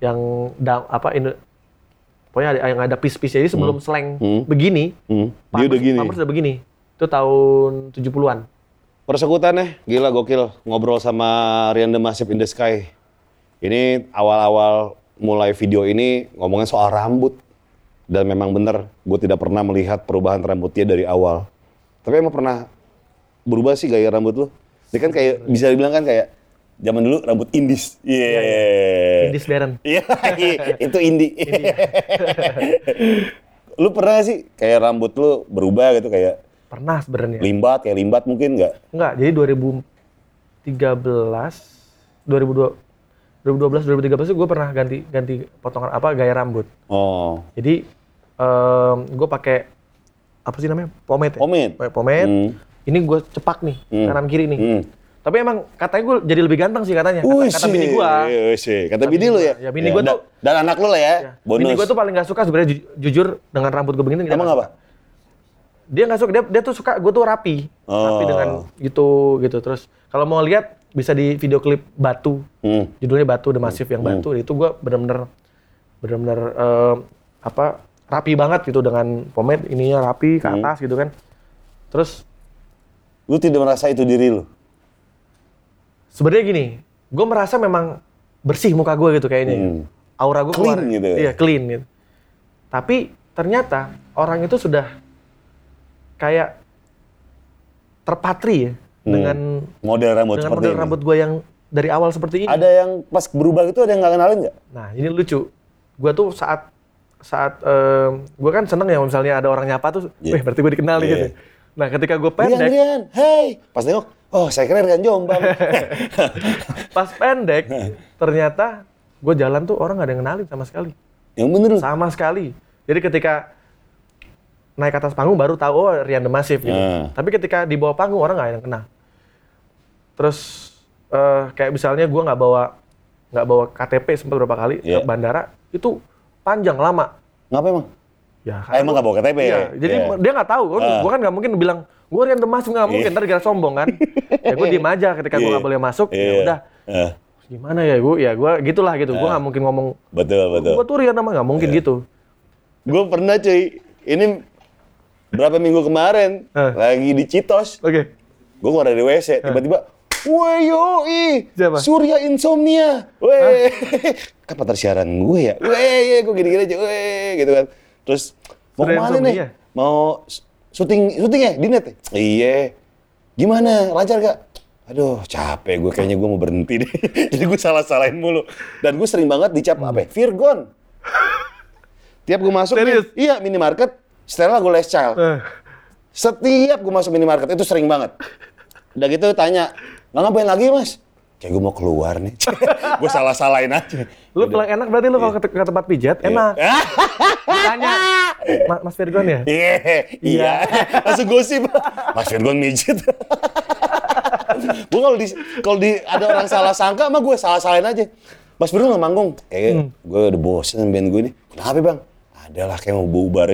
yang da- apa ini pokoknya ada yang ada piece-piece jadi sebelum slang Hmm. begini Hmm. Dia Pampers, udah gini. Pampers udah begini. Itu tahun 70-an. Persekutannya gila gokil ngobrol sama Rian The Massive in the Sky. Ini awal-awal mulai video ini ngomongin soal rambut. Dan memang benar, gue tidak pernah melihat perubahan rambutnya dari awal. Tapi emang pernah berubah sih gaya rambut lu? Dia kan kayak, bisa dibilang kan kayak, zaman dulu rambut indis. Iya. Indis Darren. Iya, itu indie. lu pernah nggak sih kayak rambut lu berubah gitu kayak Pernah sebenarnya. limbat, kayak limbat mungkin nggak? Enggak, jadi 2013 2002 2012 2013 itu gue pernah ganti ganti potongan apa gaya rambut. Oh, Jadi gue pakai apa sih namanya? Pomade. Ya? Pomade? Pomade. Hmm. Ini gue cepak nih, Hmm. kanan kiri nih. Hmm. Tapi emang katanya gue jadi lebih ganteng sih katanya. Kata, kata bini gue. Kata bini lu ya? Ya, bini gua dan- tuh- Dan anak lu lah ya, bonus. Bini gue tuh paling gak suka sebenarnya ju- jujur dengan rambut gue begini. Emang apa? Dia nggak suka, dia, dia tuh suka gue tuh rapi, rapi Oh. dengan gitu gitu. Terus kalau mau lihat bisa di video klip Batu, Hmm. judulnya Batu The Massive yang Batu. Itu gue bener-bener bener-bener eh, apa rapi banget gitu dengan pomade ininya rapi ke Hmm. atas gitu kan. Terus Lu tidak merasa itu diri lu? Sebenarnya gini, gue merasa memang bersih muka gue gitu kayaknya. Hmm. Aura gue Clean keluar. gitu ya? Iya, clean gitu. Tapi ternyata orang itu sudah kayak terpatri ya Hmm. dengan Model rambut dengan model ini. rambut gue yang dari awal seperti ini. Ada yang pas berubah itu ada yang nggak kenalin nggak? Nah, ini lucu. Gue tuh saat saat gue kan seneng ya misalnya ada orang nyapa tuh, weh berarti gue dikenal nih Iya. gitu. Nah, ketika gue Rian, pendek, Rian, hey. Pas nengok, oh saya kira Rian Jombang. pas pendek, ternyata gue jalan tuh orang gak ada yang kenalin sama sekali. yang bener. Sama sekali. Jadi ketika naik ke atas panggung baru tahu oh Rian The Massive gitu. Nah. Tapi ketika di bawah panggung orang nggak ada yang kenal. Terus eh, kayak misalnya gue nggak bawa nggak bawa KTP sempat beberapa kali Iya. ke bandara itu panjang lama. Ngapa emang? Ya, Ah, emang nggak bawa KTP? Iya, jadi Iya. dia nggak tahu. Gua, Ah. gua kan nggak mungkin bilang gue Rian Demas nggak mungkin, ntar dikira sombong kan. ya gue diem aja ketika gue Iya. nggak boleh masuk. Iya. Ya udah, Eh, gimana ya gue? Ya gue gitulah gitu. Gue nggak mungkin ngomong. betul, betul. Gue tuh Rian nama nggak mungkin Iya. gitu. Gue pernah cuy, ini berapa minggu kemarin, Eh. lagi di Citos, Oke. gue keluar dari WC, tiba-tiba, Woi yoi, Siapa? Surya Insomnia, weh, kan partner siaran gue ya, weh, gue gini-gini aja, weh, gitu kan. Terus, mau ke mana nih? Insomnia? Mau syuting, syuting ya di net? ya? Iya, gimana, lancar gak? Aduh, capek gue kayaknya gue mau berhenti deh. Jadi gue salah-salahin mulu. Dan gue sering banget dicap apa ya? Virgon. Tiap gue masuk nih, Serius? iya minimarket, setelah gue les child. Eh, Setiap gue masuk minimarket itu sering banget. Udah gitu tanya, nggak ngapain lagi mas? Kayak gue mau keluar nih. gue salah-salahin aja. lu paling enak berarti lu kalau ke, ke tempat pijat Iya. enak. Tanya, "Ma- Mas Virgon ya? Iya, iya. Langsung gosip. Mas Virgon mijit. gue kalau di kalau di ada orang salah sangka mah gue salah salahin aja. Mas Virgon nggak manggung. Kayak gue udah bosen sama band gue ini. Kenapa bang? Ada lah kayak mau bubar.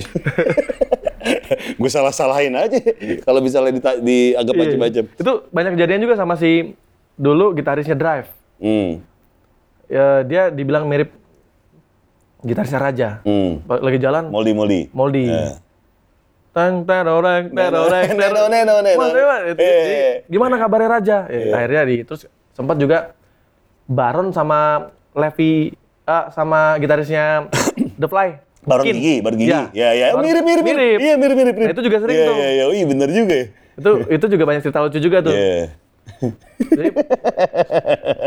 gue salah salahin aja. Kalau misalnya dianggap Iya. macam-macam. Itu banyak kejadian juga sama si dulu gitarisnya Drive. Hmm. Ya, dia dibilang mirip gitarisnya Raja. Hmm. Lagi jalan, Moldi Moldi. Moldi. Eh. Tang teroreng teroreng jadi, gimana kabarnya Raja? Ya, Iya. Akhirnya di terus sempat juga Baron sama Levi ah, sama gitarisnya The Fly. Baron Kin. gigi, baron gigi. Iya. Ya, ya, Baron- mirip, mirip, mirip. Iya, mirip, mirip, mirip. Nah, itu juga sering Iya, tuh. Iya, iya, iya, bener juga ya. Itu itu juga banyak cerita lucu juga tuh. Iya. Jadi,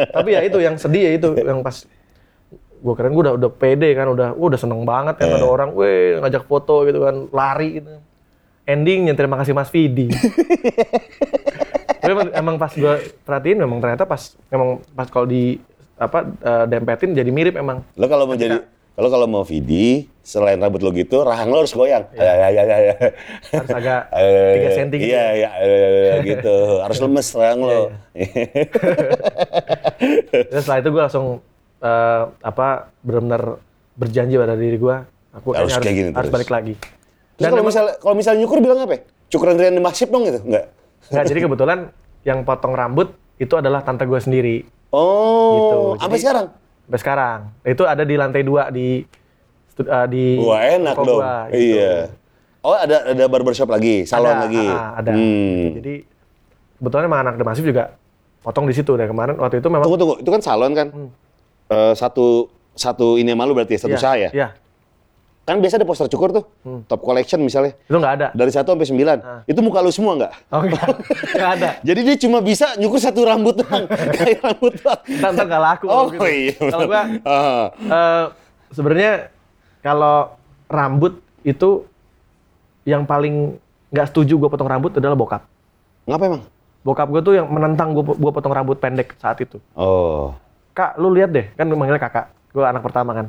tapi ya itu yang sedih ya itu yang pas gue keren gue udah udah pede kan udah gua udah seneng banget kan Iya. ada orang weh ngajak foto gitu kan lari gitu. Endingnya terima kasih Mas Vidi. Tapi emang, emang pas gue perhatiin memang ternyata pas memang pas kalau di apa eh, dempetin jadi mirip emang. Lo kalau mau jadi kalau kalau mau Vidi, selain rambut lo gitu, rahang lo harus goyang. Ya, ya, ya, ya, ya. harus agak Eh, 3 senti gitu Iya, iya, eh, gitu. Harus lemes rahang lo. Terus setelah itu gue langsung eh, apa benar-benar berjanji pada diri gue aku Harus kayak gini harus terus. balik lagi Terus kalau misalnya kalau misalnya nyukur bilang apa? ya? Cukuran Rian Masif dong gitu? Enggak. Nggak, jadi kebetulan yang potong rambut itu adalah tante gue sendiri. Oh, Gitu. sampai Jadi- sekarang? Sampai sekarang. Itu ada di lantai dua di eh, di Wah, enak dong. gitu. Iya. Oh, ada ada barbershop lagi, salon Ada, lagi. ah, ada. Hmm. Jadi kebetulan emang anak Demasif juga potong di situ deh kemarin waktu itu memang Tunggu tunggu, itu kan salon kan? Eh, satu satu ini malu berarti ya, satu Iya, usaha ya? Iya. Kan biasa ada poster cukur tuh, top collection misalnya. Itu nggak ada. Dari satu sampai sembilan. Ah. Itu muka lu semua nggak? Oh, nggak. Nggak ada. Jadi dia cuma bisa nyukur satu rambut doang. Kayak rambut doang. Ntar, ntar nggak laku. Oh gitu. iya. Kalau gua Ah. eh, sebenarnya kalau rambut itu yang paling nggak setuju gue potong rambut adalah bokap. Ngapa emang? Bokap gue tuh yang menentang gue gua potong rambut pendek saat itu. Oh. Kak, lu lihat deh, kan manggilnya kakak. Gue anak pertama kan.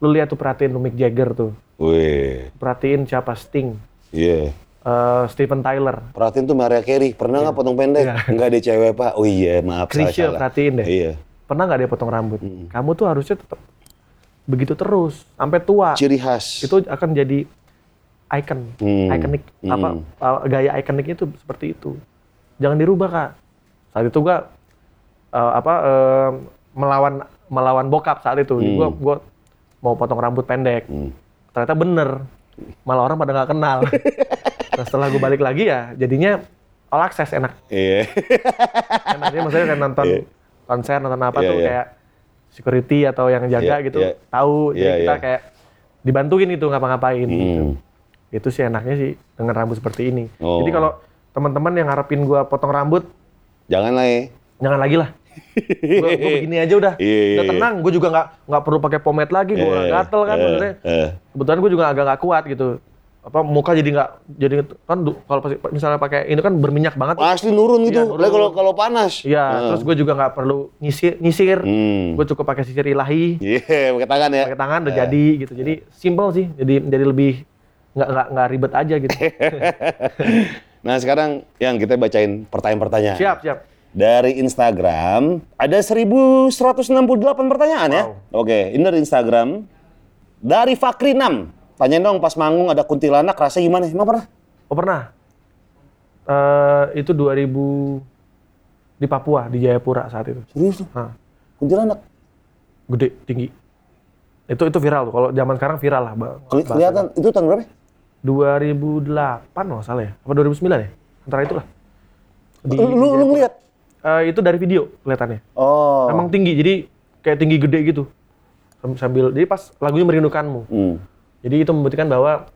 Lu lihat tuh perhatiin Mick Jagger tuh. Wih. Perhatiin siapa Sting, Iya. eh, Steven Tyler, Perhatiin tuh Maria Carey. Pernah nggak potong pendek? Iya. Nggak ada cewek, Pak. Oh iya, maaf. salah. perhatiin deh. Iya. Pernah nggak dia potong rambut? Kamu tuh harusnya tetap begitu terus sampai tua. Ciri khas. Itu akan jadi icon, Hmm. ikonik Hmm. apa gaya ikoniknya itu seperti itu. Jangan dirubah kak. Saat itu gua uh, apa uh, melawan melawan bokap saat itu. Hmm. Gua gua mau potong rambut pendek. Hmm. Ternyata bener. Malah orang pada nggak kenal. nah, setelah gue balik lagi ya, jadinya all access enak. Iya. Enaknya maksudnya kayak nonton Iya. konser, nonton apa Iya, tuh iya. kayak security atau yang jaga Iya, gitu, iya. tahu. Jadi Iya, kita iya. kayak dibantuin gitu ngapa-ngapain. gitu. Hmm. Itu sih enaknya sih dengan rambut seperti ini. Oh. Jadi kalau teman-teman yang ngarepin gua potong rambut, Jangan lah ya. jangan lagi lah. gua, gua begini aja udah. Iya, iya, udah iya. tenang, gua juga nggak nggak perlu pakai pomade lagi, gua Eh, gatel kan eh, maksudnya. eh. Kebetulan gua juga agak nggak kuat gitu. Apa muka jadi nggak jadi kan kalau misalnya pakai ini kan berminyak banget. Asli nurun gitu. Iya, nurun. Lah kalau kalau panas. Iya, Heeh. terus gue juga nggak perlu nyisir, nyisir. Hmm. gue cukup pakai sisir ilahi, Iya, pakai tangan ya. pakai tangan udah Eh. jadi gitu. Jadi simple sih, jadi jadi lebih nggak nggak nggak ribet aja gitu. Nah, sekarang yang kita bacain pertanyaan-pertanyaan. siap siap. Dari Instagram ada 1168 pertanyaan ya. Wow. Oke, ini dari Instagram dari Fakri 6. Tanyain dong pas manggung ada kuntilanak rasanya gimana? Emang pernah? Oh pernah. Eh itu 2000 di Papua di Jayapura saat itu. Serius? Nah, Kuntilanak. gede tinggi. Itu itu viral tuh. Kalau zaman sekarang viral lah. Keli- kelihatan itu tahun berapa? ya? 2008 nggak salah ya? Apa 2009 ya? Antara itulah. Di- Lu, di lu, ngeliat? Eh, itu dari video kelihatannya. Oh. Emang tinggi, jadi kayak tinggi gede gitu. Sam- Sambil, jadi pas lagunya merindukanmu. Hmm. Jadi itu membuktikan bahwa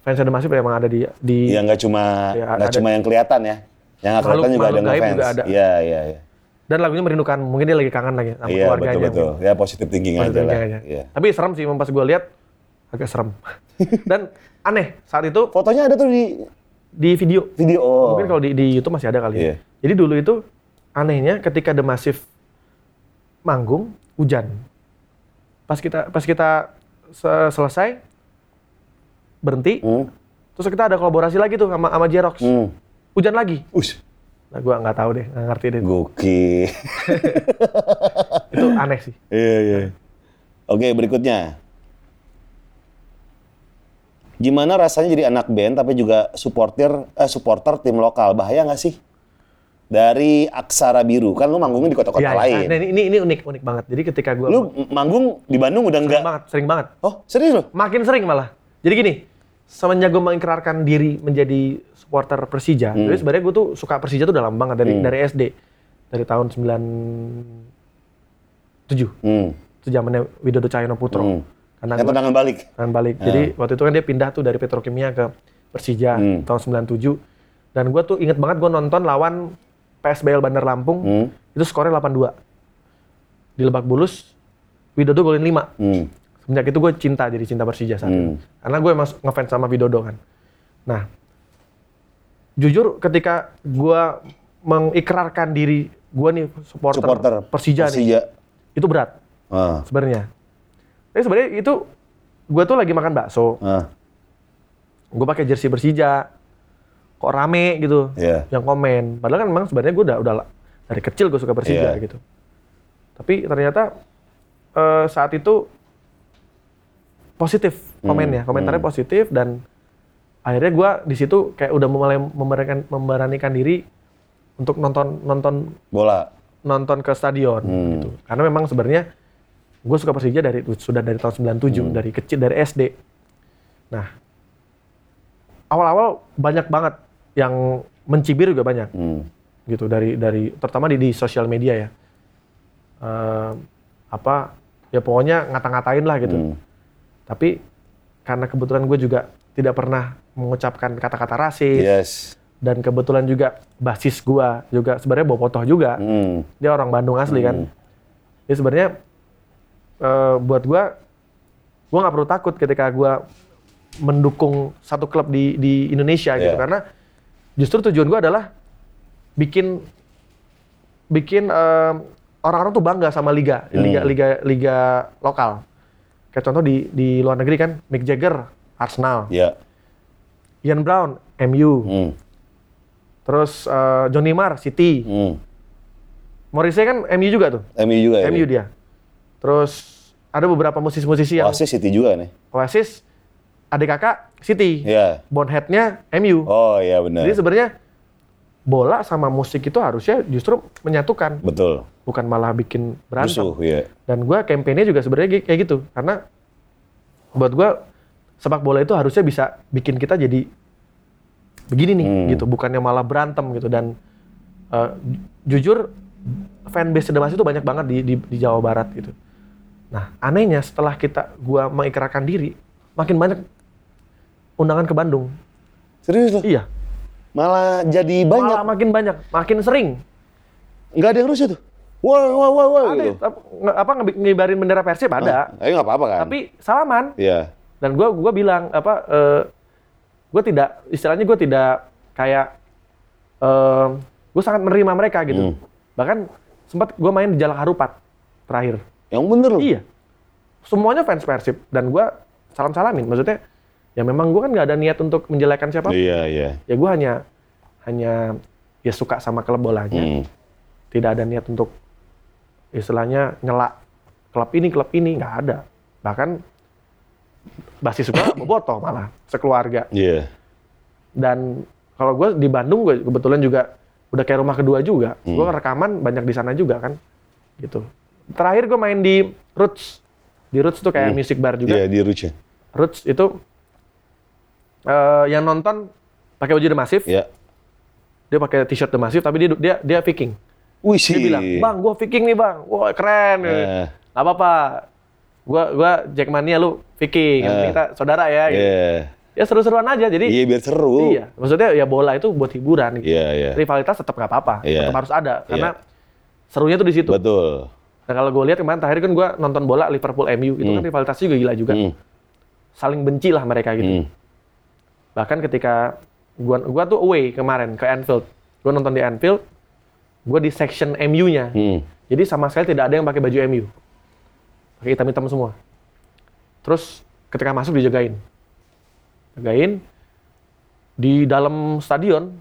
fans The Massive emang ada di di Ya nggak cuma Ya, nggak ada- cuma yang kelihatan ya. Yang nggak kelihatan juga ada juga ada. Iya, iya, iya. dan lagunya merindukanmu. Mungkin dia lagi kangen lagi sama Iya, keluarganya. betul betul. Ya positif thinking Positive aja lah. aja. Iya. Tapi serem sih, pas gue lihat agak serem. dan aneh saat itu Fotonya ada tuh di di video. video. Oh. Mungkin kalau di, di YouTube masih ada kali. ya. Iya. Jadi dulu itu anehnya ketika The Massive manggung hujan. Pas kita pas kita se- selesai berhenti, Hmm. terus kita ada kolaborasi lagi tuh sama sama Jerox. Hmm. Hujan lagi. Us. Nah, gua nggak tahu deh, nggak ngerti deh. Gokil. Itu aneh sih. Iya, iya. Oke, berikutnya. Gimana rasanya jadi anak band tapi juga supporter eh, supporter tim lokal? Bahaya nggak sih? Dari Aksara Biru, kan lu manggungnya di kota-kota iya. lain. Nah, ini, ini unik unik banget. Jadi ketika gua Lu manggung di Bandung udah sering enggak? banget, sering banget. Oh, serius lu? Makin sering malah. Jadi gini, semenjak gue mengikrarkan diri menjadi supporter Persija, Hmm. jadi sebenarnya gue tuh suka Persija tuh udah lama banget dari dari SD, dari tahun 97 Hmm. itu zamannya Widodo Cahyono Putro. Hmm. Karena gua tendangan balik. tangan balik. Jadi waktu itu kan dia pindah tuh dari Petrokimia ke Persija Hmm. tahun 97. Dan gue tuh inget banget gue nonton lawan PSBL Bandar Lampung, Hmm. itu skornya 8-2. Di Lebak Bulus, Widodo golin 5. Hmm. Semenjak itu gue cinta jadi cinta Persija saat itu. Hmm. Karena gue emang ngefans sama Widodo kan. Nah, jujur ketika gue mengikrarkan diri gue nih supporter, Supporter Persija, nih, itu berat Ah. sebenarnya. Tapi sebenarnya itu gue tuh lagi makan bakso, Ah. gue pakai jersey Persija, kok rame gitu, Iya. yang komen. Padahal kan memang sebenarnya gue udah udah dari kecil gue suka Persija Iya. gitu. Tapi ternyata eh, saat itu positif komennya, komentarnya positif dan akhirnya gue di situ kayak udah mulai memberanikan, memberanikan diri untuk nonton nonton Bola. nonton ke stadion gitu. Karena memang sebenarnya gue suka Persija dari sudah dari tahun 97 dari kecil dari SD. Nah, awal-awal banyak banget yang mencibir juga banyak Hmm. gitu dari dari terutama di, di sosial media ya. Eh, apa ya pokoknya ngata-ngatain lah gitu. Hmm. Tapi karena kebetulan gue juga tidak pernah mengucapkan kata-kata rasis Yes. dan kebetulan juga basis gua juga sebenarnya bopotoh juga Hmm. dia orang Bandung asli kan. Jadi sebenarnya eh, buat gua gua nggak perlu takut ketika gua mendukung satu klub di di Indonesia gitu Iya. karena justru tujuan gua adalah bikin bikin eh, orang-orang tuh bangga sama liga, liga liga liga lokal. Kayak contoh di di luar negeri kan Mick Jagger Arsenal, Ya. Ian Brown MU, Hmm. terus eh, Johnny Marr City, Hmm. Morrissey kan MU juga tuh. MU juga ya. MU dia. Terus ada beberapa musisi-musisi yang Oasis City juga nih. Oasis, adik kakak City, Iya. Bonehead-nya MU. Oh iya benar. Jadi sebenarnya bola sama musik itu harusnya justru menyatukan, Betul. bukan malah bikin berantem. Musuh, ya. Dan gua campaign-nya juga sebenarnya kayak gitu, karena buat gua sepak bola itu harusnya bisa bikin kita jadi begini nih, Hmm. gitu, bukannya malah berantem gitu. Dan ju- jujur fanbase The Mas itu banyak banget di, di, di Jawa Barat gitu. Nah, anehnya setelah kita gua mengikrarkan diri, makin banyak undangan ke Bandung. Serius loh? Iya, Malah jadi banyak. malah makin banyak, makin sering. Nggak ada yang rusuh tuh. Wah, wah, wah, wah Ada gitu. apa, ngibarin bendera Persib ada, Tapi nggak apa-apa kan? tapi salaman. Iya. Dan gua gua bilang apa? eh gue tidak istilahnya gue tidak kayak gue sangat menerima mereka gitu. Hmm. Bahkan sempat gue main di Jalak Harupat terakhir. Yang bener loh. Iya. Semuanya fans Persib dan gue salam salamin. Maksudnya ya memang gue kan nggak ada niat untuk menjelekan siapa. Iya, iya. Ya gue hanya hanya ya suka sama klub bolanya. Hmm. Tidak ada niat untuk istilahnya nyela klub ini klub ini nggak ada. Bahkan basis gue bobotoh malah sekeluarga. Iya. Dan kalau gue di Bandung gue kebetulan juga udah kayak rumah kedua juga. Gue rekaman banyak di sana juga kan, gitu. Terakhir gue main di Roots. Di Roots tuh kayak music bar juga. Iya, di Ruch ya. Roots itu eh, yang nonton pakai baju The Massive, Iya. dia pakai t-shirt The Massive, tapi dia dia dia Viking. Wih Dia sih. bilang, bang, gue Viking nih bang, wah keren. Eh. Gak apa-apa, gua gua Jackmania lu Viking, Eh. kita saudara ya. gitu. Iya. Ya seru-seruan aja, jadi Iya, biar seru. iya. Maksudnya ya bola itu buat hiburan. Gitu. Iya, iya. Rivalitas tetap nggak apa-apa, Iya. tetap harus ada karena Iya. serunya tuh di situ. Betul. Nah kalau gue lihat kemarin terakhir kan gue nonton bola Liverpool MU itu kan rivalitasnya juga gila juga, Hmm. saling benci lah mereka gitu. Hmm. Bahkan ketika gua gua tuh away kemarin ke Anfield. Gua nonton di Anfield, gua di section MU-nya. Hmm. Jadi sama sekali tidak ada yang pakai baju MU. Pakai hitam-hitam semua. Terus ketika masuk dijagain. Jagain di dalam stadion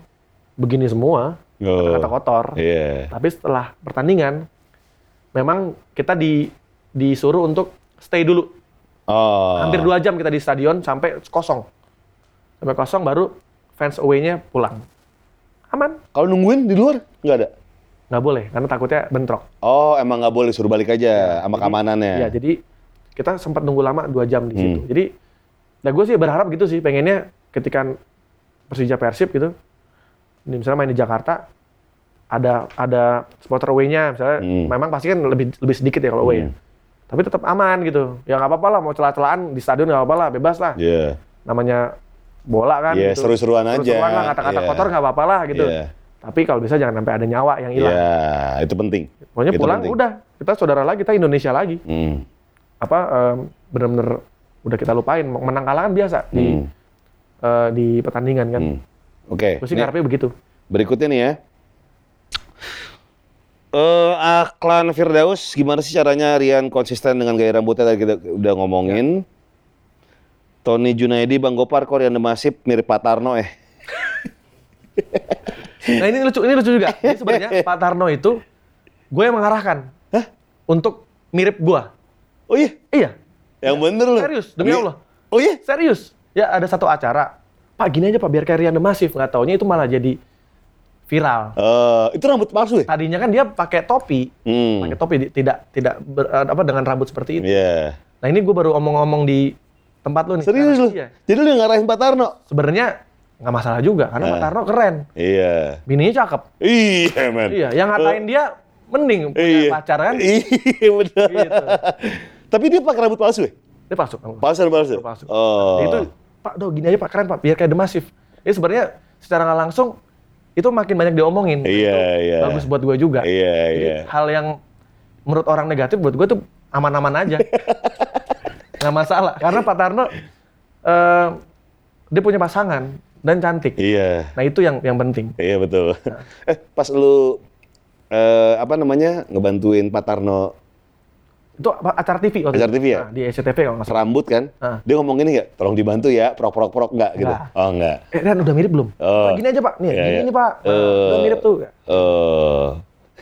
begini semua, Oh. kata kotor. Iya. Tapi setelah pertandingan memang kita di disuruh untuk stay dulu. Oh. Hampir dua jam kita di stadion sampai kosong. Sampai kosong baru fans away-nya pulang. Aman. Kalau nungguin di luar nggak ada. Nggak boleh, karena takutnya bentrok. Oh, emang nggak boleh suruh balik aja sama keamanannya. Ya, jadi kita sempat nunggu lama dua jam di situ. Hmm. Jadi, nah gue sih berharap gitu sih, pengennya ketika Persija Persib gitu, ini misalnya main di Jakarta, ada ada supporter away-nya, misalnya Hmm. memang pasti kan lebih lebih sedikit ya kalau away ya. Hmm. Tapi tetap aman gitu. Ya nggak apa-apa lah, mau celah-celahan di stadion nggak apa-apa lah, bebas lah. Iya. Namanya bola kan. Iya, gitu. seru-seruan aja. Seru-seruan lah, kata-kata Iya. kotor nggak apa-apa lah gitu. Iya. Tapi kalau bisa jangan sampai ada nyawa yang hilang. Iya, itu penting. Pokoknya Itu pulang penting. udah, kita saudara lagi, kita Indonesia lagi. Hmm. apa em, bener-bener udah kita lupain menang kalah kan biasa di Hmm. eh, di pertandingan kan. Hmm. Oke. Sih ini ngarepnya begitu. Berikutnya nih ya. Eh, Aklan Firdaus, gimana sih caranya Rian konsisten dengan gaya rambutnya tadi kita udah ngomongin. Tony Junaidi, Bang Gopar, kok Rian Demasip mirip Pak Tarno eh. Nah ini lucu, ini lucu juga. Jadi sebenarnya Pak Tarno itu gue yang mengarahkan Hah? untuk mirip gua. Oh iya, Iya, yang bener loh. Serius, demi Allah. Oh iya? serius. Ya ada satu acara. Pak gini aja Pak biar kayak Rian Demasif. Nggak taunya itu malah jadi viral. Eh, itu rambut palsu ya? Tadinya kan dia pakai topi, Hmm. pakai topi tidak tidak ber- apa dengan rambut seperti itu. Iya. Nah ini gue baru omong-omong di tempat lu nih. Serius Nah, loh. Iya. Jadi lu yang ngarahin Pak Tarno? Sebenarnya nggak masalah juga karena Pak Eh. Tarno keren. Iya. Bininya cakep. Iya, men. Iya, yang ngatain dia mending punya Iya. pacar kan. Iya, benar. Gitu. Tapi dia pakai rambut palsu ya? Dia palsu. Palsu, palsu. Palsu. Oh. Itu Pak, do gini aja Pak keren Pak, biar kayak demasif. Ini sebenarnya secara nggak langsung itu makin banyak diomongin. Iya, iya. Bagus buat gue juga. Iya, Jadi iya. hal yang menurut orang negatif buat gue tuh aman-aman aja. nggak masalah. Karena Pak Tarno eh, dia punya pasangan dan cantik. Iya. Nah itu yang yang penting. Iya betul. Nah. eh pas lu eh, apa namanya ngebantuin Pak Tarno Itu apa, acara TV waktu Acara itu. TV ya? Nah, di SCTV kalau nggak salah. rambut kan, Ah. dia ngomong gini nggak, tolong dibantu ya, prok prok prok nggak gitu. Nggak. Oh nggak. Eh, Ren udah mirip belum? Oh. Pak, gini aja Pak, nih, Iya, gini iya. nih Pak, Nah, Eh. udah mirip tuh. Eh,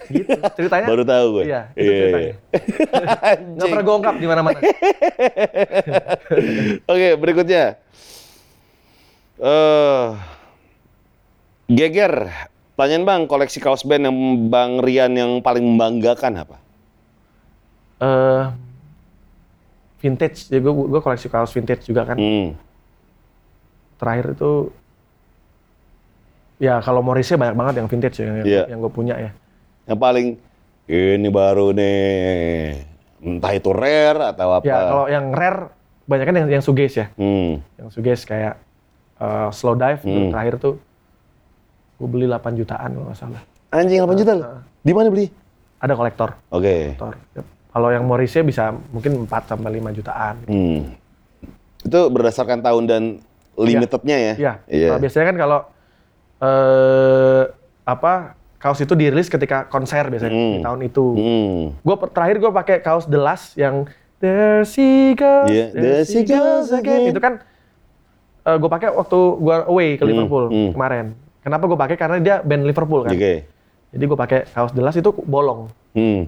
Gitu, ceritanya. baru tahu gue. Iya, itu ceritanya. Nggak Anjing. pernah gue ungkap di mana-mana. Oke, berikutnya. Eh, Geger, tanyain bang, koleksi kaos band yang Bang Rian yang paling membanggakan apa? Eh, vintage, ya gue gue koleksi kaos vintage juga kan. Hmm. Terakhir itu, ya kalau Morrisnya banyak banget yang vintage ya, yang, Iya. yang gue punya ya. Yang paling ini baru nih, entah itu rare atau apa? Ya kalau yang rare, banyak kan yang, yang suges ya. Hmm. Yang suges kayak eh, slow dive, Hmm. terakhir tuh gue beli 8 jutaan kalau nggak salah. Anjing 8 juta loh. Di mana beli? Ada kolektor. Oke. kolektor. Kalau yang Morrisnya bisa mungkin 4 sampai 5 jutaan. Hmm. Itu berdasarkan tahun dan limitednya ya? Iya. Iya. Nah, biasanya kan kalau eh apa kaos itu dirilis ketika konser biasanya Hmm. di tahun itu. Hmm. Gue terakhir gue pakai kaos The Last yang There she goes, Iya, there she goes again. Itu kan gue pakai waktu gue away ke Hmm, Liverpool hmm. kemarin. Kenapa gue pakai? Karena dia band Liverpool kan. Oke. Jadi gue pakai kaos The Last itu bolong. Hmm.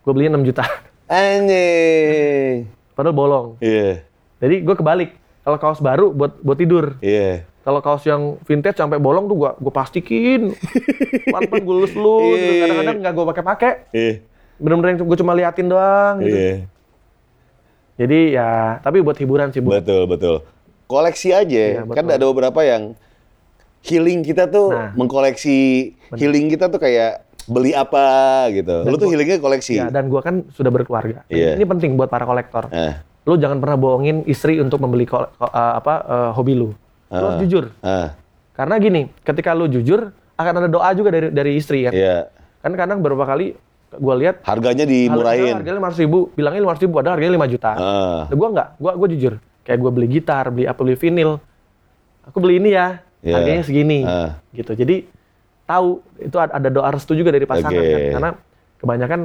Gue beli 6 juta. Anjing. Padahal bolong. Iya. Jadi gue kebalik. Kalau kaos baru buat buat tidur. Iya. Kalau kaos yang vintage sampai bolong tuh gue gue plastikin. Pelan-pelan gue lus-lus. gitu. Iya. Kadang-kadang nggak gue pakai-pakai. Iya. Bener-bener yang gue cuma liatin doang gitu. Iya. Jadi ya, tapi buat hiburan sih bu. Betul, betul. Koleksi aja. Iya, kan betul. ada beberapa yang healing kita tuh Nah. mengkoleksi healing kita tuh kayak beli apa gitu. Lu tuh healingnya koleksi. Ya, dan gue kan sudah berkeluarga. Iya. Ini penting buat para kolektor. Ah, Lu jangan pernah bohongin istri untuk membeli eh, apa eh, hobi lu. Lu harus Ah. jujur. ah, Karena gini, ketika lu jujur akan ada doa juga dari dari istri kan. iya. Kan kadang beberapa kali gue lihat Harganya dimurahin. Harganya lima ratus ribu, bilangnya lima ratus ribu, ada harganya 5 juta. Ah, Nah, gue nggak, gue gue jujur. Kayak gue beli gitar, beli apa, beli vinil. Aku beli ini ya, Iya. harganya segini, Ah. gitu. Jadi tahu itu ada doa restu juga dari pasangan Oke. kan, karena kebanyakan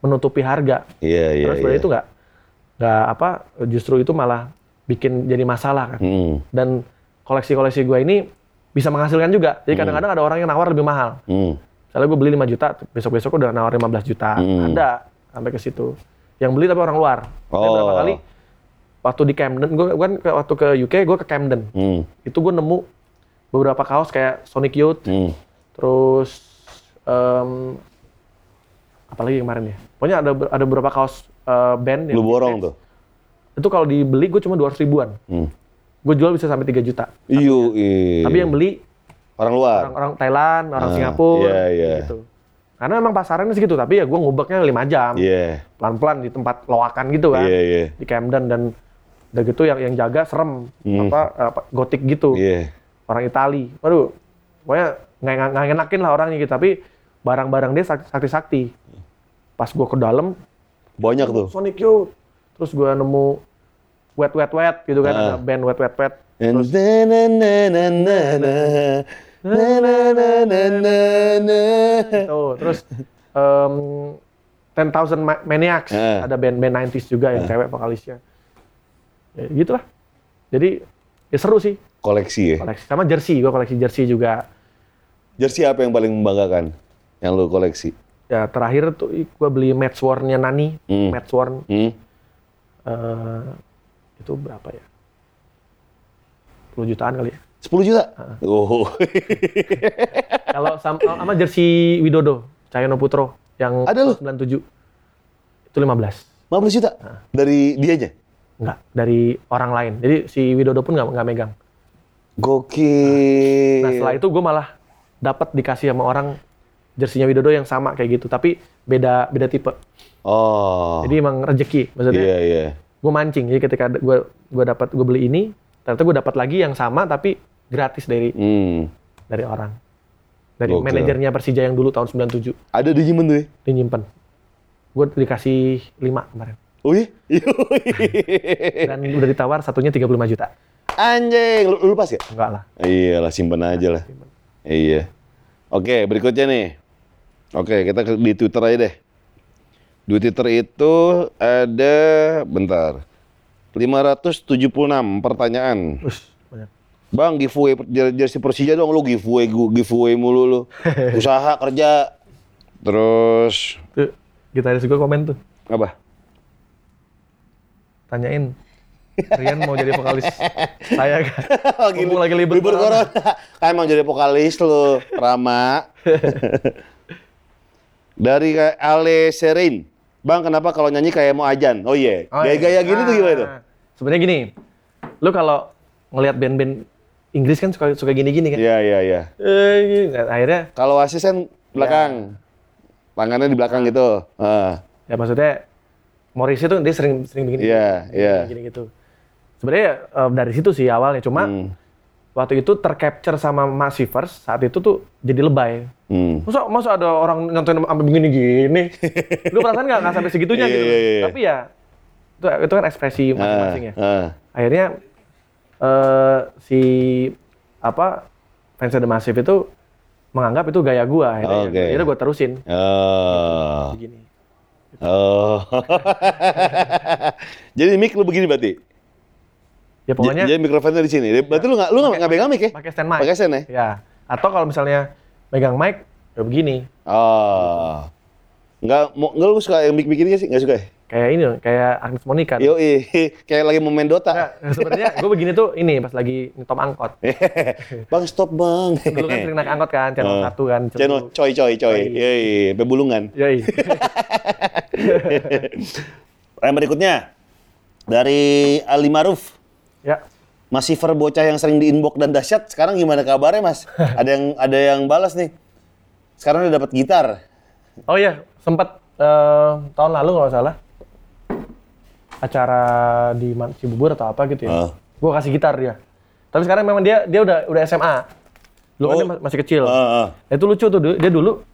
menutupi harga. iya, iya, Terus iya. itu nggak, nggak apa, justru itu malah bikin jadi masalah kan. Hmm, Dan koleksi-koleksi gue ini bisa menghasilkan juga. Jadi kadang-kadang ada orang yang nawar lebih mahal. hmm. Misalnya gue beli 5 juta, besok-besok udah nawar 15 juta. Hmm. Ada sampai ke situ. Yang beli tapi orang luar. Oh. berapa kali waktu di Camden, gue kan waktu ke UK gue ke Camden. Hmm, Itu gue nemu beberapa kaos kayak Sonic Youth, hmm. terus em apalagi yang kemarin ya. Pokoknya ada ada beberapa kaos eh, band yang Lu borong tuh. itu kalau dibeli gue cuma 200 ribuan. Hmm. Gue jual bisa sampai 3 juta. Iya. Tapi yang beli orang luar. orang-orang Thailand, orang Ah, Singapura, iya, iya. gitu. Karena memang pasarnya segitu, tapi ya gue ngubeknya 5 jam. Iya, Pelan-pelan di tempat loakan gitu kan. iya, iya. Di Camden dan udah gitu yang yang jaga serem Hmm. apa, apa gotik gitu. Iya. Orang Itali. Waduh. Pokoknya nggak ngenakin lah orangnya gitu, tapi barang-barang dia sak- sakti-sakti. Pas gue ke dalam Banyak tuh. Sonic Youth. Terus gue nemu wet wet wet gitu kan ada ah. band wet wet wet terus gitu, Ten Thousand Maniacs uh. ada band-band 90s juga yang uh. cewek vokalisnya. Ya, gitulah. Jadi ya seru sih. Koleksi ya? Koleksi. Sama jersey gue koleksi jersey juga. Jersey apa yang paling membanggakan yang lo koleksi? Ya terakhir tuh gue beli match warnya Nani. Hmm. match warn hmm. Eh, itu berapa ya? 10 jutaan kali ya. 10 juta? Oh. Kalau sama, sama jersey Widodo, Cahyono Putro yang Ada lu? 97. Itu 15. 15 juta? Dari dianya? Enggak, dari orang lain. Jadi si Widodo pun nggak nggak megang. Gokil. Nah setelah itu gue malah dapat dikasih sama orang jersinya Widodo yang sama kayak gitu, tapi beda beda tipe. Oh. Jadi emang rezeki, maksudnya Iya, iya. Gue mancing. Jadi ketika gue gue dapat gue beli ini, ternyata gue dapat lagi yang sama tapi gratis dari Hmm. dari orang, dari Gokil. manajernya Persija yang dulu tahun 97 Ada di Jimen tuh ya? dia nyimpen. Gue dikasih 5 kemarin Oh iya? dan udah ditawar satunya 35 juta. Anjing, lu, lu pas ya? Enggak lah. Iyalah, simpen aja lah. Iya. Oke, berikutnya nih. Oke, kita di Twitter aja deh. Di Twitter itu ada, bentar, 576 pertanyaan. Ush, banyak. Bang, giveaway jer- jersey Persija dong, lu giveaway, giveaway mulu lu. Usaha, kerja. Terus, Tuh, gitaris gue komen tuh. apa? Tanyain, Rian mau jadi vokalis saya kan? lagi, Mumpung lagi libur libur corona. Kan emang jadi vokalis lu, Rama. Dari Ale Serin. Bang, kenapa kalau nyanyi kayak mau ajan? Oh iya, Oh, iya. gaya-gaya gini tuh gimana tuh? Ah, Sebenarnya gini, lu kalau ngelihat band-band Inggris kan suka suka gini-gini kan? Iya, iya, iya. Eh. Nah, akhirnya Kalau asisten belakang. Tangannya di belakang gitu. Ah. ya maksudnya Morrissey tuh dia sering sering begini. Iya, iya. Gini gitu. Sebenarnya eh, dari situ sih awalnya cuma Hmm. Waktu itu tercapture sama Massivers saat itu tuh jadi lebay. Hmm. Masa, masa ada orang nyontoin sampai begini-gini? Lu perasaan nggak sampai segitunya Iya, gitu? iya, iya. Tapi ya itu itu kan ekspresi masing-masing ya. Ah, ah. Akhirnya eh si apa fans The Massive itu menganggap itu gaya gua. Akhirnya, Oke. akhirnya gua terusin Oh. begini. Oh. Jadi mic lu begini berarti? Ya pokoknya Jadi mikrofonnya di sini. Berarti lu nggak lu nggak pegang mic ya? pakai stand mic. Pakai stand ya? Ya. Atau kalau misalnya megang mic ya begini. Oh. Nggak mau nggak lu suka yang mic mic ini sih? Nggak suka ya? kayak ini loh, kayak Agnes Monica. Yo, kayak lagi mau main Dota. Nggak, sebenarnya gue begini tuh ini pas lagi nyetom angkot. bang stop bang. Dulu kan sering naik angkot kan, channel Oh. satu kan. Channel coy coy coy. Yoi, pebulungan. Yoi. Yang berikutnya dari Ali Maruf. Ya. Masih ver bocah yang sering di inbox dan dahsyat. Sekarang gimana kabarnya mas? ada yang ada yang balas nih. Sekarang udah dapat gitar. Oh iya, sempat eh, tahun lalu kalau salah acara di Cibubur atau apa gitu ya. Ah. Gue kasih gitar dia. Tapi sekarang memang dia dia udah udah SMA. Dulu kan Oh. dia masih kecil. Ah, ah. Itu lucu tuh dia dulu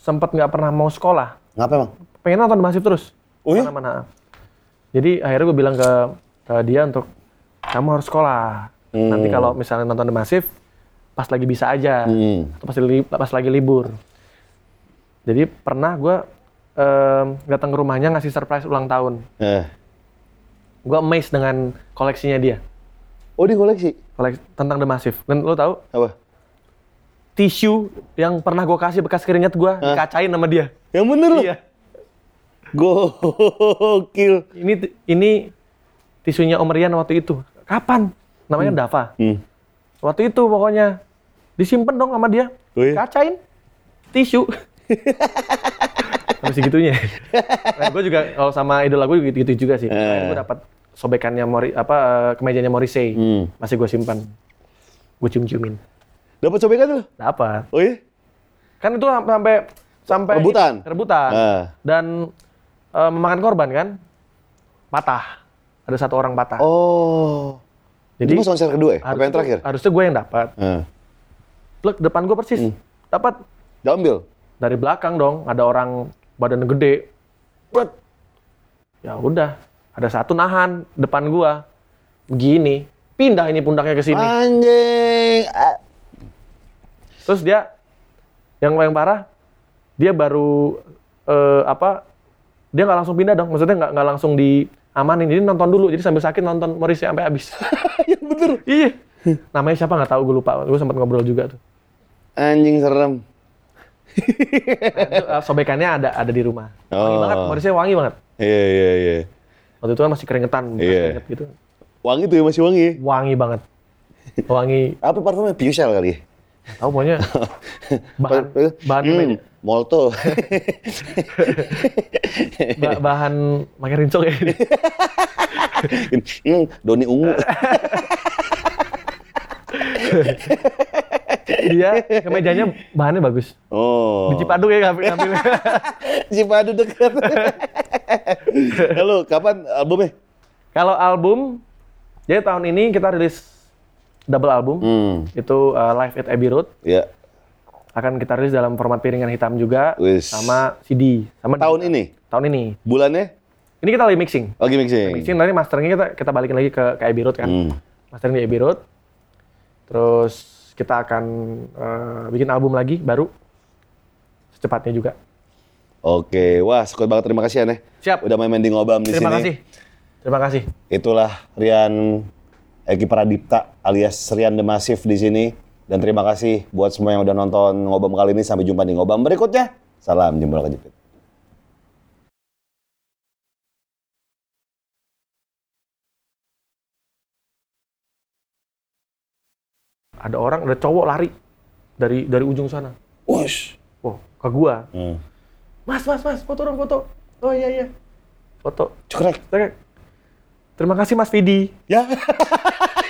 sempat nggak pernah mau sekolah. Ngapa emang? Pengen nonton Massive terus. Oh iya? Mana-mana. Jadi akhirnya gue bilang ke, ke dia untuk kamu harus sekolah. Hmm. Nanti kalau misalnya nonton The Massive pas lagi bisa aja. Hmm. Atau pas, li- pas lagi libur. Jadi pernah gue em, datang ke rumahnya ngasih surprise ulang tahun. Eh. Gue amazed dengan koleksinya dia. Oh di koleksi? Koleks tentang The Massive. Dan lo tahu Apa? tisu yang pernah gue kasih bekas keringat gue dikacain sama dia. Yang bener loh? Iya. Gokil. Ini ini tisunya Om Rian waktu itu. Kapan? Namanya Dava. Hmm. Waktu itu pokoknya disimpan dong sama dia. Oh iya? Kacain tisu. Sampai segitunya. nah, gue juga kalau sama idola gue gitu, gitu juga sih. Eh. Gue dapat sobekannya Mori apa eh, kemejanya Morrissey. Hmm. Masih gue simpan. Gue cium-ciumin. Dapat cobekan tuh? Dapat. Oh iya? Kan itu sampai sampai Rebutan? rebutan. Ah. Dan eh, memakan korban kan? Patah. Ada satu orang patah. Oh. Jadi itu konser kedua ya? Apa yang terakhir? Harusnya gue yang dapat. Eh. Plek depan gue persis. Hmm. Dapat Diambil? dari belakang dong ada orang badan gede Bret. ya udah ada satu nahan depan gua begini pindah ini pundaknya ke sini Anjing. Terus dia yang paling parah dia baru eh, apa dia nggak langsung pindah dong maksudnya nggak nggak langsung diamanin jadi nonton dulu jadi sambil sakit nonton Morrissey sampai habis ya bener. iya namanya siapa nggak tahu gue lupa gue sempat ngobrol juga tuh Anjing serem. Nah, itu, eh, sobekannya ada ada di rumah wangi Oh. banget Morrissey wangi banget Iya, iya, iya. waktu itu kan masih keringetan bekas Iya. keringet gitu Wangi tuh ya, masih wangi. wangi banget wangi Apa parfumnya? Piusel kali ya? Tahu pokoknya bahan bahan hmm, Molto. ba- bahan pakai rinso kayak gini hmm, Doni ungu. dia kemejanya bahannya bagus Oh. di Cipaduk ya ngambil ngambil Cipadu dekat. Halo, kapan albumnya? kalau album jadi tahun ini kita rilis double album Hmm, itu uh, live at Abbey Road ya. akan kita rilis dalam format piringan hitam juga Wis. sama CD sama Tahun digital. ini? tahun ini Bulannya? ini kita lagi mixing Lagi mixing. mixing nanti masternya kita kita balikin lagi ke, ke Abbey Road kan Hmm. mastering di Abbey Road. Terus kita akan eh, bikin album lagi baru secepatnya juga. Oke, wah sekut banget terima kasih Aneh. Siap. Udah main-main di ngobam di Terima sini. kasih. Terima kasih. Itulah Rian Eki Pradipta alias Rian The Massive di sini. Dan terima kasih buat semua yang udah nonton ngobam kali ini. Sampai jumpa di ngobam berikutnya. Salam jempol kejepit. Ada orang, ada cowok lari dari dari ujung sana. Wush. Wah, ke gua. Hmm. Mas, mas, mas, foto dong, foto. Oh iya, iya. Foto. Cekrek. Oke. Terima kasih Mas Vidi. Ya.